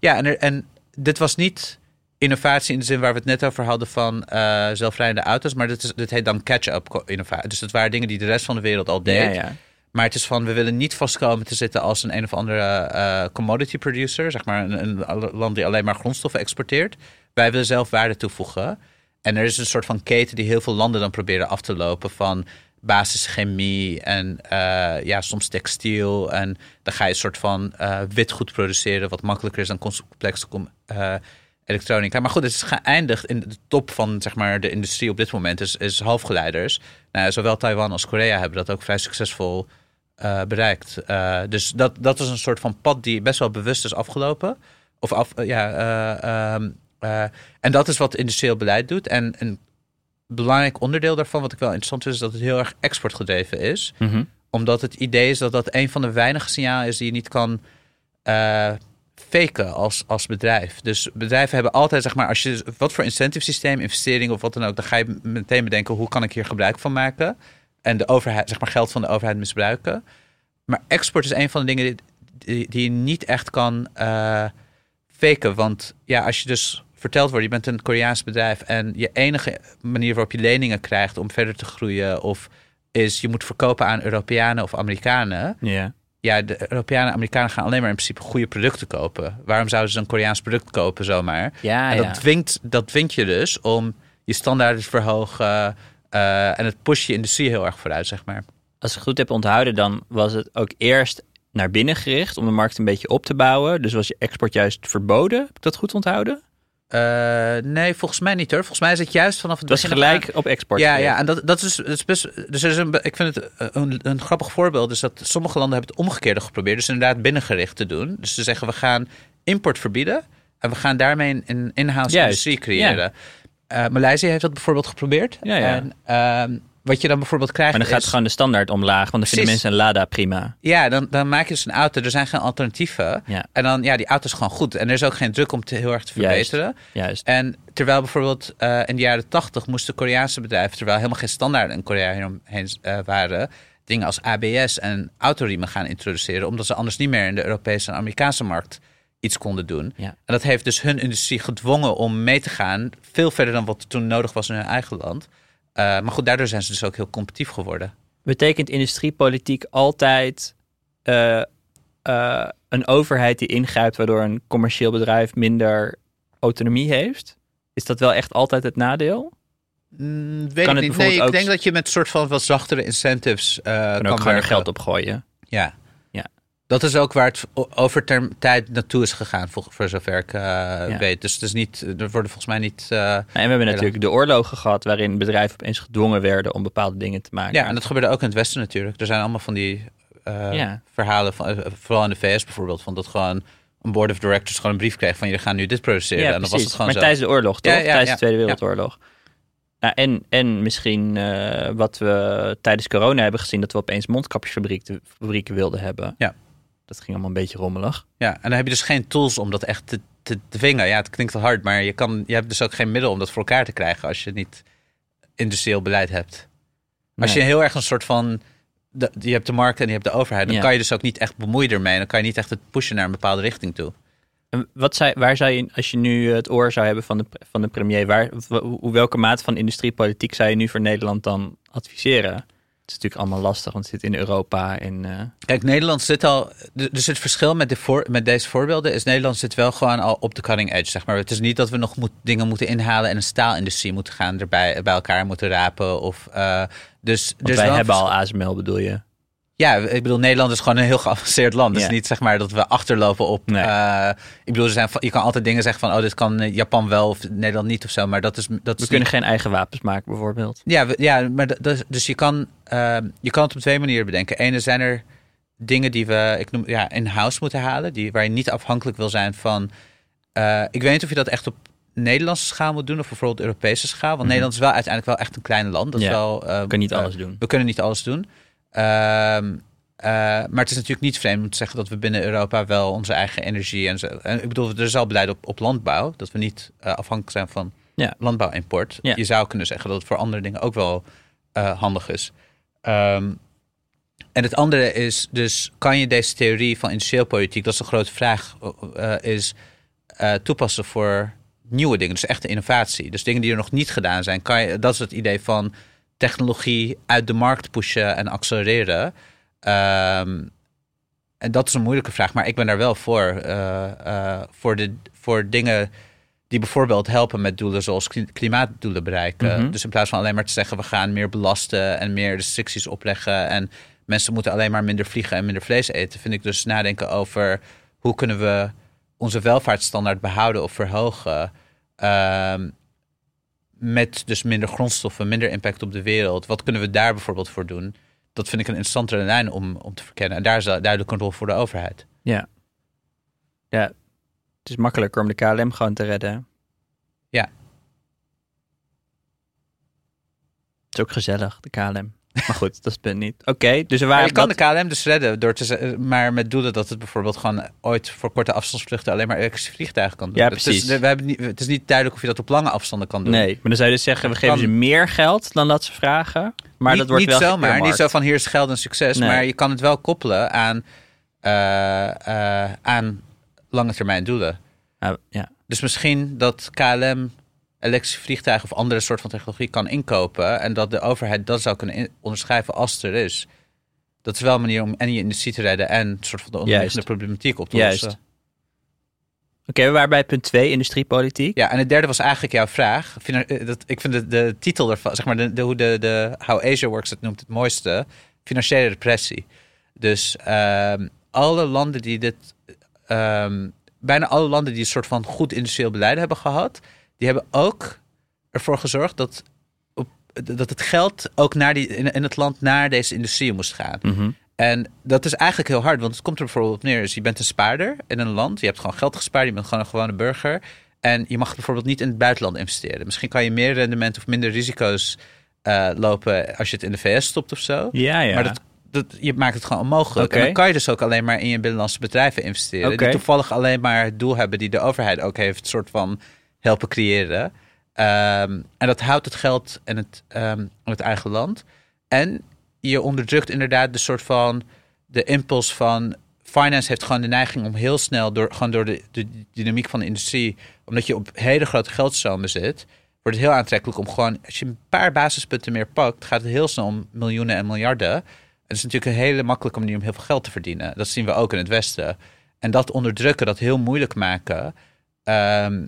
B: ja, en, er, en dit was niet innovatie in de zin waar we het net over hadden van zelfrijdende auto's, maar dit, is, dit heet dan catch-up innovatie. Dus dat waren dingen die de rest van de wereld al deed.
A: ja, ja.
B: Maar het is van, we willen niet vastkomen te zitten als een een of andere eh, commodity producer. Zeg maar een, land die alleen maar grondstoffen exporteert. Wij willen zelf waarde toevoegen. En er is een soort van keten die heel veel landen dan proberen af te lopen van basischemie en eh, ja, soms textiel. En dan ga je een soort van eh, witgoed produceren wat makkelijker is dan complexe com- eh, elektronica. Maar goed, het is geëindigd in de top van zeg maar, de industrie op dit moment is, is halfgeleiders. Nou, zowel Taiwan als Korea hebben dat ook vrij succesvol eh, bereikt. Eh, dus dat, dat is een soort van pad die best wel bewust is afgelopen. Of af, eh, ja, eh, ehm, eh, en dat is wat industrieel beleid doet. En een belangrijk onderdeel daarvan, wat ik wel interessant vind, is dat het heel erg exportgedreven is.
A: Mhm.
B: Omdat het idee is dat dat een van de weinige signalen is die je niet kan faken als, als bedrijf. Dus bedrijven hebben altijd, zeg maar, als je wat voor incentive systeem, investering of wat dan ook, dan ga je meteen bedenken hoe kan ik hier gebruik van maken. En de overheid, zeg maar, geld van de overheid misbruiken. Maar export is een van de dingen die, die, je niet echt kan eh, faken. Want ja, als je dus verteld wordt, je bent een Koreaans bedrijf en je enige manier waarop je leningen krijgt om verder te groeien of is je moet verkopen aan Europeanen of Amerikanen.
A: Ja,
B: de Europeanen en Amerikanen gaan alleen maar in principe goede producten kopen. Waarom zouden ze een Koreaans product kopen zomaar?
A: Ja,
B: en dat,
A: ja.
B: dwingt, dat dwingt je dus om je standaarden te verhogen. eh, en het pusht je industrie heel erg vooruit, zeg maar.
A: Als ik het goed heb onthouden, dan was het ook eerst naar binnen gericht om de markt een beetje op te bouwen. Dus was je export juist verboden. Heb ik dat goed onthouden?
B: Eh, nee, volgens mij niet hoor. Volgens mij is het juist vanaf het af aan-
A: gelijk op export.
B: Ja, ja, en dat, dat, is, dat is best. Dus is een, ik vind het een, een grappig voorbeeld. Is dat sommige landen hebben het omgekeerde geprobeerd. Dus inderdaad binnengericht te doen. Dus ze zeggen we gaan import verbieden. En we gaan daarmee een- een in-house
A: Juist,
B: industrie creëren. Eh Maleisië heeft dat bijvoorbeeld geprobeerd.
A: Ja, ja.
B: En ehm, wat je dan bijvoorbeeld krijgt.
A: Maar dan gaat
B: is,
A: gewoon de standaard omlaag, want dan vinden
B: Precies.
A: mensen een Lada prima.
B: Ja, dan, dan maak je dus een auto. Er zijn geen alternatieven.
A: Ja.
B: En dan, ja, die auto is gewoon goed. En er is ook geen druk om het heel erg te verbeteren.
A: Juist.
B: En terwijl bijvoorbeeld eh, in de jaren tachtig moesten Koreaanse bedrijven, terwijl helemaal geen standaarden in Korea hieromheen eh, waren, dingen als ABS en autoriemen gaan introduceren, omdat ze anders niet meer in de Europese en Amerikaanse markt iets konden doen.
A: Ja.
B: En dat heeft dus hun industrie gedwongen om mee te gaan, veel verder dan wat toen nodig was in hun eigen land. Eh, maar goed, daardoor zijn ze dus ook heel competitief geworden.
A: Betekent industriepolitiek altijd eh, eh, een overheid die ingrijpt waardoor een commercieel bedrijf minder autonomie heeft? Is dat wel echt altijd het nadeel?
B: Mm, weet
A: Kan
B: ik
A: het
B: niet. Nee, ik
A: ook-
B: denk dat je met een soort van wat zachtere incentives eh
A: En
B: kan
A: ook gewoon er geld op gooien.
B: Ja. Dat is ook waar het over term tijd naartoe is gegaan, voor, voor zover ik eh, weet. Dus het is niet, er worden volgens mij niet... eh,
A: En we hebben natuurlijk de oorlogen gehad waarin bedrijven opeens gedwongen werden om bepaalde dingen te maken.
B: ja, en dat gebeurde ook in het Westen natuurlijk. Er zijn allemaal van die eh,
A: Ja.
B: verhalen, van, vooral in de VS bijvoorbeeld, van dat gewoon een board of directors gewoon een brief kreeg van je gaan nu dit produceren.
A: Ja,
B: en dan
A: precies.
B: was het gewoon
A: maar
B: zo.
A: tijdens de oorlog, toch? Tijdens de Tweede Wereldoorlog. Nou, en, en misschien wat we tijdens corona hebben gezien... dat we opeens mondkapjesfabrieken fabrieken wilden hebben.
B: Ja.
A: Dat ging allemaal een beetje rommelig.
B: Ja, en dan heb je dus geen tools om dat echt te, te dwingen. Ja, het klinkt hard, maar je, kan, je hebt dus ook geen middel om dat voor elkaar te krijgen als je niet industrieel beleid hebt. Als
A: Nee.
B: je heel erg een soort van. De, je hebt de markt en je hebt de overheid. Dan
A: Ja.
B: kan je dus ook niet echt bemoeien ermee. Dan kan je niet echt het pushen naar een bepaalde richting toe.
A: En wat zou, waar zou je, als je nu het oor zou hebben van de, van de premier... Waar, welke mate van industriepolitiek zou je nu voor Nederland dan adviseren? Het is natuurlijk allemaal lastig, want het zit in Europa en... eh,
B: Kijk, Nederland zit al. Dus het verschil met, de voor, met deze voorbeelden is Nederland zit wel gewoon al op de cutting edge. Zeg maar. Het is niet dat we nog moet, dingen moeten inhalen en een staalindustrie moeten gaan erbij bij elkaar moeten rapen. Of, eh, dus dus
A: wij hebben al ASML, bedoel je?
B: Ja, ik bedoel, Nederland is gewoon een heel geavanceerd land. Het
A: Ja.
B: is niet zeg maar dat we achterlopen op.
A: Nee.
B: eh, ik bedoel, er zijn, je kan altijd dingen zeggen van, oh, dit kan Japan wel of Nederland niet of zo. Maar dat is. Dat
A: We
B: is
A: kunnen
B: niet-
A: geen eigen wapens maken, bijvoorbeeld.
B: Ja, we- ja maar dat, dus je kan, eh, je kan het op twee manieren bedenken. Ene zijn er dingen die we, ik noem, ja, in-house moeten halen, die, waar je niet afhankelijk wil zijn van. eh, ik weet niet of je dat echt op Nederlandse schaal moet doen of bijvoorbeeld Europese schaal. Want Nederland is wel uiteindelijk wel echt een klein land. Dat is
A: Mhm. Ja,
B: wel,
A: We kunnen niet alles doen.
B: we kunnen niet alles doen. Ehm, eh, maar het is natuurlijk niet vreemd om te zeggen dat we binnen Europa wel onze eigen energie en zo. En ik bedoel, er is al beleid op, op landbouw, dat we niet eh, afhankelijk zijn van
A: Ja.
B: landbouwimport.
A: Ja.
B: Je zou kunnen zeggen dat het voor andere dingen ook wel eh, handig is. Ehm, en het andere is dus, kan je deze theorie van industrieel politiek, dat is de grote vraag, is toepassen voor nieuwe dingen. Dus echte innovatie. Dus dingen die er nog niet gedaan zijn. Kan je, dat is het idee van technologie uit de markt pushen en accelereren. Ehm, en dat is een moeilijke vraag, maar ik ben daar wel voor. eh, eh, voor, de, voor dingen die bijvoorbeeld helpen met doelen zoals kli- klimaatdoelen bereiken.
A: Mhm.
B: Dus in plaats van alleen maar te zeggen we gaan meer belasten en meer restricties opleggen en mensen moeten alleen maar minder vliegen en minder vlees eten, vind ik dus nadenken over hoe kunnen we onze welvaartsstandaard behouden of verhogen. Ehm, met dus minder grondstoffen, minder impact op de wereld. Wat kunnen we daar bijvoorbeeld voor doen? Dat vind ik een interessantere lijn om, om te verkennen. En daar is duidelijk een rol voor de overheid.
A: Ja. Ja. Het is makkelijker om de KLM gewoon te redden.
B: Ja.
A: Het is ook gezellig, de KLM. Maar goed, dat is punt niet. Oké, dus waren...
B: je kan
A: dat-
B: de KLM dus redden, door te, maar met doelen dat het bijvoorbeeld gewoon ooit voor korte afstandsvluchten alleen maar elektrische vliegtuigen kan doen.
A: Ja,
B: Het is,
A: precies.
B: we hebben niet, het is niet duidelijk of je dat op lange afstanden kan doen.
A: Nee, maar dan zou je dus zeggen, we geven
B: kan.
A: ze meer geld dan dat ze vragen. Maar
B: niet,
A: dat wordt
B: niet
A: wel
B: zomaar, niet zo van hier is geld en succes,
A: Nee.
B: maar je kan het wel koppelen aan, eh, eh, aan lange termijn doelen.
A: Nou, ja.
B: Dus misschien dat KLM elektrische vliegtuigen of andere soort van technologie kan inkopen en dat de overheid dat zou kunnen onderschrijven als het er is. Dat is wel een manier om en je industrie te redden en een soort van de onderliggende problematiek op te
A: Juist.
B: lossen.
A: Oké, we waren bij punt 2, industriepolitiek.
B: Ja, en het derde was eigenlijk jouw vraag. Fina- eh, dat, ik vind de, de titel ervan, zeg maar, de, de, hoe de, de How Asia Works het noemt het mooiste, financiële repressie. Dus ehm, alle landen die dit, ehm, bijna alle landen die een soort van goed industrieel beleid hebben gehad, die hebben ook ervoor gezorgd dat, op, dat het geld ook naar die, in, in het land naar deze industrie moest gaan.
A: Mhm.
B: En dat is eigenlijk heel hard, want het komt er bijvoorbeeld op neer. Dus je bent een spaarder in een land, je hebt gewoon geld gespaard, je bent gewoon een gewone burger. En je mag bijvoorbeeld niet in het buitenland investeren. Misschien kan je meer rendement of minder risico's eh, lopen als je het in de VS stopt of zo.
A: Ja, ja.
B: Maar dat, dat, je maakt het gewoon onmogelijk. En dan kan je dus ook alleen maar in je binnenlandse bedrijven investeren. Die toevallig alleen maar het doel hebben die de overheid ook heeft, soort van helpen creëren. Ehm, en dat houdt het geld en het, in het eigen land. En je onderdrukt inderdaad de soort van de impuls van finance heeft gewoon de neiging om heel snel door gewoon door de, de dynamiek van de industrie, omdat je op hele grote geldstromen zit, wordt het heel aantrekkelijk om gewoon als je een paar basispunten meer pakt, gaat het heel snel om miljoenen en miljarden. En het is natuurlijk een hele makkelijke manier om heel veel geld te verdienen. Dat zien we ook in het Westen. En dat onderdrukken, dat heel moeilijk maken, ehm,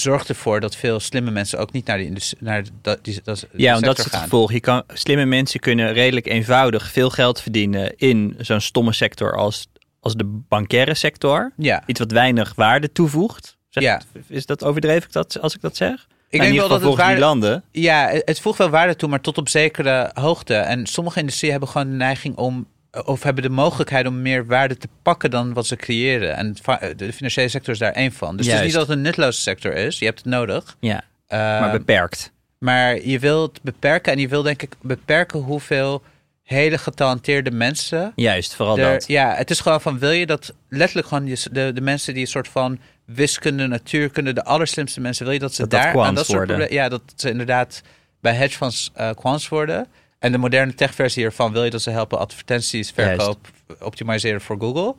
B: zorgt ervoor dat veel slimme mensen ook niet naar die industrie, naar dat, die, dat,
A: Ja, want dat is het
B: gaan.
A: gevolg. Je kan, slimme mensen kunnen redelijk eenvoudig veel geld verdienen in zo'n stomme sector als, als de bankaire sector.
B: Ja,
A: Iets wat weinig waarde toevoegt. Zeg,
B: Ja.
A: Is dat overdreven ik dat, als ik dat zeg?
B: ik
A: Nou, in
B: denk wel dat het
A: landen.
B: Ja, het voegt wel waarde toe, maar tot op zekere hoogte. En sommige industrieën hebben gewoon de neiging om of hebben de mogelijkheid om meer waarde te pakken dan wat ze creëren. En va- de financiële sector is daar één van. Dus het is niet dat het een nutteloze sector is. Je hebt het nodig.
A: Ja,
B: Eh,
A: maar beperkt.
B: maar je wilt beperken en je wil denk ik beperken hoeveel hele getalenteerde mensen.
A: Juist, vooral
B: er-
A: dat.
B: ja, het is gewoon van wil je dat letterlijk gewoon de, de mensen die een soort van wiskunde, natuurkunde, de allerslimste mensen, wil je dat ze
A: Dat dat
B: daar aan dat soort Ja, dat ze inderdaad bij hedge funds eh quants worden. En de moderne techversie hiervan wil je dat ze helpen advertenties, verkoop, optimaliseren voor Google.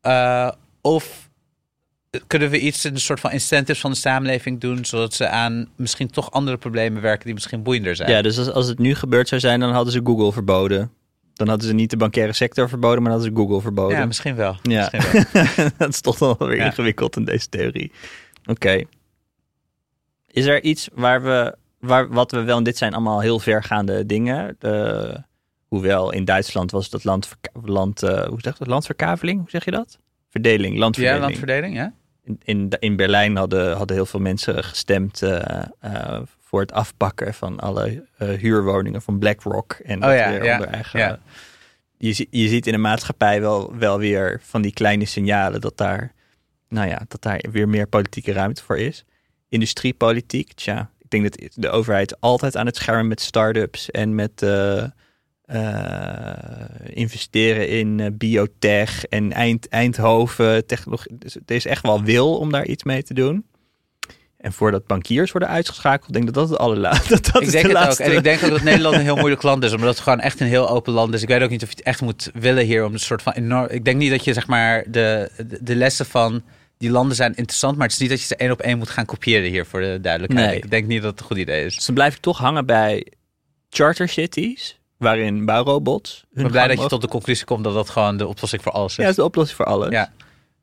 B: Eh, of kunnen we iets in een soort van incentives van de samenleving doen, zodat ze aan misschien toch andere problemen werken die misschien boeiender zijn?
A: Ja, dus als, als het nu gebeurd zou zijn, dan hadden ze Google verboden. Dan hadden ze niet de bankaire sector verboden, maar dan hadden ze Google verboden.
B: Ja, misschien wel.
A: Ja.
B: Misschien wel.
A: dat is toch wel weer
B: Ja.
A: ingewikkeld in deze theorie. Oké. Is er iets waar we, waar, wat we wel, en dit zijn allemaal heel vergaande dingen. De, hoewel in Duitsland was dat land, land eh, hoe zeg je dat? Landverkaveling, hoe zeg je dat? Verdeling,
B: Ja,
A: landverdeling.
B: landverdeling, ja?
A: in, in, in Berlijn hadden, hadden heel veel mensen gestemd eh, eh, voor het afpakken van alle huurwoningen van BlackRock. En
B: Oh
A: dat
B: ja,
A: weer
B: ja,
A: onder eigen.
B: ja.
A: Je, je ziet in de maatschappij wel, wel weer van die kleine signalen dat daar, nou ja, dat daar weer meer politieke ruimte voor is. Industriepolitiek, tja, ik denk dat de overheid altijd aan het schermen met start-ups en met eh, eh, investeren in eh, biotech en Eind, Eindhoven technologie. Dus er is echt wel wil om daar iets mee te doen. En voordat bankiers worden uitgeschakeld, denk ik dat dat het allerlaatste. Dat, dat
B: ik denk
A: de
B: het
A: laatste.
B: ook. En ik denk ook dat Nederland een heel moeilijk land is, omdat het gewoon echt een heel open land is. Ik weet ook niet of je het echt moet willen hier om een soort van enorm. Ik denk niet dat je zeg maar de, de, de lessen van die landen zijn interessant, maar het is niet dat je ze één op één moet gaan kopiëren hier voor de duidelijkheid.
A: Nee.
B: Ik denk niet dat het een goed idee is.
A: Dus dan blijf ik toch hangen bij charter cities, waarin bouwrobots.
B: Ik
A: hun
B: ben blij dat je tot de conclusie komt dat dat gewoon de oplossing voor alles is.
A: Ja, dat is de oplossing voor alles.
B: Ja.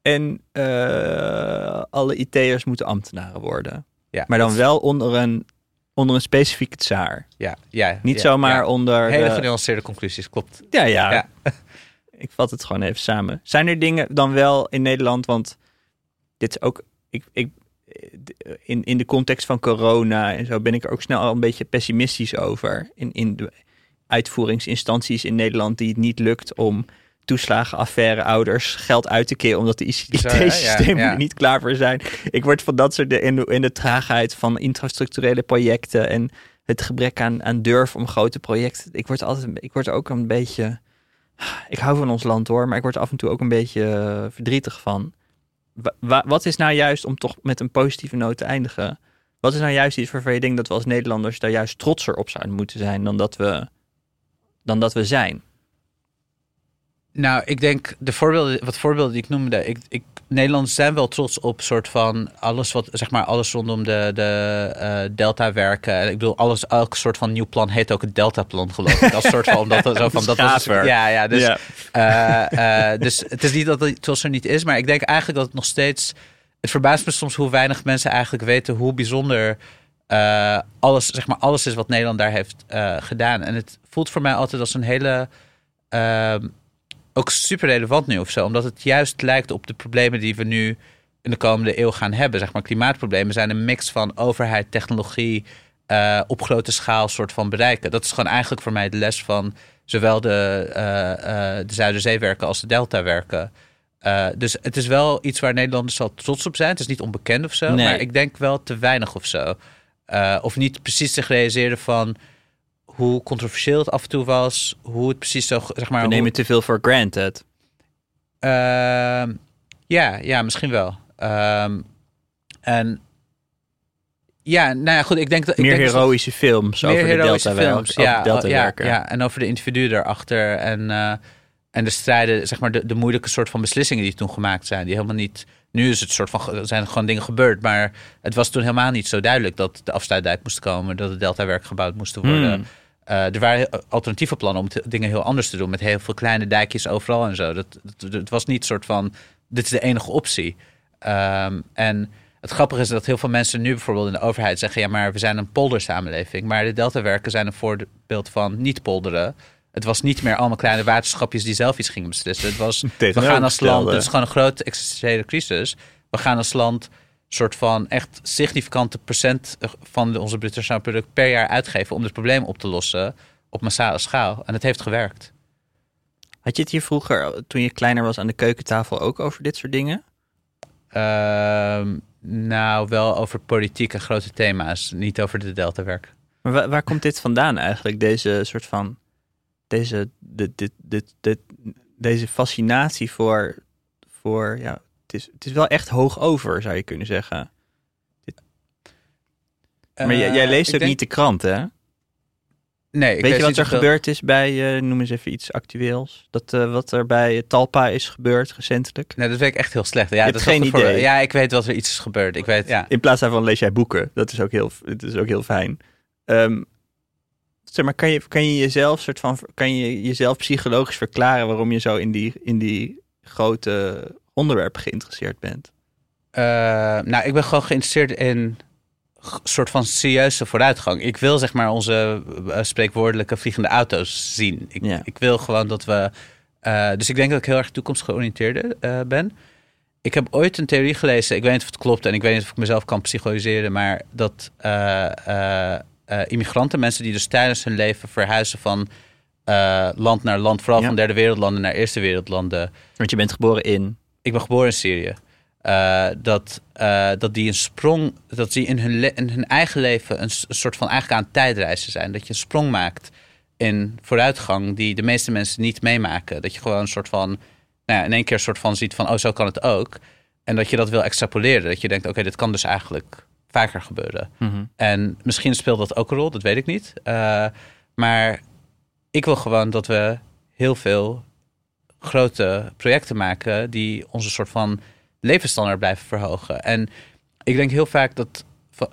A: En eh, alle IT'ers moeten ambtenaren worden.
B: Ja,
A: Maar dan wel onder een, onder een specifieke tsaar.
B: Ja, ja,
A: Niet
B: ja,
A: zomaar
B: ja.
A: onder...
B: Hele
A: de-
B: genuanceerde conclusies, klopt.
A: Ja, ja.
B: Ja.
A: Ik vat het gewoon even samen. Zijn er dingen dan wel in Nederland, want dit is ook, ik, ik, in, in de context van corona en zo ben ik er ook snel al een beetje pessimistisch over. In, in de uitvoeringsinstanties in Nederland die het niet lukt om toeslagenaffaire ouders geld uit te keren omdat de?
B: Ja,
A: ICT-systemen
B: ja.
A: niet klaar voor zijn. Ik word van dat soort de, in, de, in de traagheid van infrastructurele projecten en het gebrek aan, aan durf om grote projecten. Ik word altijd, ik word ook een beetje, ik hou van ons land hoor, maar ik word af en toe ook een beetje eh, verdrietig van. Wa- wa- wat is nou juist, om toch met een positieve noot te eindigen, wat is nou juist iets waarvan je denkt dat we als Nederlanders daar juist trotser op zouden moeten zijn dan dat we, dan dat we zijn?
B: Nou, ik denk de voorbeelden, wat voorbeelden die ik noemde, ik, ik, Nederlanders zijn wel trots op soort van alles wat, zeg maar, alles rondom de, de eh, Delta werken. En Ik bedoel, alles, elk soort van nieuw plan heet ook het Delta-plan, geloof ik. Als soort van, omdat het zo van, dat was, ja, ja, dus, eh, eh, dus het is niet dat het trots er niet is, maar ik denk eigenlijk dat het nog steeds, het verbaast me soms hoe weinig mensen eigenlijk weten hoe bijzonder alles, zeg maar, alles is wat Nederland daar heeft gedaan. En het voelt voor mij altijd als een hele, ehm, ook super relevant nu of zo. Omdat het juist lijkt op de problemen die we nu in de komende eeuw gaan hebben. Zeg maar, klimaatproblemen zijn een mix van overheid, technologie, eh, op grote schaal soort van bereiken. Dat is gewoon eigenlijk voor mij de les van zowel de, eh, eh, de Zuiderzeewerken als de Deltawerken. Dus het is wel iets waar Nederlanders wel trots op zijn. Het is niet onbekend of zo,
A: Nee.
B: maar ik denk wel te weinig of zo. Of niet precies zich realiseren van hoe controversieel het af en toe was, hoe het precies zo, zeg maar,
A: We nemen te veel voor granted.
B: Ehm, ja, ja, misschien wel. Ehm, en ja, nou ja, goed. Ik denk dat ik
A: Meer
B: denk dus dat-
A: heroïsche films
B: meer
A: over de
B: heroïsche
A: Delta
B: films. Ja,
A: Delta
B: ja, ja, en over de individuen daarachter en eh, en de strijden, zeg maar, de, de moeilijke soort van beslissingen die toen gemaakt zijn, die helemaal niet. Nu is het soort van er zijn gewoon dingen gebeurd, maar het was toen helemaal niet zo duidelijk dat de afsluitdijk moest komen, dat het Deltawerk gebouwd moest worden.
A: Hmm.
B: Eh, er waren alternatieve plannen om te- dingen heel anders te doen. Met heel veel kleine dijkjes overal en zo. Dat, het was niet soort van, dit is de enige optie. Ehm, en het grappige is dat heel veel mensen nu bijvoorbeeld in de overheid zeggen... ja, maar we zijn een poldersamenleving. Maar de deltawerken zijn een voorbeeld van niet polderen. Het was niet meer allemaal kleine waterschapjes die zelf iets gingen beslissen. Het was, we gaan als land, het is gewoon een grote existentiële crisis. We gaan als land soort van echt significante procent van de, onze bruto nationaal product per jaar uitgeven om dit probleem op te lossen op massale schaal. En het heeft gewerkt.
A: Had je het hier vroeger, toen je kleiner was aan de keukentafel, ook over dit soort dingen?
B: Ehm, nou, wel over politiek en grote thema's, niet over de deltawerk.
A: Maar waar, waar komt dit vandaan eigenlijk? Deze soort van, deze, dit, dit, dit, dit, deze fascinatie voor, voor ja, het is, het is wel echt hoog over, zou je kunnen zeggen. Maar jij, jij
B: Eh,
A: leest ook
B: denk-
A: niet de krant, hè?
B: Nee, ik
A: Weet je wat er gebeurd is bij, eh, noem eens even iets actueels. Dat, eh, wat er bij Talpa is gebeurd recentelijk.
B: Nee, dat weet ik echt heel slecht. Ja, dat is
A: geen
B: voor-
A: idee.
B: Ja, ik weet wat er iets is gebeurd. Ik weet, ja.
A: In plaats daarvan lees jij boeken. Dat is ook heel, dat is ook heel fijn. Ehm, zeg maar, kan je, kan je jezelf soort van, kan je jezelf psychologisch verklaren waarom je zo in die, in die grote onderwerpen geïnteresseerd bent?
B: Eh, nou, ik ben gewoon geïnteresseerd in soort van serieuze vooruitgang. Ik wil zeg maar onze eh, spreekwoordelijke vliegende auto's zien. Ik,
A: Ja.
B: ik wil gewoon dat we... eh, dus ik denk dat ik heel erg toekomstgeoriënteerd ben. Ik heb ooit een theorie gelezen, ik weet niet of het klopt en ik weet niet of ik mezelf kan psychologiseren, maar dat immigranten, mensen die dus tijdens hun leven verhuizen van land naar land, vooral
A: Ja.
B: van derde wereldlanden naar eerste wereldlanden,
A: Want je bent geboren in.
B: Ik ben geboren in Syrië. Eh, dat, eh, dat die een sprong, dat die in hun, in hun eigen leven een, soort van eigenlijk aan tijdreizen zijn. Dat je een sprong maakt in vooruitgang die de meeste mensen niet meemaken. Dat je gewoon een soort van, nou ja, in één keer een soort van ziet van, oh zo kan het ook. En dat je dat wil extrapoleren. Dat je denkt, oké, dit kan dus eigenlijk vaker gebeuren. En misschien speelt dat ook een rol, dat weet ik niet. Eh, maar ik wil gewoon dat we heel veel grote projecten maken die onze soort van levensstandaard blijven verhogen. En ik denk heel vaak dat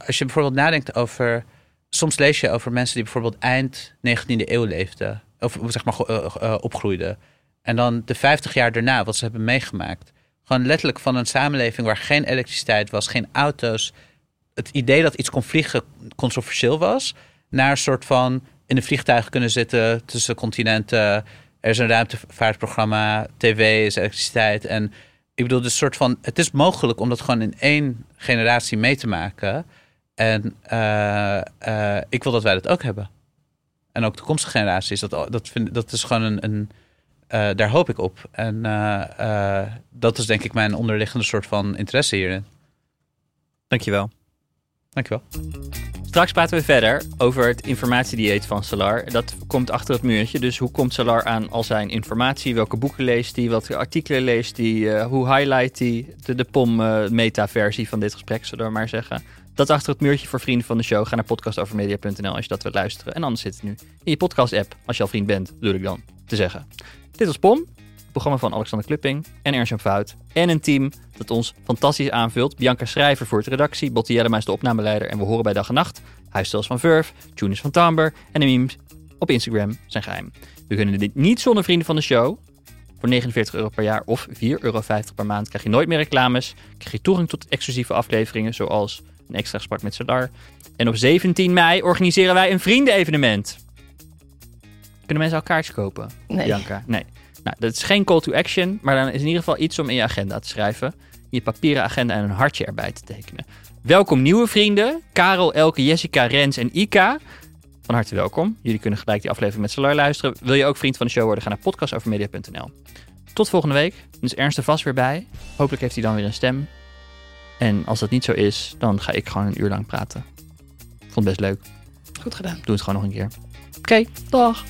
B: als je bijvoorbeeld nadenkt over. Soms lees je over mensen die bijvoorbeeld eind 19e eeuw leefden. Of zeg maar eh, eh, opgroeiden. En dan de 50 jaar daarna, wat ze hebben meegemaakt. Gewoon letterlijk van een samenleving waar geen elektriciteit was, geen auto's. Het idee dat iets kon vliegen controversieel was. Naar een soort van in een vliegtuig kunnen zitten tussen continenten. Er is een ruimtevaartprogramma, tv is elektriciteit. En ik bedoel, dus soort van. Het is mogelijk om dat gewoon in één generatie mee te maken. En eh, eh, ik wil dat wij dat ook hebben. En ook toekomstige generaties. Dat, dat, vind, dat is gewoon een. een eh, daar hoop ik op. En dat is denk ik mijn onderliggende soort van interesse hierin.
A: Dankjewel.
B: Dankjewel.
A: Straks praten we verder over het informatiedieet van Salar. Dat komt achter het muurtje. Dus hoe komt Salar aan al zijn informatie? Welke boeken leest hij? Welke artikelen leest hij? Eh, hoe highlight hij de, de POM-meta-versie van dit gesprek, zullen we maar zeggen? Dat achter het muurtje voor vrienden van de show. Ga naar podcastovermedia.nl als je dat wilt luisteren. En anders zit het nu in je podcast-app, als je al vriend bent, bedoel ik dan, te zeggen. Dit was POM, programma van Alexander Klupping en Ernst-Jan Fout. En een team dat ons fantastisch aanvult. Bianca Schrijver voor de redactie, Botti Jellema is de opnameleider en we horen bij dag en nacht. Huisstels van Verve, Tune is van Tamber en de memes op Instagram zijn geheim. We kunnen dit niet zonder vrienden van de show. Voor 49 euro per jaar of 4,50 euro per maand krijg je nooit meer reclames. Krijg je toegang tot exclusieve afleveringen zoals een extra gesprek met Sadar. En op 17 mei organiseren wij een vriendenevenement. Kunnen mensen al kaartjes kopen?
D: Nee.
A: Bianca? Nee. Nou, dat is geen call to action, maar dan is in ieder geval iets om in je agenda te schrijven. In je papieren agenda en een hartje erbij te tekenen. Welkom nieuwe vrienden. Karel, Elke, Jessica, Rens en Ika. Van harte welkom. Jullie kunnen gelijk die aflevering met Solar luisteren. Wil je ook vriend van de show worden? Ga naar podcastovermedia.nl. Tot volgende week. Dan is Ernst er vast weer bij. Hopelijk heeft hij dan weer een stem. En als dat niet zo is, dan ga ik gewoon een uur lang praten. Vond het best leuk.
D: Goed gedaan.
A: Doe het gewoon nog een keer. Oké, dag.